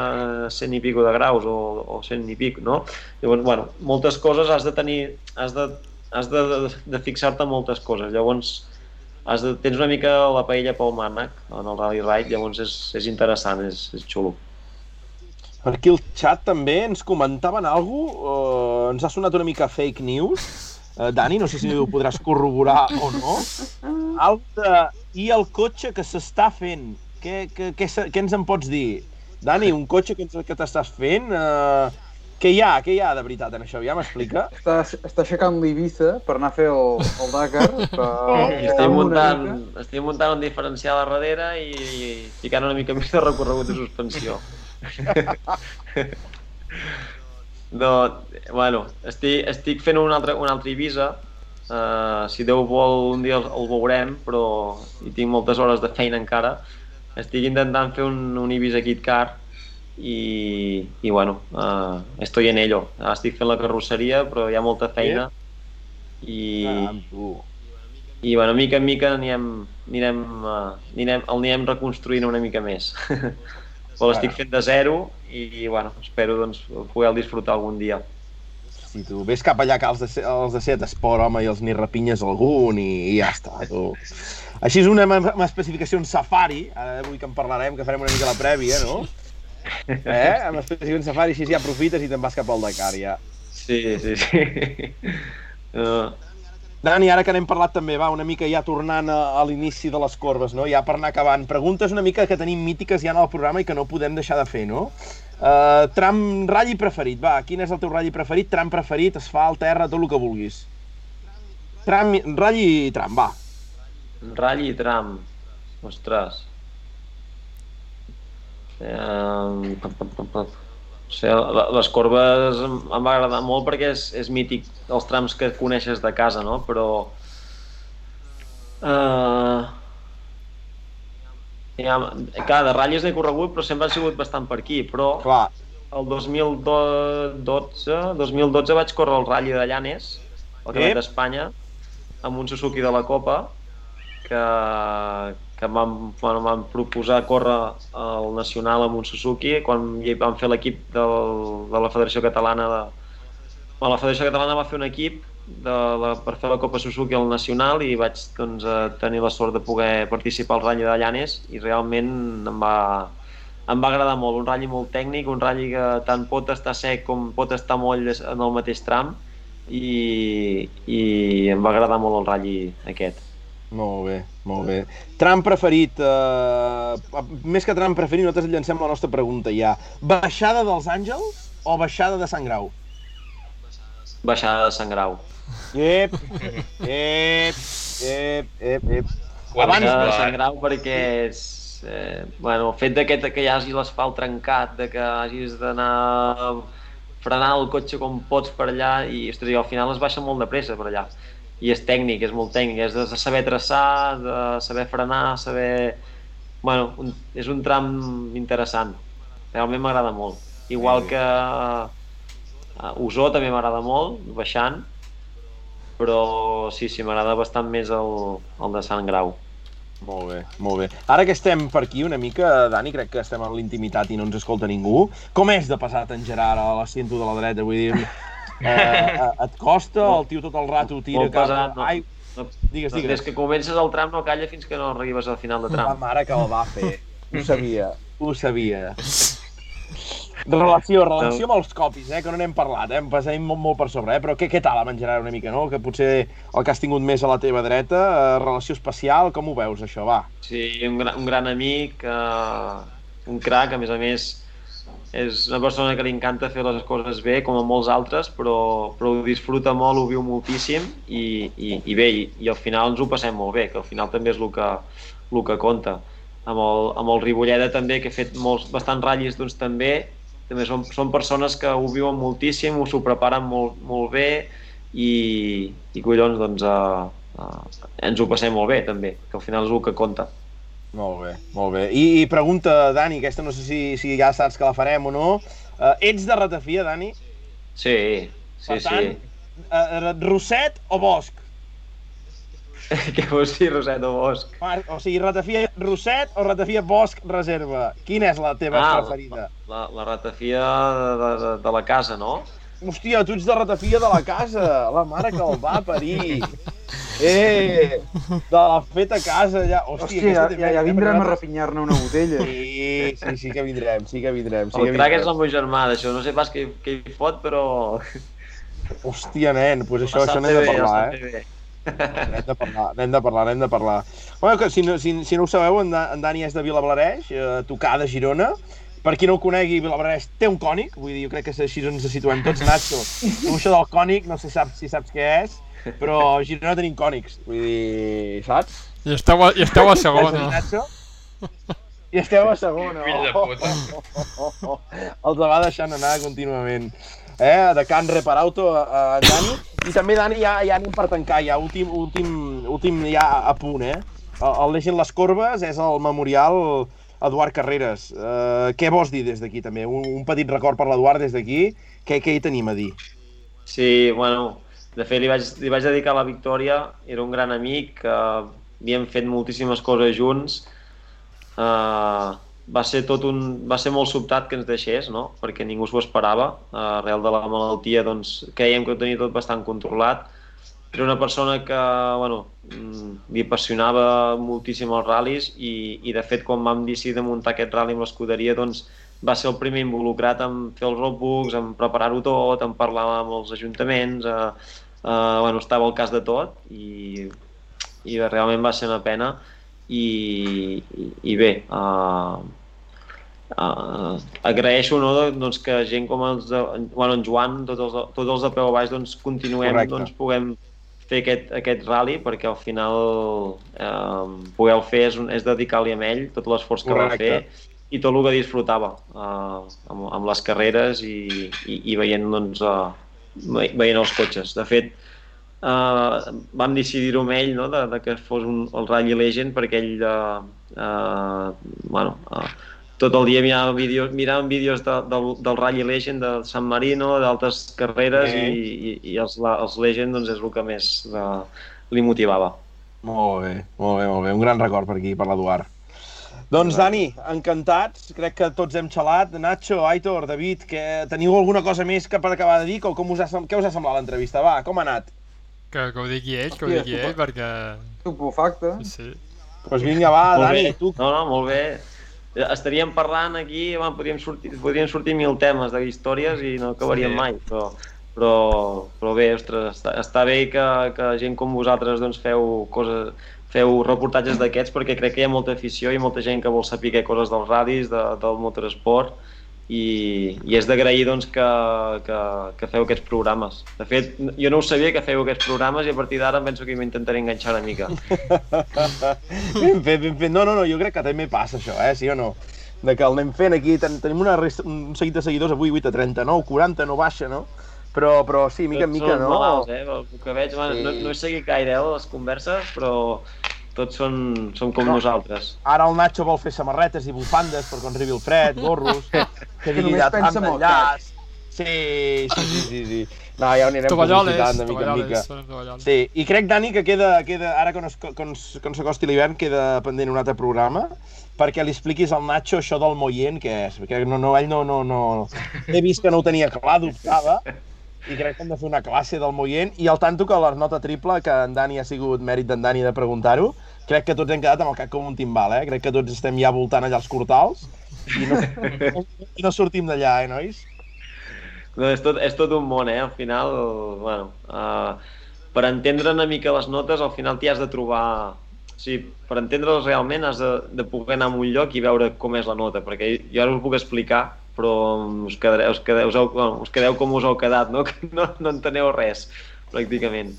100 i pico de graus o, o 100 i pico, no? Llavors, bueno, moltes coses has de tenir, has de, has de, de, de fixar-te moltes coses. Llavors, has de, tens una mica la paella pel mànec en el Rally Ride, llavors és, és interessant, és, és xulo. Per aquí el xat també ens comentaven alguna cosa, uh, ens ha sonat una mica fake news. Uh, Dani, no sé si ho podràs corroborar o no. De... I el cotxe que s'està fent? Què, què, què, què ens en pots dir? Dani, un cotxe que, ens- que t'estàs fent, uh, què hi ha? Què hi ha de veritat en això? Ja m'explica? Està, està aixecant l'Ibiza per anar a fer el, el Dakar. Però... I estic muntant, estic muntant un diferencial a darrere i, i ficant una mica més de recorregut de suspensió. no, bueno, estic, estic fent un altre, un altre Ibiza. Uh, si Déu vol, un dia el, el veurem, però hi tinc moltes hores de feina encara. Estic intentant fer un, un Ibiza Kit Car i, i bueno, uh, estoy en ello. Estic fent la carrosseria, però hi ha molta feina. I, Ah, i bueno, mica en mica anirem, anirem, uh, anirem, el anirem reconstruint una mica més. Però l'estic fent de zero i, i bueno, espero doncs, poder disfrutar algun dia. Si tu ves cap allà que els de, els de set esport, home, i els ni repinyes algun i, i ja està, tu. Així és una, una especificació en safari, ara avui que en parlarem, que farem una mica la prèvia, no? Eh? Amb especificació en safari, així ja aprofites i te'n vas cap al Dakar, ja. Sí, sí, sí. Uh, Dani, ara que n'hem parlat també, va, una mica ja tornant a, a l'inici de les corbes, no? Ja per anar acabant. Preguntes una mica que tenim mítiques ja en el programa i que no podem deixar de fer, no? Uh, tram, ratll preferit, va, quin és el teu ratll preferit? Tram preferit, asfalt, terra, tot el que vulguis. Tram, ratll i tram, va. ratll i tram. Ostres. Eh, O sigui, les corbes em, em va agradar molt perquè és, és mític els trams que coneixes de casa, no? Però... Eh, ja, clar, de ratlles n'he corregut, però sempre han sigut bastant per aquí, però Clar, el 2012, 2012 vaig córrer el Rally de Llanes, el Ep. d'Espanya, amb un Suzuki de la Copa, que, que van, bueno, van proposar córrer el Nacional amb un Suzuki quan hi vam fer l'equip de la Federació Catalana de... Bueno, la Federació Catalana va fer un equip de la, per fer la Copa Suzuki al Nacional i vaig doncs, eh, tenir la sort de poder participar al Rally de Llanes i realment em va, em va agradar molt, un ratll molt tècnic, un ratll que tant pot estar sec com pot estar moll en el mateix tram i, i em va agradar molt el ratll aquest. Molt bé, molt bé. Tram preferit, eh, més que tram preferit, nosaltres llancem la nostra pregunta ja. Baixada dels Àngels o baixada de Sant Grau? Baixada de Sant Grau. Ep, ep, ep, ep, ep. Abans de- Sant Grau perquè és... Eh, bueno, el fet d'aquest que hi hagi l'asfalt trencat, de que hagis d'anar frenar el cotxe com pots per allà i, ostres, i al final es baixa molt de pressa per allà. I és tècnic, és molt tècnic, és de saber traçar, de saber frenar, saber... Bueno, un, és un tram interessant. Realment m'agrada molt. Igual que uh, Osó també m'agrada molt, baixant, però sí, sí, m'agrada bastant més el, el de Sant Grau. Molt bé, molt bé. Ara que estem per aquí una mica, Dani, crec que estem en l'intimitat i no ens escolta ningú. Com és de passar en Gerard a l'assento de la dreta? Vull dir, eh, et costa? El tio tot el rato tira molt pesat, no. Ai, No, digues, Des digues. que comences el tram no calla fins que no arribes al final de La tram. mare que el va fer. Ho sabia, ho sabia. Relació, relació amb els copis, eh, que no n'hem parlat, eh, em passem molt, molt per sobre, eh, però què, què tal amb en Gerard una mica, no? Que potser el que has tingut més a la teva dreta, eh, relació especial, com ho veus, això, va? Sí, un, gran, un gran amic, eh, un crac, a més a més és una persona que li encanta fer les coses bé, com a molts altres, però, però ho disfruta molt, ho viu moltíssim i, i, i bé, i, i al final ens ho passem molt bé, que al final també és el que, el que compta. Amb el, amb el Ribolleda també, que he fet molts, bastants ratllis, doncs també, també són, són persones que ho viuen moltíssim, ho s'ho preparen molt, molt bé i, i collons, doncs, eh, eh, ens ho passem molt bé també, que al final és el que compta. Molt bé, molt bé. I, i pregunta, Dani, aquesta no sé si, si ja saps que la farem o no. Uh, ets de ratafia, Dani? Sí, sí, per tant, sí. uh, Roset o Bosch? Què vols dir, Roset o Bosch? Mar o sigui, ratafia Roset o ratafia Bosch Reserva? Quina és la teva Ah, preferida? La, la ratafia de, de, de la casa, no? Hòstia, tu ets de ratafia de la casa, la mare que el va parir. Eh, de la feta a casa, ja. Hòstia, Hòstia, ja, ja, vindrem a refinyar-ne una botella. Sí, sí, sí que vindrem, sí que vindrem. Sí El que crac és el meu germà, d'això. No sé pas què, què hi fot, però... Hòstia, nen, doncs això, el això sap n'hem de el parlar, eh? N'hem de parlar, n'hem de parlar, n'hem de parlar. Bueno, que si no, si, si no ho sabeu, en, Da- en Dani és de Vilablareix, eh, tocar de Girona. Per qui no ho conegui, Vilablareix té un cònic, vull dir, jo crec que així ens situem tots. Nacho, tu això del cònic, no sé saps, si saps què és, però a Girona tenim cònics, vull dir, saps? I esteu a, i esteu a segona. Nacho? I esteu a segona. Fill de puta. Oh, oh, oh. Els va deixant anar contínuament. Eh, de Can Reparauto a, a Dani. I també, Dani, ja, ja anem per tancar, ja últim, últim, últim ja a punt, eh? El, el Legend Les Corbes és el memorial Eduard Carreras. Eh, què vols dir des d'aquí, també? Un, un petit record per l'Eduard des d'aquí. Què, què hi tenim a dir? Sí, bueno, de fet li vaig, li vaig dedicar la victòria, era un gran amic, que havíem fet moltíssimes coses junts, uh, va ser tot un, va ser molt sobtat que ens deixés, no? perquè ningú s'ho esperava, uh, arrel de la malaltia doncs, creiem que ho tenia tot bastant controlat, era una persona que bueno, mm, li apassionava moltíssim els ral·lis i, i de fet quan vam decidir de muntar aquest ral·li amb l'escuderia doncs, va ser el primer involucrat en fer els roadbooks, en preparar-ho tot, en parlar amb els ajuntaments, eh, eh, bueno, estava al cas de tot i, i realment va ser una pena i, i, i bé, eh, uh, agraeixo no, doncs, que gent com els de, bueno, en Joan, tots els, tots els de peu baix doncs, continuem, Correcte. doncs, puguem fer aquest, aquest rally perquè al final eh, poder fer és, és dedicar-li a ell tot l'esforç que va fer i tot el que disfrutava eh, amb, amb les carreres i, i, i veient, doncs, eh, veient els cotxes. De fet, eh, vam decidir-ho amb ell no, de, de que fos un, el Rally Legend perquè ell eh, eh, bueno, eh, tot el dia miràvem vídeos, miràvem vídeos de, del, del Rally Legend de San Marino, d'altres carreres Sí. i, i, i els, la- els Legend doncs, és el que més eh, li motivava. Molt bé, molt bé, molt bé. Un gran record per aquí, per l'Eduard. Doncs, Dani, encantats. Crec que tots hem xalat. Nacho, Aitor, David, que teniu alguna cosa més que per acabar de dir? Com, com us ha, què us ha semblat l'entrevista? Va, com ha anat? Que, que ho digui ell, que ho digui ell, perquè... Estupefacte. Sí. Doncs pues vinga, va, Molt Dani, bé. tu. No, no, molt bé. Estaríem parlant aquí, bueno, podríem, sortir, podríem sortir mil temes de històries i no acabaríem Sí. mai, però, però, però bé, ostres, està, està bé que, que gent com vosaltres doncs, feu coses, feu reportatges d'aquests perquè crec que hi ha molta afició i molta gent que vol saber coses dels radis, de, del motorsport i, i és d'agrair doncs, que, que, que feu aquests programes. De fet, jo no ho sabia que feu aquests programes i a partir d'ara penso que m'intentaré enganxar una mica. Ben fet, ben fet. No, no, no, jo crec que també passa això, eh, sí o no? De que el anem fent aquí, ten, tenim una resta, un seguit de seguidors avui, 8 a 39, 40, no baixa, no? Però, però sí, mica en mica, són no? malalts, eh? El que veig, bueno, no, Sí. no he seguit gaire eh, les converses, però tots són, són com No. nosaltres. Ara el Nacho vol fer samarretes i bufandes per quan arribi el fred, gorros, que digui de tant d'enllaç. Sí, sí, sí, sí, sí. No, ja ho anirem Tovalloles, publicitant de mica en mica. Sí, i crec, Dani, que queda, queda ara quan, es, quan, quan s'acosti l'hivern, queda pendent un altre programa, perquè li expliquis al Nacho això del Moyen, què és, perquè no, no, ell no, no, no... He vist que no ho tenia clar, dubtava, i crec que hem de fer una classe del Moyen, i al tanto que la nota triple, que en Dani ha sigut mèrit d'en Dani de preguntar-ho, crec que tots hem quedat amb el cap com un timbal, eh? Crec que tots estem ja voltant allà als cortals, i no, i no sortim d'allà, eh, nois? No, és, tot, és tot un món, eh? Al final, bueno, uh, per entendre una mica les notes, al final t'hi has de trobar... O sigui, per entendre-les realment has de, de poder anar a un lloc i veure com és la nota, perquè jo ara us puc explicar, però us quedareu, us quedeu, us heu, bueno, us quedeu com us heu quedat, no? Que no, no enteneu res, pràcticament.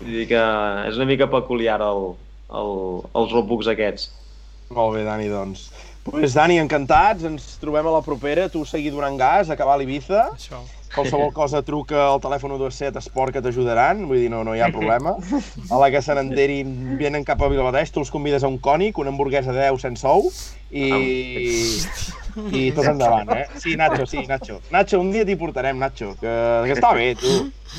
Vull dir que és una mica peculiar el, el, els roadbooks aquests. Molt bé, Dani, doncs. Pues, Dani, encantats, ens trobem a la propera, tu seguir donant gas, acabar a l'Ibiza, Això. qualsevol cosa truca al telèfon 127 Esport que t'ajudaran, vull dir, no, no hi ha problema. A la que se n'enterin, venen cap a Vilabadeig, tu els convides a un cònic, una hamburguesa de 10 sense ou, i, i tot endavant, eh? Sí, Nacho, sí, Nacho. Nacho, un dia t'hi portarem, Nacho, que, que està bé, tu,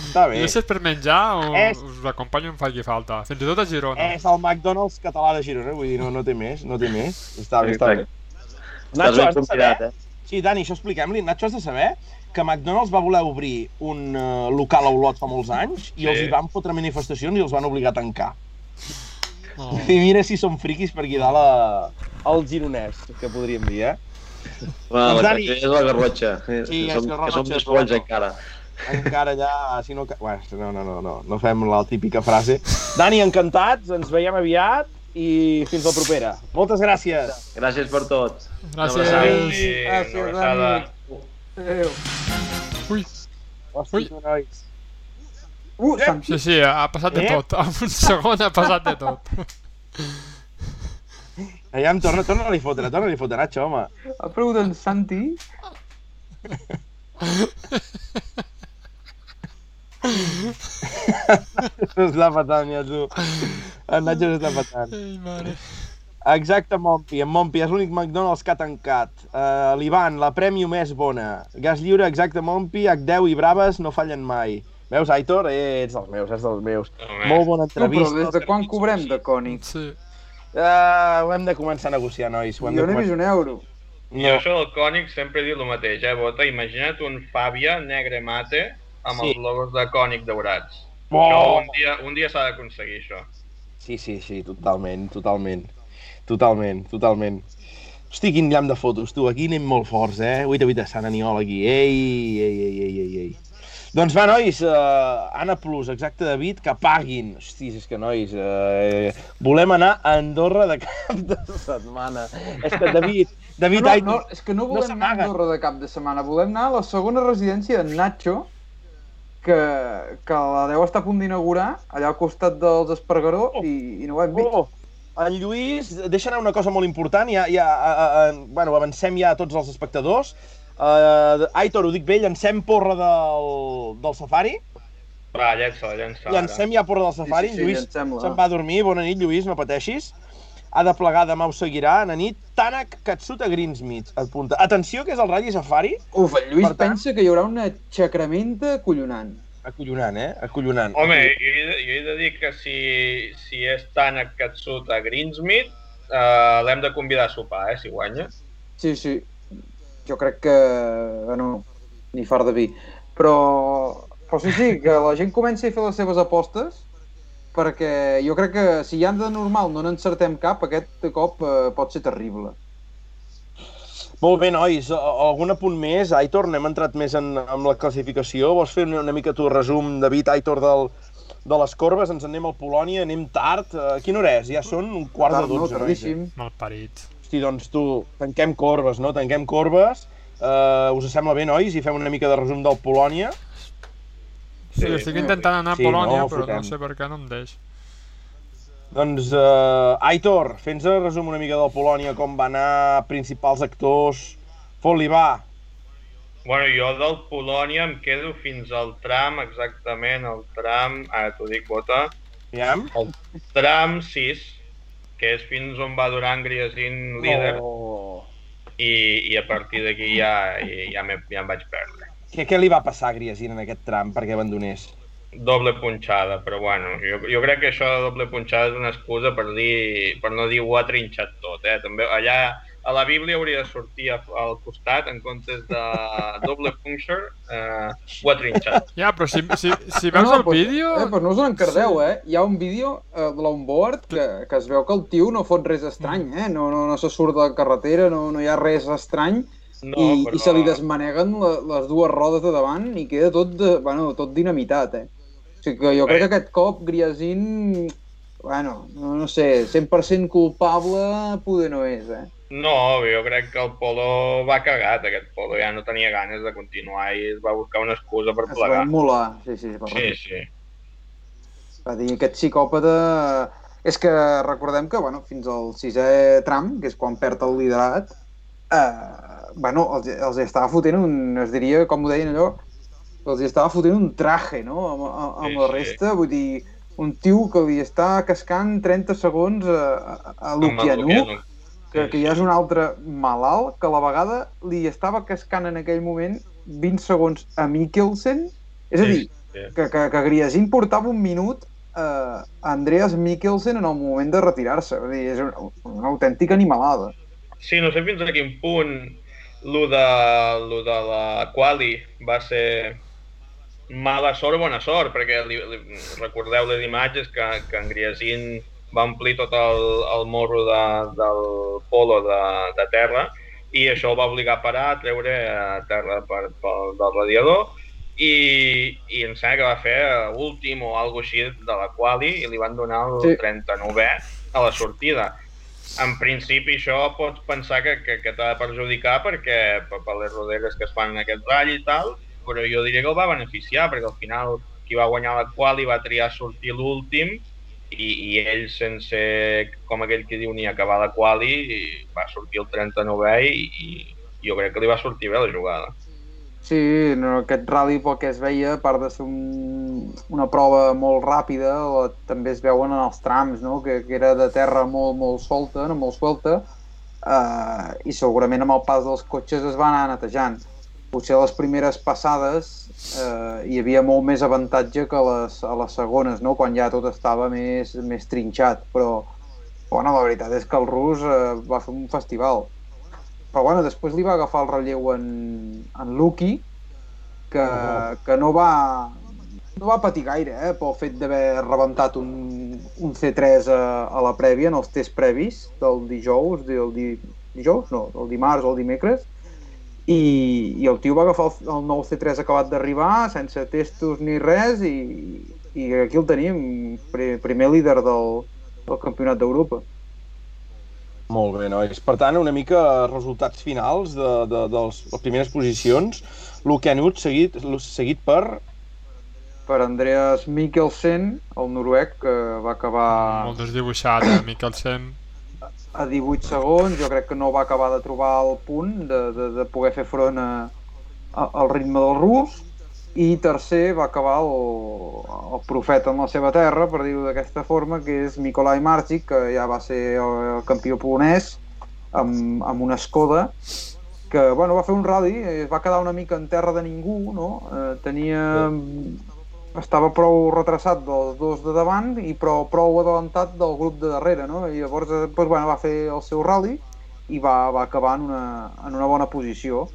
està bé. Si és per menjar o És- us acompanyo en faci falta. Fins i tot a Girona. És el McDonald's català de Girona, vull dir, no, no té més, no té més. Està bé, està bé. Estàs ben convidat, eh? Sí, Dani, això expliquem-li. Nacho, has de saber que McDonald's va voler obrir un uh, local a Olot fa molts anys i Sí. els hi van fotre manifestacions i els van obligar a tancar. Oh. I mira si som friquis per aquí dalt a, al gironès, que podríem dir, eh? Bueno, Doncs, la Dani- és la garrotxa. Sí, que és som, garrotxa, que som més bons encara. Encara ja, si no... Bueno, no, no, no, no, no fem la típica frase. Dani, encantats, ens veiem aviat i fins la propera. Moltes gràcies. Gràcies per tot. Gràcies. Sí, Gràcies, una abraçada. Dani. Adéu. Ui, Hosti, Ui. nois. Uh, sí, sí, ha passat de Eh? tot. En un segon ha passat de tot. Aviam, torna, torna-li a fotre, torna-li a fotre, Nacho, home. Ha pregut en Santi. S'està patant, ja, tu. En Nacho s'està patant. Ai, mare. Exacte, Mompi. En Mompi és l'únic McDonald's que ha tancat. Uh, L'Ivan, la premium és bona. Gas lliure, exacte, Mompi. H10 i Braves no fallen mai. Veus, Aitor? Eh, ets dels meus, ets dels meus. Molt bona No, però entrevista. des de quan cobrem de Cònic? Sí. Uh, ho hem de començar a negociar, nois. Ho hem Jo de no he vist un euro. Jo No. això del Cònic sempre he dit el mateix, eh, Bota? Imagina't un Fàbia negre mate amb Sí. els logos de Cònic daurats. Oh! Això un dia, un dia s'ha d'aconseguir, això. Sí, sí, sí, totalment, totalment. Totalment, totalment. Hosti, quin llamp de fotos, tu. Aquí anem molt forts, eh? Uita, uita, Sant Aniol, aquí. Ei, ei, ei, ei, ei, ei. Doncs va, nois, uh, Anna Plus, exacte, David, que paguin. Hosti, és que, nois, uh, volem anar a Andorra de cap de setmana. És que, David, David, No, ai, no, és que no no volem anar a. Andorra de cap de setmana. Volem anar a la segona residència de Nacho, que, que la deu estar a punt d'inaugurar, allà al costat dels Espargaró, Oh. i, i no ho hem vist. Oh, en Lluís deixa anar una cosa molt important, ja, ja, uh, uh, bueno, avancem ja a tots els espectadors. Uh, Aitor, ho dic bé, llancem porra del, del safari. Va, llença-la, llença-la. Llancem ja porra del safari. Sí, sí, sí, Lluís se'n va a dormir. Bona nit, Lluís, no pateixis. Ha de plegar, demà ho seguirà. A nit, Tanak Katsuta Greensmith. Apunta. Atenció, que és el Rally Safari. Uf, el Lluís Per tant- pensa que hi haurà una xacramenta acollonant. Acollonant, eh? Acollonant. Home, jo he, de, jo he de dir que si, si és tan a Katsuta Greensmith, uh, l'hem de convidar a sopar, eh, si guanya. Sí, sí. Jo crec que... Bueno, ni far de vi. Però, però sí, sí, que la gent comenci a fer les seves apostes perquè jo crec que si ja de normal no n'encertem cap, aquest cop eh, pot ser terrible. Molt bé, nois. Algun apunt més? Aitor, n'hem entrat més en, en la classificació. Vols fer una, una mica tu resum, David, Aitor, del, de les corbes? Ens en anem al Polònia, anem tard. A quina hora és? Ja són un quart Tard, de no? dotze, nois. eh? Tardíssim. Malparit. Hosti, doncs tu, tanquem corbes, no? Tanquem corbes. Uh, us sembla bé, nois? I fem una mica de resum del Polònia. Sí, Sí, estic intentant anar a Sí, Polònia, no, però fotem. no sé per què no em deix. Doncs, uh, Aitor, fes el resum una mica del Polònia, com va anar, principals actors... Fot-li, va. Bueno, jo del Polònia em quedo fins al tram, exactament, el tram, ara t'ho dic, Bota, Aviam. el tram 6, que és fins on va Duran Griesin líder, Oh. i, i a partir d'aquí ja, ja, me, ja em vaig perdre. Què, què li va passar a Griesin en aquest tram perquè abandonés? Doble punxada, però bueno, jo, jo crec que això de doble punxada és una excusa per, dir, per no dir ho ha trinxat tot, eh? També allà a la Bíblia hauria de sortir al costat en comptes de doble puncture, eh, ho ha trinxat. Ja, però si, si, si veus el pues, vídeo... Eh, pues no us encardeu, eh? Hi ha un vídeo eh, de l'onboard que, que es veu que el tio no fot res estrany, eh? No, no, no se surt de la carretera, no, no hi ha res estrany No, i, però... i se li desmaneguen la, les dues rodes de davant i queda tot, de, bueno, tot dinamitat, eh? O sigui que jo crec que aquest cop Griasin, bueno, no, no sé, 100% culpable poder no és, eh? No, jo crec que el Polo va cagat, aquest Polo ja no tenia ganes de continuar i es va buscar una excusa per Es va plegar. immolar, sí, sí, per Sí, sí. Va dir aquest psicòpata... És que recordem que, bueno, fins al sisè tram, que és quan perd el liderat, eh, bueno, els, els estava fotent un... Es diria, com ho deien allò, els estava fotent un traje, no?, amb, amb, Sí, la sí. resta. Vull dir, un tio que li està cascant 30 segons a, a, a Lukianuk. Que, que ja és un altre malalt, que a la vegada li estava cascant en aquell moment 20 segons a Mikkelsen. És a dir, sí. que, que, que Griasin portava un minut eh, a Andreas Mikkelsen en el moment de retirar-se. Vull dir, és una, una autèntica animalada. Sí, no sé fins a quin punt lo de, lo de la quali va ser mala sort o bona sort, perquè li, li, recordeu les imatges que, que en Griasin va omplir tot el, el morro de, del polo de, de terra i això el va obligar a parar, a treure a terra per, per, del radiador i, i em sembla que va fer últim o alguna així de la quali i li van donar el Sí. 39è a la sortida. En principi això pots pensar que, que, que t'ha de perjudicar perquè per, per les roderes que es fan en aquest ratll i tal, però jo diria que el va beneficiar perquè al final qui va guanyar la quali va triar sortir l'últim i, i ell sense, com aquell que diu, ni acabar la quali va sortir el 39è i, i jo crec que li va sortir bé la jugada. Sí, no, aquest rally pel que es veia, a part de ser un, una prova molt ràpida, la, també es veuen en els trams, no? que, que era de terra molt, molt solta, no? molt suelta, eh, i segurament amb el pas dels cotxes es va anar netejant. Potser a les primeres passades eh, hi havia molt més avantatge que a les, a les segones, no? quan ja tot estava més, més trinxat, però bueno, la veritat és que el rus eh, va fer un festival però bueno, després li va agafar el relleu en, en Lucky, que, que no va no va patir gaire, eh, pel fet d'haver rebentat un, un C3 a, a la prèvia, en els tests previs del dijous, del di, dijous? No, del dimarts o el dimecres, i, i el tio va agafar el, el nou C3 acabat d'arribar, sense testos ni res, i, i aquí el tenim, pri, primer líder del, del Campionat d'Europa. Molt bé, nois. Per tant, una mica resultats finals de, de, de les, les primeres posicions. Luke Nut seguit, seguit per... per Andreas Mikkelsen, el noruec, que va acabar Molt desdibuixat, eh, Mikkelsen. A 18 segons. Jo crec que no va acabar de trobar el punt de, de, de poder fer front a, a, al ritme del rus. I tercer va acabar el, el profeta en la seva terra, per dir-ho d'aquesta forma, que és Mikolai Marcic, que ja va ser el, el campió polonès amb, amb una Skoda, que bueno, va fer un rally, es va quedar una mica en terra de ningú, no? Eh, tenia... estava prou retrasat dels dos de davant i prou, prou adelantat del grup de darrere, no? I llavors eh, doncs, bueno, va fer el seu rally i va, va acabar en una, en una bona posició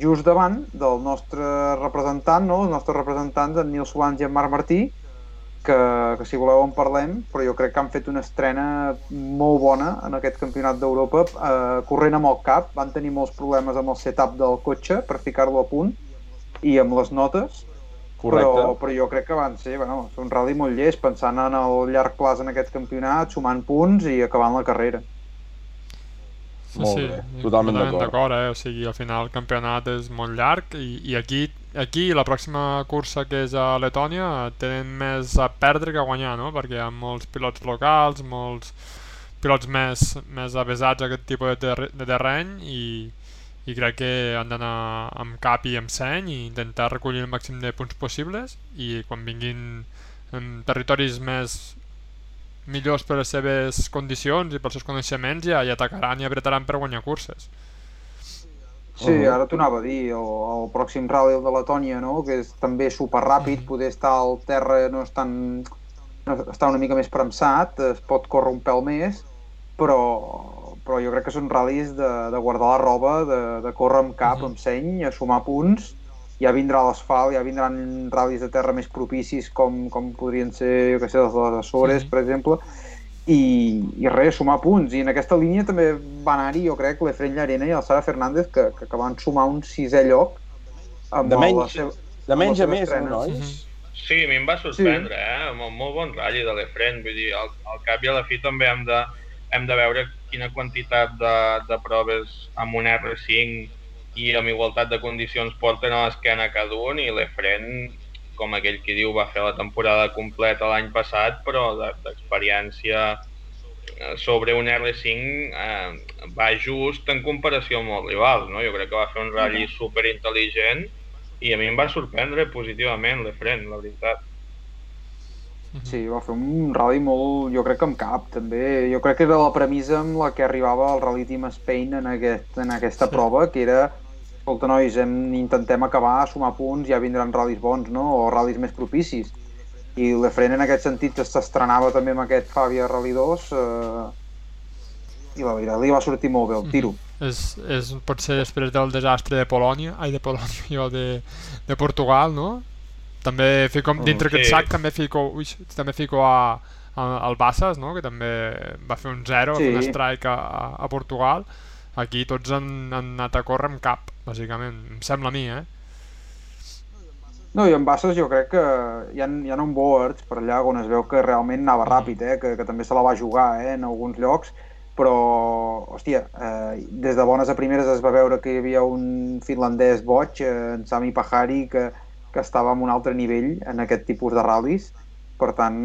just davant del nostre representant, no? els nostres representants, en Nils Wans i en Marc Martí, que, que si voleu en parlem, però jo crec que han fet una estrena molt bona en aquest campionat d'Europa, eh, corrent amb el cap, van tenir molts problemes amb el setup del cotxe per ficar-lo a punt i amb les notes, Correcte. però, però jo crec que van ser, bueno, un rally molt llest, pensant en el llarg plaç en aquest campionat, sumant punts i acabant la carrera. Sí, Molt sí, bé, totalment d'acord. d'acord, eh? O sigui, al final el campionat és molt llarg i, i aquí, aquí la pròxima cursa que és a Letònia tenen més a perdre que a guanyar, no? Perquè hi ha molts pilots locals, molts pilots més, més avesats a aquest tipus de, ter de terreny i, i crec que han d'anar amb cap i amb seny i intentar recollir el màxim de punts possibles i quan vinguin en territoris més millors per les seves condicions i pels seus coneixements ja, ja atacaran i apretaran per guanyar curses. Sí, ara t'ho anava a dir, el, el pròxim rally, el de Letònia, no? que és també superràpid, poder estar al terra no és tan... No, està una mica més premsat, es pot córrer un pèl més, però, però jo crec que són ral·lis de, de guardar la roba, de, de córrer amb cap, Mhm. amb seny, a sumar punts, ja vindrà l'asfalt, ja vindran ral·lis de terra més propicis com, com podrien ser, jo què sé, els de les Açores, Mhm. per exemple, i, i res, sumar punts. I en aquesta línia també va anar-hi, jo crec, l'Efren Llarena i el Sara Fernández, que, que, que van sumar un sisè lloc amb De el- menys- la seva, De menys a més, no, nois? Mhm. Sí, a mi em va sorprendre, sí. eh? Molt, molt bon ratll de l'Efren. Vull dir, al, al cap i a la fi també hem de, hem de veure quina quantitat de, de proves amb un R5 i amb igualtat de condicions porten a l'esquena cada un i l'Efren, com aquell qui diu, va fer la temporada completa l'any passat, però de- d'experiència eh, sobre un R5 eh, va just en comparació amb els rivals, no? Jo crec que va fer un ratll super intel·ligent i a mi em va sorprendre positivament l'Efren, la veritat. Mhm. Sí, va fer un rally molt, jo crec que amb cap, també. Jo crec que era la premissa amb la que arribava el Rally Team Spain en, aquest, en aquesta Sí. prova, que era escolta, nois, hem, intentem acabar, sumar punts, ja vindran ral·lis bons, no? O ral·lis més propicis. I l'Efren en aquest sentit s'estrenava també amb aquest Fabia Rally 2 eh, i la veritat li va sortir molt bé el tiro. és, és potser després del desastre de Polònia, ai de Polònia, jo de, de Portugal, no? També fico, dintre sí. aquest sac també fico, ui, també fico a, a, al Bassas, no? que també va fer un 0, Sí. sí. un strike a, a, a Portugal. Aquí tots han, han anat a córrer amb cap, bàsicament, em sembla a mi, eh? No, i en Bassas jo crec que hi ha, hi ha un boards per allà on es veu que realment anava ràpid, eh? que, que també se la va jugar eh? en alguns llocs, però, hòstia, eh, des de bones a primeres es va veure que hi havia un finlandès boig, eh, en Sami Pahari, que, que estava en un altre nivell en aquest tipus de ral·lis, per tant,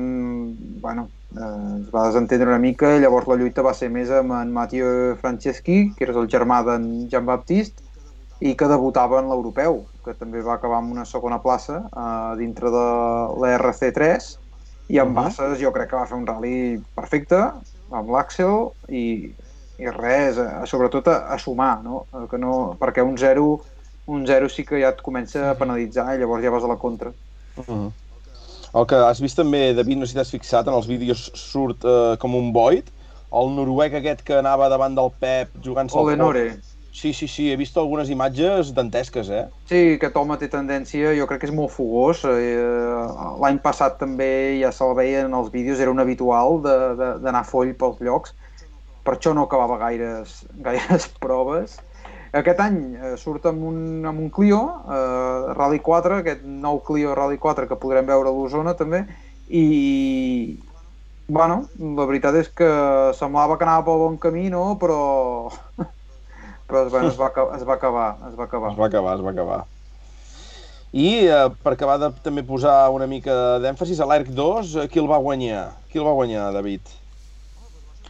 bueno, eh, es va desentendre una mica llavors la lluita va ser més amb en Mathieu Franceschi, que era el germà d'en Jean-Baptiste, i que debutava en l'europeu, que també va acabar amb una segona plaça eh, dintre de la RC3 i amb Mhm. Bassas jo crec que va fer un rally perfecte amb l'Àxel i, i res, a, sobretot a, a sumar, no? Eh, Que no perquè un 0 un 0 sí que ja et comença a penalitzar i llavors ja vas a la contra. Mhm. El que has vist també, David, no sé si t'has fixat, en els vídeos surt eh, com un Void, el noruec aquest que anava davant del Pep jugant-se al Olenore. Sí, sí, sí, he vist algunes imatges dantesques, eh? Sí, aquest home té tendència, jo crec que és molt fogós. Eh, L'any passat també ja se'l veia en els vídeos, era un habitual de- de- d'anar foll pels llocs. Per això no acabava gaires, gaires proves. Aquest any eh, surt amb un, amb un Clio, eh, Rally 4, aquest nou Clio Rally 4 que podrem veure a l'Osona també, i bueno, la veritat és que semblava que anava pel bon camí, no? Però, però bueno, es, va, es va acabar, es va acabar. Es va acabar, es va acabar. I eh, per acabar de també posar una mica d'èmfasis a l'ERC 2, eh, qui el va guanyar? Qui el va guanyar, David?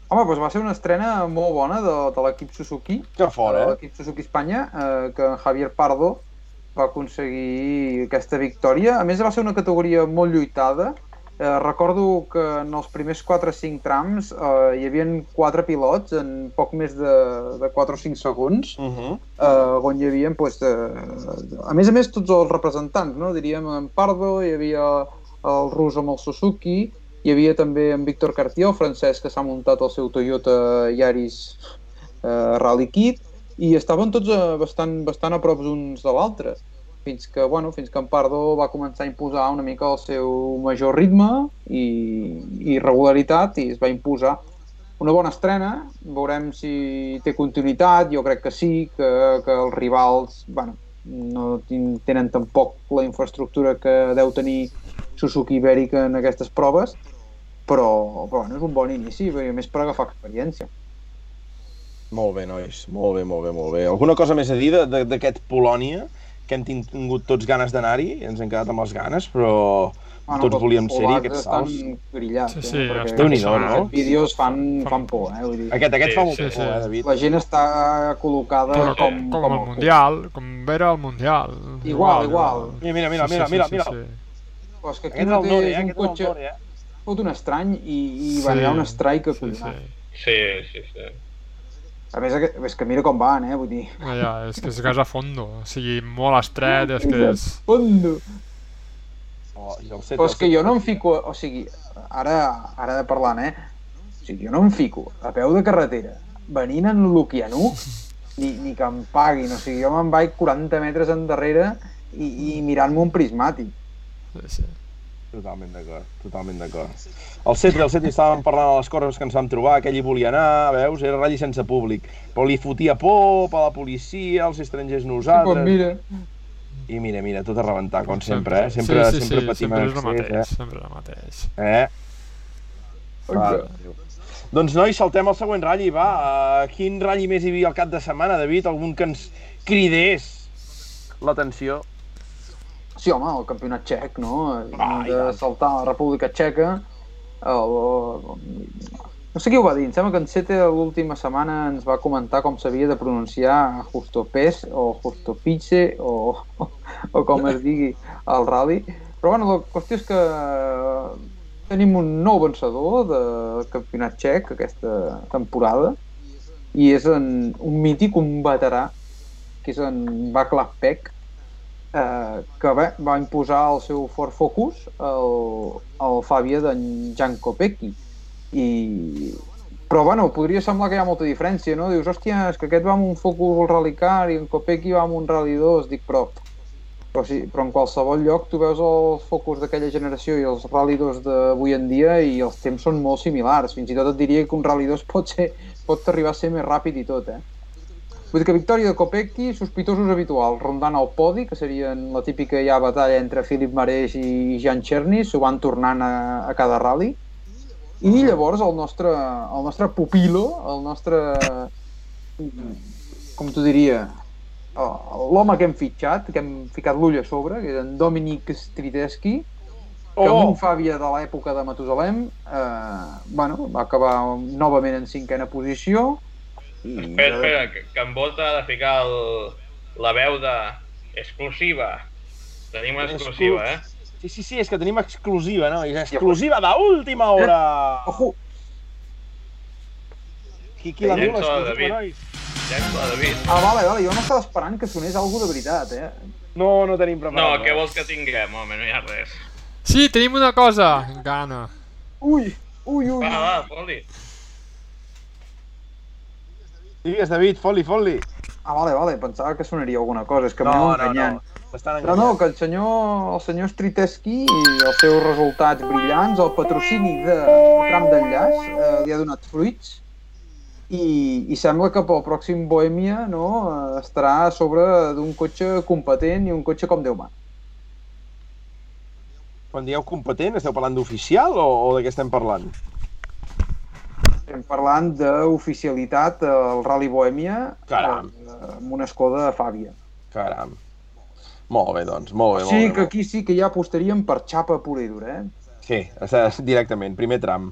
Home, doncs va ser una estrena molt bona de, de l'equip Suzuki, Que fora, de eh? l'equip Suzuki Espanya, eh, que en Javier Pardo va aconseguir aquesta victòria. A més, va ser una categoria molt lluitada. Eh, recordo que en els primers 4 o 5 trams eh, hi havia 4 pilots en poc més de, de 4 o 5 segons, Uh -huh. eh, on hi havia, pues, eh, a més a més, tots els representants, no? diríem en Pardo, hi havia el rus amb el Suzuki, hi havia també en Víctor Cartier, el francès, que s'ha muntat el seu Toyota Yaris eh, Rally Kit, i estaven tots eh, bastant, bastant a prop uns de l'altre, fins que, bueno, fins que en Pardo va començar a imposar una mica el seu major ritme i, i regularitat i es va imposar una bona estrena, veurem si té continuïtat, jo crec que sí, que, que els rivals bueno, no tenen tampoc la infraestructura que deu tenir Suzuki Ibèric en aquestes proves, però, però bueno, és un bon inici, i a més per agafar experiència. Molt bé, nois. Molt bé, molt bé, molt bé. Alguna cosa més a dir d'aquest Polònia? Que hem tingut tots ganes d'anar-hi, ens hem quedat amb les ganes, però Bueno, tots volíem ser-hi, aquests estan salts. grillats, Sí, eh? sí, perquè estan- Déu-n'hi-do, no? aquests vídeos fan, fan por, eh? Vull dir, Aquest, aquest Sí, fa molt sí, por, sí. eh, David? la gent està col·locada Però com, com, com, com el. Mundial, com era el Mundial. Igual, igual. Mira, mira, mira, Sí, mira, sí, mira, sí, mira. sí. Però és que Aquest és el mateix Nori, eh? és un Aquest és cotxe Nori, eh? fot un estrany i, i va, Sí. hi ha un strike Sí, sí. Sí, sí, sí. A més, que- és que mira com van, eh? Vull dir... Ah, ja, és que és gas a fondo. O sigui, molt estret, és que és... Fondo. Oh, el set, Però és que jo no em fico... O sigui, ara, ara parlant, eh? O sigui, jo no em fico a peu de carretera venint en l'Ukianu ni, ni que em paguin. O sigui, jo me'n vaig 40 metres endarrere i, i mirant-me un prismàtic. Sí, sí. Totalment d'acord, totalment d'acord. El Cetri, el Cetri, estàvem parlant de les coses que ens vam trobar, que ell hi volia anar, veus, era ratll sense públic, però li fotia por per la policia, els estrangers Sí, nosaltres... doncs mira, I mira, mira, tot a rebentar, com sempre, eh? Sempre, sí, sí, sempre sí, patim sempre en és el mateix, sempre és el mateix. eh? Eh? Va, doncs, nois, saltem al següent ratll, va. Uh, quin ratll més hi havia al cap de setmana, David? Algun que ens cridés l'atenció? Sí, home, el campionat txec, no? Ah, de tant. saltar a la República Txeca. El, el, no sé qui ho va dir, em sembla que en Sete l'última setmana ens va comentar com s'havia de pronunciar Justopes o Justopice o, o, o com es digui al rally. Però bueno, la qüestió és que tenim un nou vencedor del campionat txec aquesta temporada i és en, un mític, un veterà, que és en Vaclav Peck, eh, que bé, va imposar el seu Ford Focus al, al Fàbia d'en Jan Kopecky i Però, bueno, podria semblar que hi ha molta diferència, no? Dius, hòstia, és que aquest va amb un Focus al Rally Car i en Kopecky va amb un Rally 2. Dic, però, però, sí, però en qualsevol lloc tu veus els Focus d'aquella generació i els Rally 2 d'avui en dia i els temps són molt similars. Fins i tot et diria que un Rally 2 pot, ser, pot arribar a ser més ràpid i tot, eh? Vull dir que victòria de Kopecky, sospitosos habituals, rondant el podi, que serien la típica ja batalla entre Philip Mareix i Jan Cherny, s'ho van tornant a, a cada rally. I llavors el nostre, el nostre pupilo, el nostre, com t'ho diria, l'home que hem fitxat, que hem ficat l'ull a sobre, que és en Dominic Strideschi, que Oh! amb un Fàbia de l'època de Matusalem, eh, bueno, va acabar novament en cinquena posició. I, Espera, espera, que, que en Bota ha de ficar el, la veu de exclusiva. Tenim una exclusiva, eh? Sí, sí, sí, és que tenim exclusiva, no? És exclusiva d'última hora! Ojo, Qui, qui la diu, Llença l'exclusiva, nois? La David. ah, vale, vale, jo m'estava esperant que sonés alguna de veritat, eh? No, no tenim No, preparat. què vols que tinguem, home? No hi ha res. Sí, tenim una cosa, Gana. Ui, ui, ui. Va, va. Digues, David, fot-li, fot-li. Ah, vale, vale, pensava que sonaria alguna cosa, és que No, m'aneu no, enganyant. no. L'estan Però no, que el senyor, el senyor Striteschi i els seus resultats brillants, el patrocini de tram d'enllaç eh, li ha donat fruits i, i sembla que pel pròxim Bohèmia no, estarà a sobre d'un cotxe competent i un cotxe com Déu mà. Quan dieu competent, esteu parlant d'oficial o, o de què estem parlant? Estem parlant d'oficialitat al Rally Bohèmia Caram. eh, amb una Skoda Fàbia. Caram. Molt bé, doncs, molt bé, O molt bé. que aquí sí que ja apostaríem per xapa pura i dura, eh? Sí, directament, primer tram.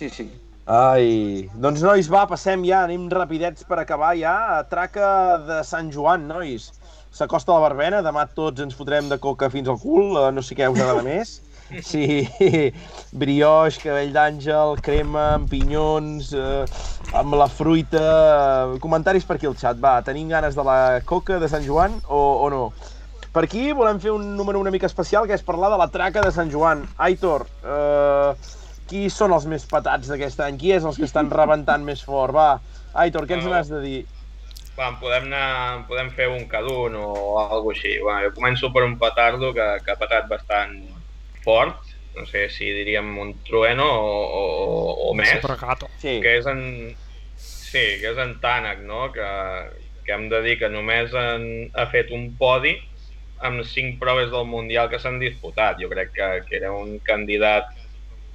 Sí, sí. Ai, doncs nois, va, passem ja, anem rapidets per acabar ja. A traca de Sant Joan, nois. S'acosta la barbena, demà tots ens fotrem de coca fins al cul, eh, no sé què us agrada més. Sí, brioix, cabell d'àngel, crema, amb pinyons, eh, amb la fruita... eh, Comentaris per aquí al xat, va, tenim ganes de la coca de Sant Joan o, o no? Per aquí volem fer un número una mica especial, que és parlar de la traca de Sant Joan. Aitor, eh, qui són els més patats d'aquest any? Qui és els que estan rebentant més fort? Va, Aitor, què ens No. n'has de dir? Va, podem, anar, podem fer un cada un o alguna així. Va, jo començo per un petardo que, que ha patat bastant fort. No sé si diríem un trueno o, o, o més. Supergato. Sí, que és en... Sí, que és en Tànec, no? Que, que hem de dir que només en, ha fet un podi amb cinc proves del Mundial que s'han disputat. Jo crec que, que era un candidat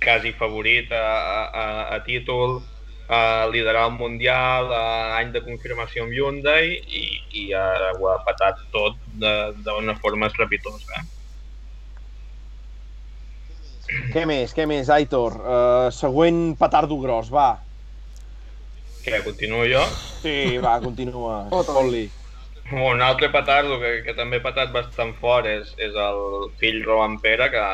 quasi favorit a, a, a, a títol, a liderar el Mundial, a any de confirmació amb Hyundai i, i ara ho ha patat tot de- d'una forma estrepitosa. Què més, què més, Aitor? Uh, següent petardo gros, va. Que continuo jo. Sí, va, continua. Fot-li. Un altre petardo que, que també ha patat bastant fort és, és el fill Roman Pere, que,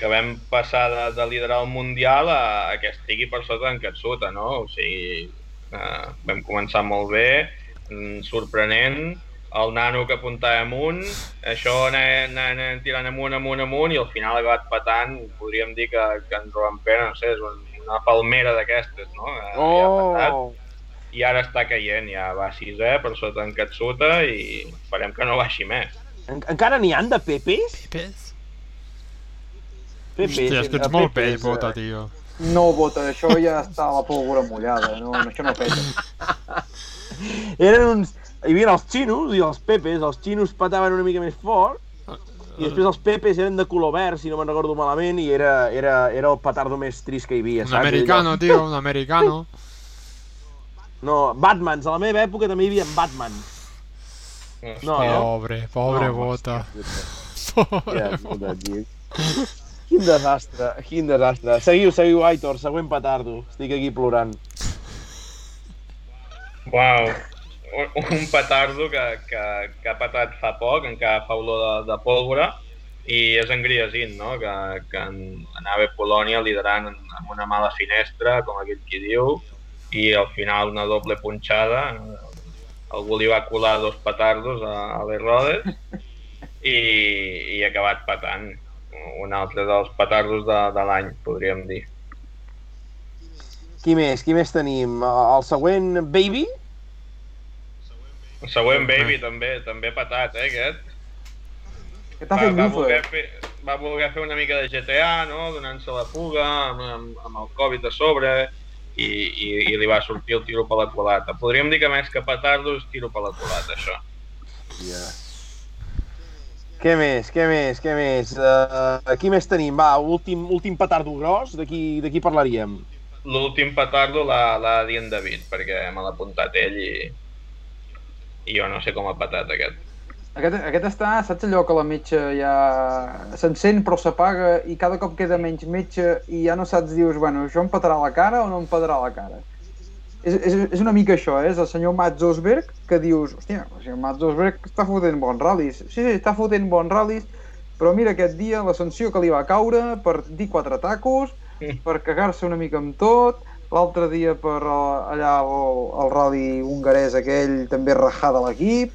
que vam passar de, de liderar el Mundial a, a que estigui per sota en Katsuta, no? O sigui, eh, vam començar molt bé, mm, sorprenent, el nano que apuntava amunt, això anava, anava, tirant amunt, amunt, amunt, i al final ha acabat patant, podríem dir que, que en Roman Pere, no sé, és un, una palmera d'aquestes, no? Eh, i ha patat Oh! i ara està caient, ja va a sisè per sota en Katsuta i esperem que no baixi més. En encara n'hi han de pepes? Pepes? Pepes. Hòstia, és que ets molt pell, bota, eh. tio. No vota, això ja està la pólvora mullada, no, això no peta. Eren uns... Hi havia els xinos i els pepes. Els xinos pataven una mica més fort i després els pepes eren de color verd, si no me'n recordo malament, i era, era, era el petardo més trist que hi havia, Un saps? americano, tio, un americano. No, Batmans. A la meva època també hi havia Batman. No, Hòstia, no? Pobre, pobre No, bota. hòstia Pobre Ja, bota. tio. Quin desastre, quin desastre. Seguiu, seguiu, Aitor, següent petardo. Estic aquí plorant. Uau, un, petardo que, que, que ha patat fa poc, encara fa olor de, de pólvora, i és en no? que, que en- anava a Polònia liderant amb una mala finestra, com aquell qui diu, i al final una doble punxada, algú li va colar dos petardos a, a les rodes i, i ha acabat patant. Un altre dels petardos de, de l'any, podríem dir. Qui més? Qui més tenim? El següent, Baby? El següent Baby també, també patat, eh, aquest. Que t'ha Va, fet va, voler fer, va voler fer una mica de GTA, no? donant-se la fuga amb, amb, amb el Covid a sobre i, i, i li va sortir el tiro per la culata. Podríem dir que més que petar-lo és tiro per la culata, això. Yeah. Què més? Què més? Què més? Uh, qui més tenim? Va, últim, últim petardo gros, de qui, de qui parlaríem? L'últim petardo l'ha l'ha dit en David, perquè me l'ha apuntat ell i, i jo no sé com ha petat aquest. Aquest, aquest està, saps allò que la metge ja s'encén però s'apaga i cada cop queda menys metge i ja no saps, dius, bueno, això em petarà la cara o no em petarà la cara? És, és, és una mica això, eh? és el senyor Mats Osberg que dius, hòstia, el senyor Mats Osberg està fotent bons ral·lis. Sí, sí, està fotent bons ral·lis, però mira aquest dia la sanció que li va caure per dir quatre tacos, per cagar-se una mica amb tot, l'altre dia per allà el, el rally hongarès aquell també rajar de l'equip,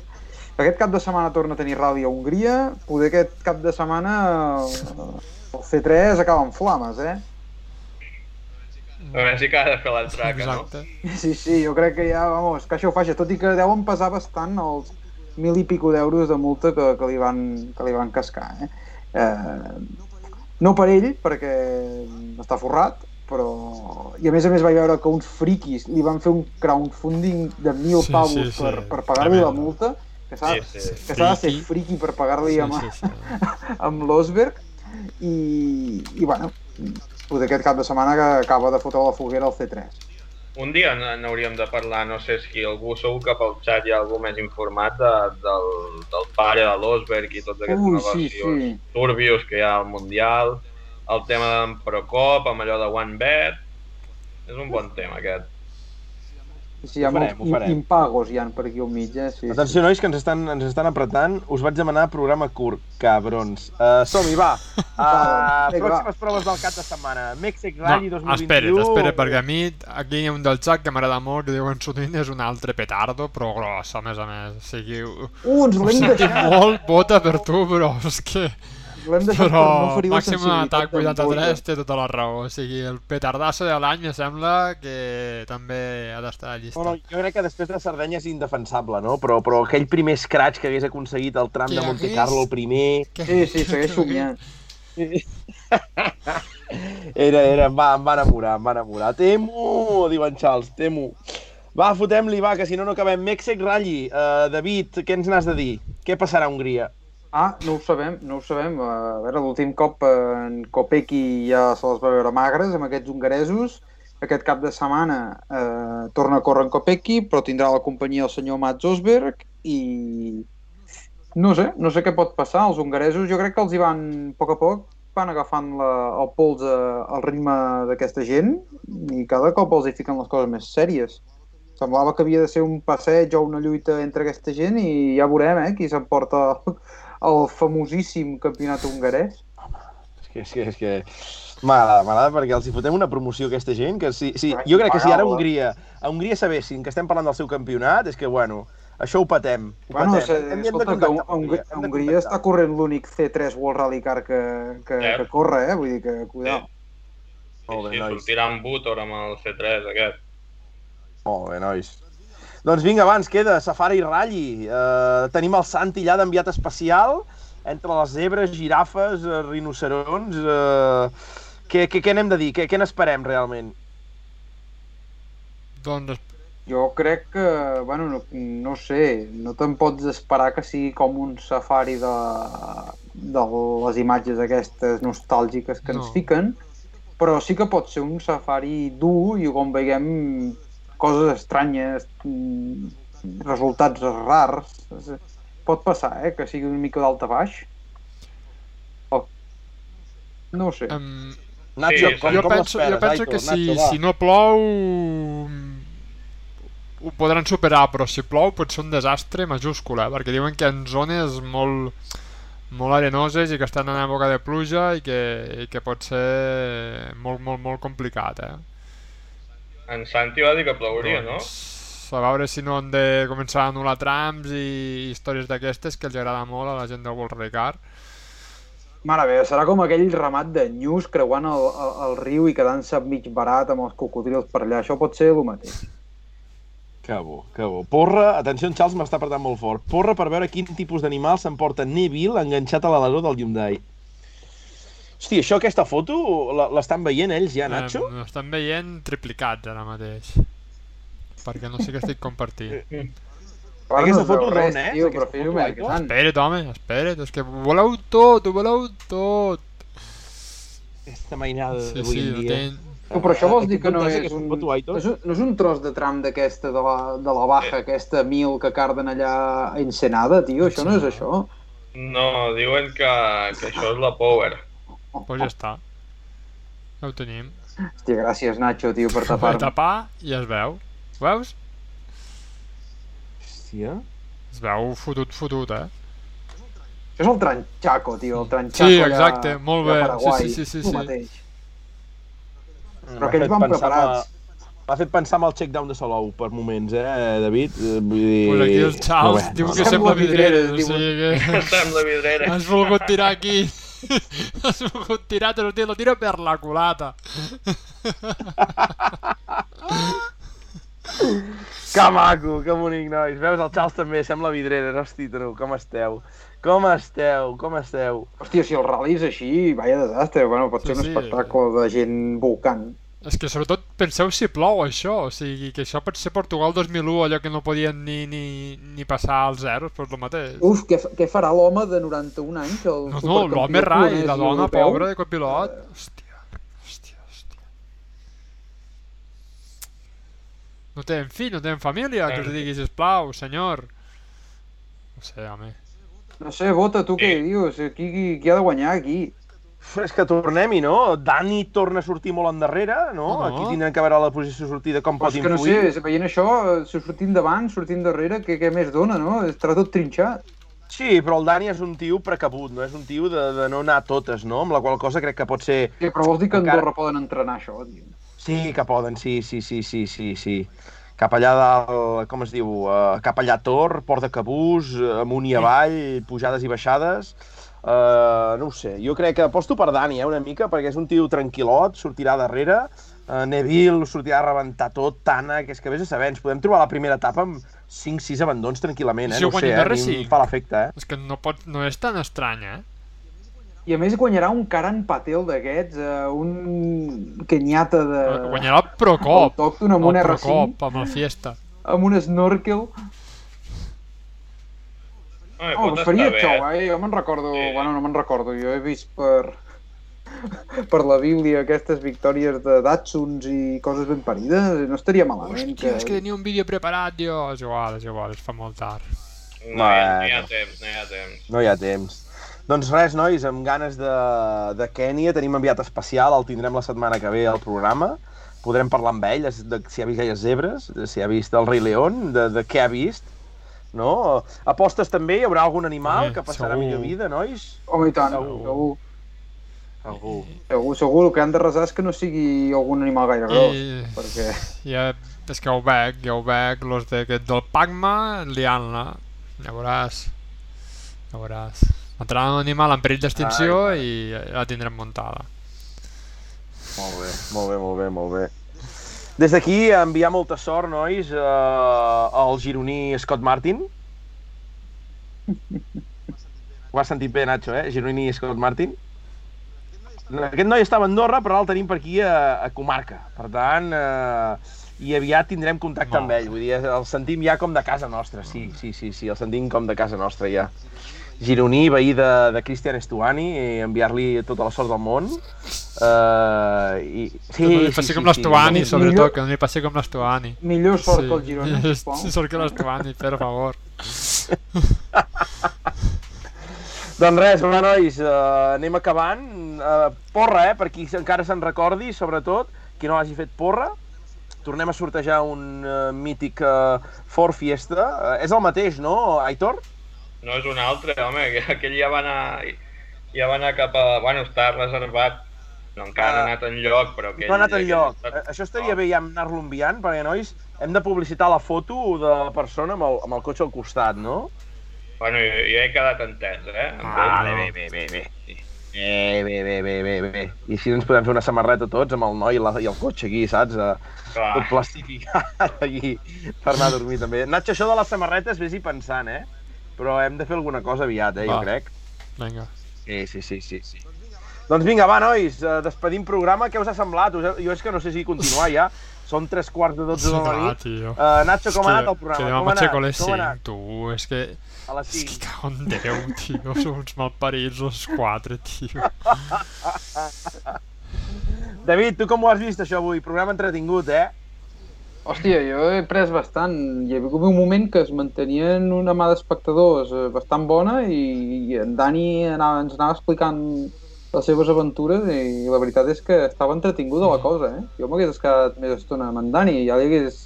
aquest cap de setmana torna a tenir ràdio a Hongria, poder aquest cap de setmana eh, el C3 acaba en flames, eh? A veure si ha de fer l'entraca, no? Exacte. Sí, sí, jo crec que ja, vamos, que això ho faci, tot i que deuen pesar bastant els mil i pico d'euros de multa que, que, li van, que li van cascar, eh? eh? No per ell, perquè està forrat, però... I a més a més vaig veure que uns friquis li van fer un crowdfunding de mil Sí, pavos sí, sí. per, per pagar-li la multa, que s'ha Sí, sí. que de ser Friki. friqui per pagar-li Sí, amb, sí, sí. amb l'Osberg i, i bueno, poder aquest cap de setmana que acaba de fotre la foguera el C3. Un dia n'hauríem de parlar, no sé si algú, segur que pel xat hi ha algú més informat de, del, del pare de l'Osberg i tots aquests Ui, sí, negocis sí. turbios que hi ha al Mundial, el tema d'en Procop, amb allò de OneBet, és un bon tema aquest. Sí, hi ha Ho farem, molts ho farem. im- impagos hi ha per aquí al mig, eh? Sí, Atenció, nois, que ens estan, ens estan apretant. Us vaig demanar programa curt, cabrons. Uh, Som-hi, va. Uh, pròximes proves del cap de setmana. Mèxic No, Rally 2021. espera't, espera't, perquè a mi aquí hi ha un del xat que m'agrada molt que diuen sovint és un altre petardo, però gros, a més a més. O sigui, ho, Uh, ens ho sentim molt, vota per tu, però és que... l'hem deixat Però per no ferir la màxim atac sensibilitat d'en 83 Bosa. té tota la raó. O sigui, el petardasso de l'any me sembla que també ha d'estar a la llista. No, no, jo crec que després de Sardenya és indefensable, no? Però, però aquell primer scratch que hagués aconseguit el tram Que de Monte hagués- Carlo, el primer... Que- Sí, sí, segueix somiant. Era, era, em va, em va enamorar, em va enamorar. Temo, diu en Charles, temo. Va, fotem-li, va, que si no no acabem. Mèxic Rally, uh, David, què ens n'has de dir? Què passarà a Hongria? Ah, no ho sabem, no ho sabem. A veure, l'últim cop en Kopecky ja se les va veure magres amb aquests hongaresos. Aquest cap de setmana eh, torna a córrer en Kopecky, però tindrà la companyia el senyor Mats Osberg i no sé, no sé què pot passar. Els hongaresos jo crec que els hi van, a poc a poc, van agafant la, el pols al ritme d'aquesta gent i cada cop els hi fiquen les coses més sèries. Semblava que havia de ser un passeig o una lluita entre aquesta gent i ja veurem eh, qui s'emporta el, famosíssim campionat hongarès. És que, és que, és que... M'agrada, m'agrada perquè els hi fotem una promoció a aquesta gent, que si, si, jo crec que si ara a eh? Hongria, a Hongria sabessin que estem parlant del seu campionat, és que, bueno, això ho patem. Ho Bueno, patem. hem de escolta, que amb Hongria, hem de Hongria contactar. està corrent l'únic C3 World Rally Car que, que, Eh. que corre, eh? Vull dir que, cuidao. Molt bé, sí, nois. sortirà en Butor amb el C3 aquest. Molt bé, nois. Doncs vinga, abans queda Safari Rally. Uh, tenim el Santi allà d'enviat especial, entre les zebres, girafes, uh, rinocerons... Uh, què, què, què n'hem de dir? Què, què n'esperem realment? Doncs Jo crec que, bueno, no, no sé, no te'n pots esperar que sigui com un safari de, de les imatges aquestes nostàlgiques que ens No. fiquen, però sí que pot ser un safari dur i on veiem coses estranyes, resultats rars. Pot passar, eh, que sigui una mica d'alta baix. O... No ho sé. em, Nacho, Sí, com, jo com penso, jo penso Aitor? que si, Nacho, si no plou ho podran superar, però si plou pot ser un desastre majúscul, eh? perquè diuen que en zones molt, molt arenoses i que estan en època de pluja i que, i que pot ser molt, molt, molt complicat. Eh? En Santi va dir que plouria, no? Doncs, a veure si no han de començar a anul·lar trams i històries d'aquestes que els agrada molt a la gent del World Car. Mare meva, serà com aquell ramat de nyus creuant el, el, el riu i quedant-se mig barat amb els cocodrils per allà. Això pot ser el mateix. Que bo, que bo. Porra, atenció, en Charles m'està apretant molt fort. Porra per veure quin tipus d'animal s'emporta Neville enganxat a l'aleró del Hyundai. Hosti, això, aquesta foto, la- l'estan veient ells ja, Nacho? Eh, estan veient triplicats ara mateix. Perquè no sé què estic compartint. Ara Aquesta no es foto res, d'on és, Tio, aquesta però fill foto, meu, que. Espera't, home, espera't, és que ho voleu tot, ho voleu tot. Aquesta mainada Sí, d'avui sí, en no dia. ten... Tu, però això vols Eh, dir que no aquesta és aquesta un, foto, no és un, no és un tros de tram d'aquesta, de la, de la baja, aquesta mil que carden allà a Ensenada, tio? Això no és això? No, diuen que, que això és la Power. Doncs ja està. Ja ho tenim. Hòstia, gràcies, Nacho, tio, per Per tapar-me. tapar i es veu. Ho veus? Hòstia. Es veu fotut, fotut, eh? Això és el Tranchaco, tio, el Tranchaco Sí, allà- exacte, molt allà bé. a Paraguai. Sí, sí, sí, sí, Tu sí. mateix. M'ha Però aquells van pensar preparats. M'ha fet pensar en el check-down de Salou per moments, eh, David? Eh, Vull dir... Pues aquí el Charles Però bé, diu no, que no. sembla vidreres, vidreres, o sigui que... Sembla vidrera. Has volgut tirar aquí. Has volgut tirar, te lo tiro, lo tiro per la culata. Que maco, que bonic, nois. Veus, el Charles també sembla vidrera. Hosti, tru, com esteu? Com esteu? Com esteu? Hòstia, si el rally és així, vaya desastre. Bueno, pot ser Sí, un sí. espectacle de gent volcant. És que sobretot penseu si plou això, o sigui que això pot ser Portugal 2001, allò que no podien ni, ni, ni passar als zeros, doncs el mateix. Uf, què, què farà l'home de 91 anys? El No, no, l'home rai, la dona europeu? pobra de copilot. Hòstia, hòstia, hòstia. No tenen fill, no tenen família, que us digui, sisplau, senyor. No sé, home. No sé, Bota, tu què dius? Qui, qui, qui ha de guanyar aquí? És que tornem-hi, no? Dani torna a sortir molt endarrere, no? No, no. Aquí tindrem que veure la posició de sortida, com Però pot és que no influir. sé, veient això, eh, si sortint davant, sortint darrere, què, què més dona, no? Estarà tot trinxat. Sí, però el Dani és un tio precabut, no? És un tio de, de no anar a totes, no? Amb la qual cosa crec que pot ser... Què, però vols dir que a Encara- Andorra poden entrenar això, tio? Sí, que poden, sí, sí, sí, sí, sí, sí. Cap allà dalt, com es diu, uh, cap allà Tor, Port de Cabús, eh, amunt i avall, pujades i baixades. Uh, no ho sé, jo crec que aposto per Dani, eh, una mica, perquè és un tio tranquil·lot, sortirà darrere, uh, Neville sortirà a rebentar tot, Tana, que és que vés a saber, ens podem trobar la primera etapa amb 5-6 abandons tranquil·lament, eh? Si no ho sé, eh? Darrer, A mi sí. em fa l'efecte, eh? És que no, pot, no és tan estrany, eh? I a més guanyarà un Karan Patel d'aquests, eh, un kenyata de... Guanyarà el Procop. autòcton amb un el R5, Procop, amb el Fiesta. amb un snorkel. Home, Oh, faria bé, xou, eh? Jo me'n recordo... Sí. Bueno, no me'n recordo, jo he vist per... per la Bíblia aquestes victòries de Datsuns i coses ben parides, no estaria malament. Hòstia, és que tenia un vídeo preparat, jo. És igual, és igual, es fa molt tard. No, hi ha, no hi ha temps, no hi ha temps. No hi ha temps. Doncs res, nois, amb ganes de, de Kènia, tenim enviat especial, el tindrem la setmana que ve al programa. Podrem parlar amb ell, de si ha vist gaires zebres, de si ha vist el rei León, de, de què ha vist. No? Apostes també? Hi haurà algun animal Home, que passarà segur. millor vida, nois? Home, i tant, Segur. segur. Algú. Segur, segur, el que han de resar és que no sigui algun animal gaire gros, I- perquè... Ja, és que ho veig, ja ho veig, los de, del Pacma liant-la. Ja veuràs. Ja veuràs. Entrarà un animal en perill d'extinció i la tindrem muntada. Molt bé, molt bé, molt bé, molt bé. Des d'aquí, enviar molta sort, nois, eh, al gironí Scott Martin. Ho has sentit bé, Nacho, eh? Gironí Scott Martin. Aquest noi estava a Andorra, però ara el tenim per aquí a, a comarca. Per tant, eh, i aviat tindrem contacte amb ell. Vull dir, el sentim ja com de casa nostra. Sí, sí, sí, sí, el sentim com de casa nostra ja. Gironí, veí de, de Cristian Estuani, i enviar-li tota la sort del món. Uh, i... Sí, que no li passi com l'Estuani, sí. sobretot, Millor- que no li passi com l'Estuani. Millor sort que el Girona, Sí, sort que l'Estuani, per favor. Doncs res, va, nois, uh, anem acabant. Uh, porra, eh, per qui encara se'n recordi, sobretot, qui no hagi fet porra. Tornem a sortejar un uh, mític uh, Ford Fiesta. Uh, és el mateix, no, Aitor? No és un altre, home, que aquell ja va anar, ja va anar cap a... Bueno, està reservat, no encara no ha Ah. anat enlloc, però aquell... No ha anat enlloc. està- Eh, Això estaria bé ja anar-lo enviant, perquè, nois, hem de publicitar la foto de la persona amb el, amb el cotxe al costat, no? Bueno, jo, jo he quedat entès, eh? ell. Vale, bé, bé, bé, bé. Bé, bé, bé, bé, bé, bé. I així ens podem fer una samarreta tots amb el noi i, la, i el cotxe aquí, saps? Eh, Clar. tot plastificat aquí per anar a dormir també. Nacho, això de les samarretes vés-hi pensant, eh? Però hem de fer alguna cosa aviat, eh, jo Va. crec. Vinga. Sí, sí, sí, sí, sí. Doncs vinga, va, nois, eh, despedim programa. Què us ha semblat? Jo és que no sé si continuar ja. Són tres quarts de dotze de la nit. Uh, Nacho, com ha anat el programa? Que demà Com ha 5, anat? tu. És que... A les És que 5. cago en Déu, tio. Som uns malparits els quatre, tio. David, tu com ho has vist, això, avui? Programa entretingut, eh? Hòstia, jo he pres bastant. Hi havia un moment que es mantenien una mà d'espectadors eh, bastant bona i, i en Dani anava, ens anava explicant les seves aventures i la veritat és que estava entretinguda la cosa, eh? Jo m'hagués quedat més estona amb en Dani i ja li hagués...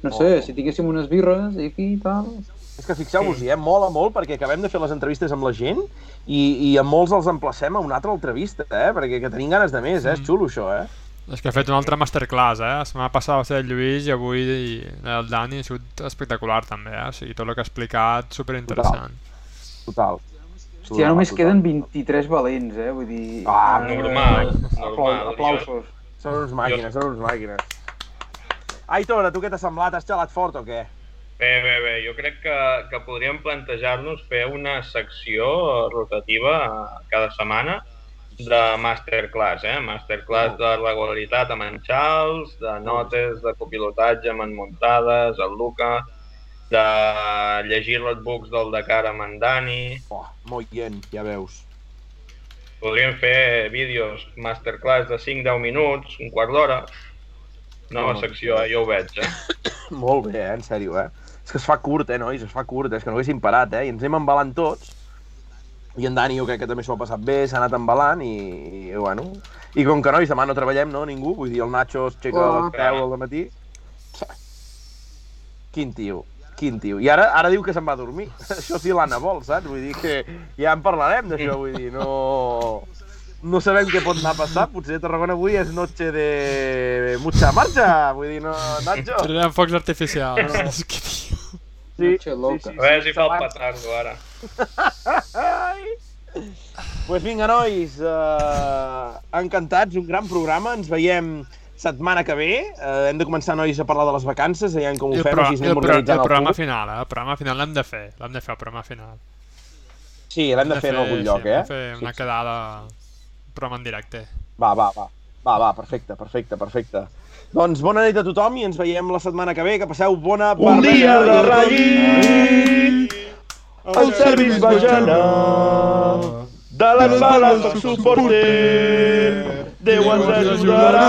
No sé, si tinguéssim unes birres i aquí i tal... És que fixeu-vos-hi, eh? Mola molt perquè acabem de fer les entrevistes amb la gent i, i a molts els emplacem a una altra entrevista, eh? Perquè que tenim ganes de més, eh? És xulo, això, eh? És que ha fet una altra masterclass, eh? La setmana passada va ser el Lluís i avui el Dani ha sigut espectacular també, eh? O sigui, tot el que ha explicat, superinteressant. Total. Hòstia, ja només queden 23 valents, eh? Vull dir... Ah, Normal, Aplau normal. aplausos. Són uns màquines, són uns màquines. Aitor, a tu què t'ha semblat? Has xalat fort o què? Bé, bé, bé. Jo crec que, que podríem plantejar-nos fer una secció rotativa eh, cada setmana de masterclass, eh? Masterclass de regularitat amb en Charles, de notes de copilotatge amb en Montades, el Luca, de llegir les books del Dakar amb en Dani. Oh, molt bien, ja veus. Podríem fer vídeos masterclass de 5-10 minuts, un quart d'hora. Nova No. secció, eh? jo ho veig, eh? Molt bé, eh? En sèrio, eh? És que es fa curt, eh, nois? Es fa curt? És que no haguéssim parat, eh? I ens hem embalant tots. I en Dani jo crec que també s'ho ha passat bé, s'ha anat embalant i, i, bueno... I com que, nois, demà no treballem, no? Ningú. Vull dir, el Nacho es aixeca a Oh. les 10 al matí. Quin tio, quin tio. I ara ara diu que se'n va a dormir. Això sí l'Anna vol, saps? Vull dir que ja en parlarem d'això, vull dir, no... No sabem què pot anar a passar, potser Tarragona avui és noche de mucha marcha, vull dir, no, Nacho? Tenen focs artificials. Tio... Sí, Noche loca. A veure si fa el petardo ara. Ai. Pues vinga, nois, uh, encantats, un gran programa, ens veiem setmana que ve, uh, hem de començar, nois, a parlar de les vacances, veiem com ho I el, fem, pro així el, anem pro el organitzant el, programa públic. final, eh? El programa final l'hem de fer. L'hem de fer, el programa final. Sí, l'hem de fer en algun lloc, sí, eh? De fer una Sí, sí. quedada... programa en directe. Va, va, va. Va, va, perfecte, perfecte, perfecte. Doncs bona nit a tothom i ens veiem la setmana que ve, que passeu bona... Un dia de ratllit, el serviç va anar. De les bales soc suporter, Déu ens ajudarà.